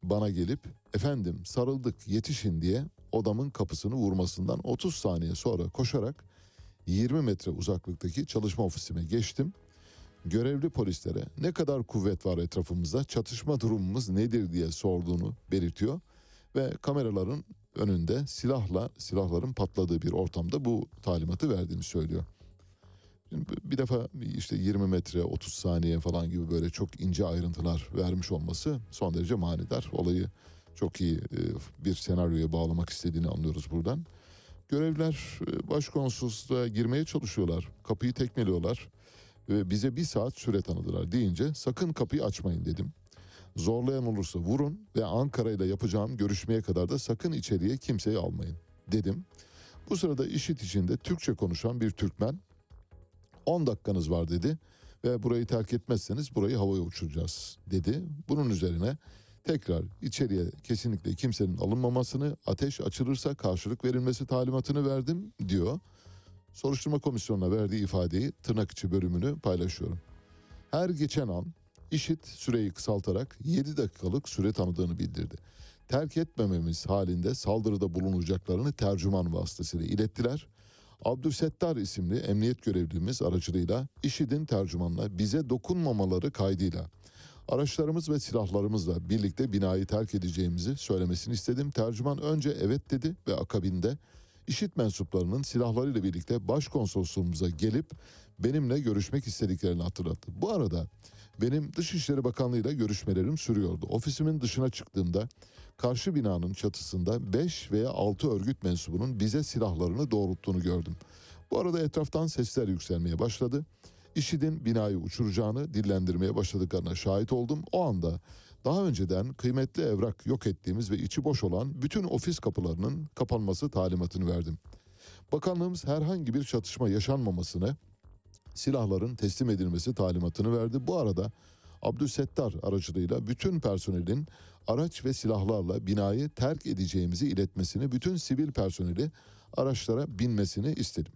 bana gelip efendim sarıldık yetişin diye odamın kapısını vurmasından 30 saniye sonra koşarak 20 metre uzaklıktaki çalışma ofisime geçtim. Görevli polislere ne kadar kuvvet var etrafımızda çatışma durumumuz nedir diye sorduğunu belirtiyor. Ve kameraların önünde silahla silahların patladığı bir ortamda bu talimatı verdiğini söylüyor. Bir defa işte 20 metre 30 saniye falan gibi böyle çok ince ayrıntılar vermiş olması son derece manidar. Olayı çok iyi e, bir senaryoya bağlamak istediğini anlıyoruz buradan. Görevliler e, başkonsolosluğa girmeye çalışıyorlar. Kapıyı tekmeliyorlar ve bize bir saat süre tanıdılar deyince sakın kapıyı açmayın dedim. Zorlayan olursa vurun ve Ankara ile yapacağım görüşmeye kadar da sakın içeriye kimseyi almayın dedim. Bu sırada işit içinde Türkçe konuşan bir Türkmen 10 dakikanız var dedi ve burayı terk etmezseniz burayı havaya uçuracağız dedi. Bunun üzerine tekrar içeriye kesinlikle kimsenin alınmamasını, ateş açılırsa karşılık verilmesi talimatını verdim diyor. Soruşturma komisyonuna verdiği ifadeyi tırnak içi bölümünü paylaşıyorum. Her geçen an işit süreyi kısaltarak 7 dakikalık süre tanıdığını bildirdi. Terk etmememiz halinde saldırıda bulunacaklarını tercüman vasıtasıyla ilettiler. Abdülsettar isimli emniyet görevlimiz aracılığıyla IŞİD'in tercümanına bize dokunmamaları kaydıyla araçlarımız ve silahlarımızla birlikte binayı terk edeceğimizi söylemesini istedim. Tercüman önce evet dedi ve akabinde IŞİD mensuplarının silahlarıyla birlikte başkonsolosluğumuza gelip benimle görüşmek istediklerini hatırlattı. Bu arada benim Dışişleri Bakanlığı ile görüşmelerim sürüyordu. Ofisimin dışına çıktığımda karşı binanın çatısında 5 veya 6 örgüt mensubunun bize silahlarını doğrulttuğunu gördüm. Bu arada etraftan sesler yükselmeye başladı. IŞİD'in binayı uçuracağını dillendirmeye başladıklarına şahit oldum. O anda daha önceden kıymetli evrak yok ettiğimiz ve içi boş olan bütün ofis kapılarının kapanması talimatını verdim. Bakanlığımız herhangi bir çatışma yaşanmamasını silahların teslim edilmesi talimatını verdi. Bu arada Abdüsettar aracılığıyla bütün personelin araç ve silahlarla binayı terk edeceğimizi iletmesini, bütün sivil personeli araçlara binmesini istedim.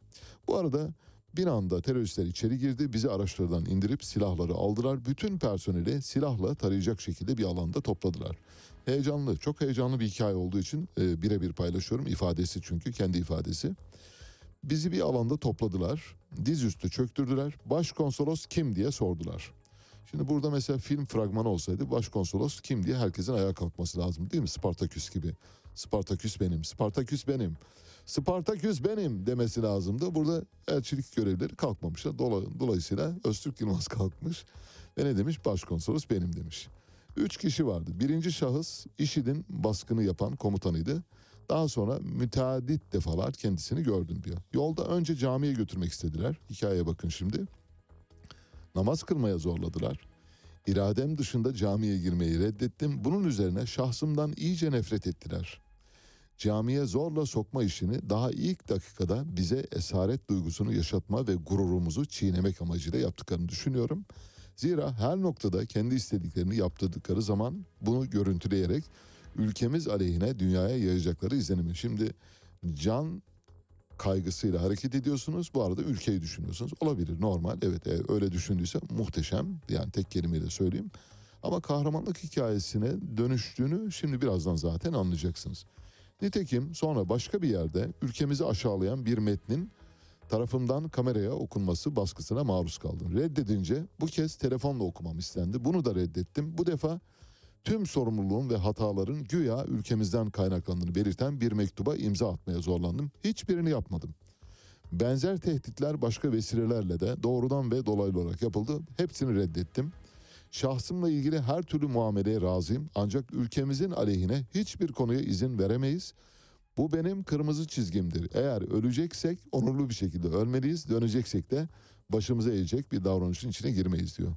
Bu arada bir anda teröristler içeri girdi, bizi araçlardan indirip silahları aldılar. Bütün personeli silahla tarayacak şekilde bir alanda topladılar. Heyecanlı, çok heyecanlı bir hikaye olduğu için e, birebir paylaşıyorum. ifadesi çünkü kendi ifadesi. Bizi bir alanda topladılar, dizüstü çöktürdüler. Başkonsolos kim diye sordular. Şimdi burada mesela film fragmanı olsaydı başkonsolos kim diye herkesin ayağa kalkması lazım değil mi? Spartaküs gibi. Spartaküs benim, Spartaküs benim. Spartaküs benim demesi lazımdı. Burada elçilik görevlileri kalkmamışlar. Dola- Dolayısıyla Öztürk Yılmaz kalkmış ve ne demiş? Başkonsolos benim demiş. Üç kişi vardı. Birinci şahıs IŞİD'in baskını yapan komutanıydı. Daha sonra müteadit defalar kendisini gördüm diyor. Yolda önce camiye götürmek istediler. Hikayeye bakın şimdi. Namaz kılmaya zorladılar. İradem dışında camiye girmeyi reddettim. Bunun üzerine şahsımdan iyice nefret ettiler. Camiye zorla sokma işini daha ilk dakikada bize esaret duygusunu yaşatma ve gururumuzu çiğnemek amacıyla yaptıklarını düşünüyorum. Zira her noktada kendi istediklerini yaptırdıkları zaman bunu görüntüleyerek ülkemiz aleyhine dünyaya yayacakları izlenimi. Şimdi can kaygısıyla hareket ediyorsunuz. Bu arada ülkeyi düşünüyorsunuz. Olabilir normal. Evet e, öyle düşündüyse muhteşem. Yani tek kelimeyle söyleyeyim. Ama kahramanlık hikayesine dönüştüğünü şimdi birazdan zaten anlayacaksınız. Nitekim sonra başka bir yerde ülkemizi aşağılayan bir metnin tarafımdan kameraya okunması baskısına maruz kaldım. Reddedince bu kez telefonla okumam istendi. Bunu da reddettim. Bu defa tüm sorumluluğun ve hataların güya ülkemizden kaynaklandığını belirten bir mektuba imza atmaya zorlandım. Hiçbirini yapmadım. Benzer tehditler başka vesilelerle de doğrudan ve dolaylı olarak yapıldı. Hepsini reddettim. Şahsımla ilgili her türlü muameleye razıyım ancak ülkemizin aleyhine hiçbir konuya izin veremeyiz. Bu benim kırmızı çizgimdir. Eğer öleceksek onurlu bir şekilde ölmeliyiz. Döneceksek de başımıza eğecek bir davranışın içine girmeyiz diyor.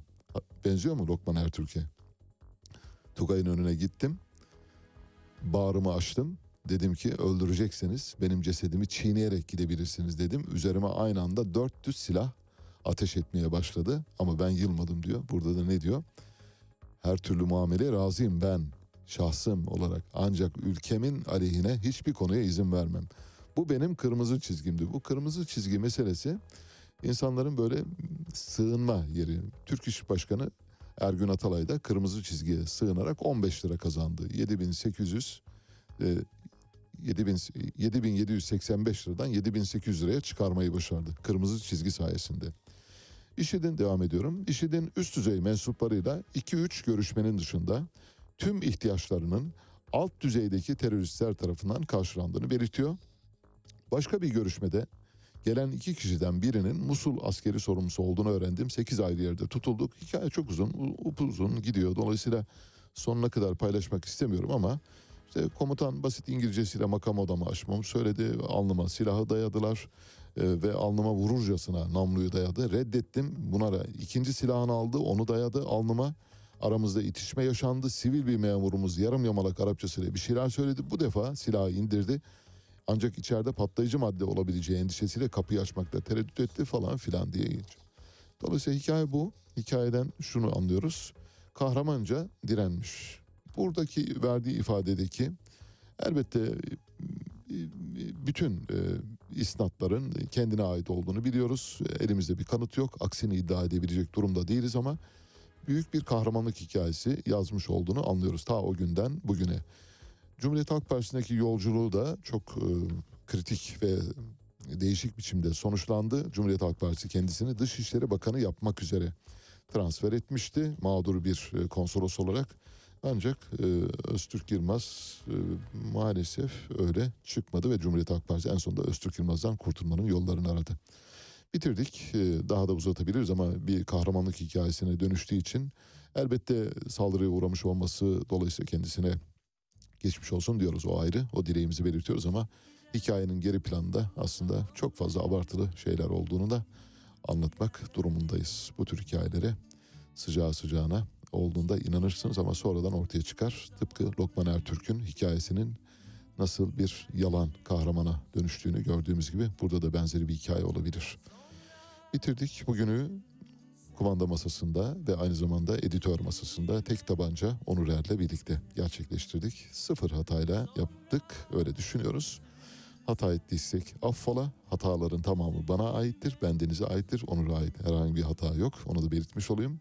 Benziyor mu Lokman Ertürk'e? Tugay'ın önüne gittim. Bağrımı açtım. Dedim ki öldürecekseniz benim cesedimi çiğneyerek gidebilirsiniz dedim. Üzerime aynı anda 400 silah ateş etmeye başladı. Ama ben yılmadım diyor. Burada da ne diyor? Her türlü muameleye razıyım ben şahsım olarak. Ancak ülkemin aleyhine hiçbir konuya izin vermem. Bu benim kırmızı çizgimdi. Bu kırmızı çizgi meselesi insanların böyle sığınma yeri. Türk İş Başkanı Ergün Atalay da kırmızı çizgiye sığınarak 15 lira kazandı. 7800 e, 7000 7785 liradan 7800 liraya çıkarmayı başardı. Kırmızı çizgi sayesinde. IŞİD'in devam ediyorum. IŞİD'in üst düzey mensuplarıyla 2-3 görüşmenin dışında tüm ihtiyaçlarının alt düzeydeki teröristler tarafından karşılandığını belirtiyor. Başka bir görüşmede gelen iki kişiden birinin Musul askeri sorumlusu olduğunu öğrendim. 8 ayrı yerde tutulduk. Hikaye çok uzun, upuzun gidiyor. Dolayısıyla sonuna kadar paylaşmak istemiyorum ama işte komutan basit İngilizcesiyle makam odamı açmamı söyledi. Alnıma silahı dayadılar e, ve alnıma vururcasına namluyu dayadı. Reddettim. Bunlara ikinci silahını aldı, onu dayadı alnıma. Aramızda itişme yaşandı. Sivil bir memurumuz yarım yamalak Arapçasıyla bir şeyler söyledi. Bu defa silahı indirdi. Ancak içeride patlayıcı madde olabileceği endişesiyle kapıyı açmakta tereddüt etti falan filan diye geçiyor. Dolayısıyla hikaye bu. Hikayeden şunu anlıyoruz. Kahramanca direnmiş. Buradaki verdiği ifadedeki elbette e, bütün e, isnatların kendine ait olduğunu biliyoruz. Elimizde bir kanıt yok. Aksini iddia edebilecek durumda değiliz ama büyük bir kahramanlık hikayesi yazmış olduğunu anlıyoruz ta o günden bugüne. Cumhuriyet Halk Partisi'ndeki yolculuğu da çok e, kritik ve değişik biçimde sonuçlandı. Cumhuriyet Halk Partisi kendisini Dışişleri Bakanı yapmak üzere transfer etmişti mağdur bir e, konsolos olarak. Ancak e, Öztürk Yılmaz e, maalesef öyle çıkmadı ve Cumhuriyet Halk Partisi en sonunda Öztürk Yılmaz'dan kurtulmanın yollarını aradı. Bitirdik. E, daha da uzatabiliriz ama bir kahramanlık hikayesine dönüştüğü için elbette saldırıya uğramış olması dolayısıyla kendisine geçmiş olsun diyoruz o ayrı. O dileğimizi belirtiyoruz ama hikayenin geri planında aslında çok fazla abartılı şeyler olduğunu da anlatmak durumundayız. Bu tür hikayelere sıcağı sıcağına olduğunda inanırsınız ama sonradan ortaya çıkar. Tıpkı Lokman Ertürk'ün hikayesinin nasıl bir yalan kahramana dönüştüğünü gördüğümüz gibi burada da benzeri bir hikaye olabilir. Bitirdik bugünü kumanda masasında ve aynı zamanda editör masasında tek tabanca Onur Er'le birlikte gerçekleştirdik. Sıfır hatayla yaptık öyle düşünüyoruz. Hata ettiysek affola. Hataların tamamı bana aittir, bendenize aittir. Onur'a ait herhangi bir hata yok. Onu da belirtmiş olayım.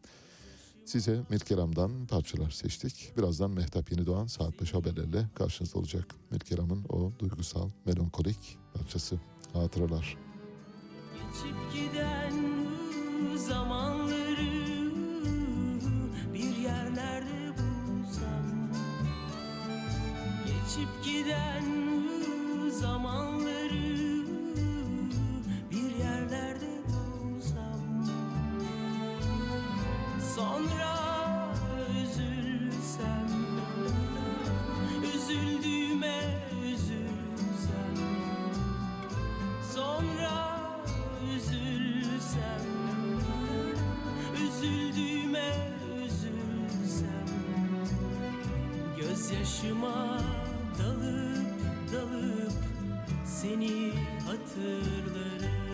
Size Mirkelam'dan parçalar seçtik. Birazdan Mehtap Yeni Doğan saat 5 haberlerle karşınızda olacak. Mirkelam'ın o duygusal, melankolik parçası. Hatıralar. Geçip giden zamanları bir yerlerde bulsam? Geçip giden zamanları bir yerlerde bulsam? Sonra Gözyaşıma dalıp dalıp Seni hatırlarım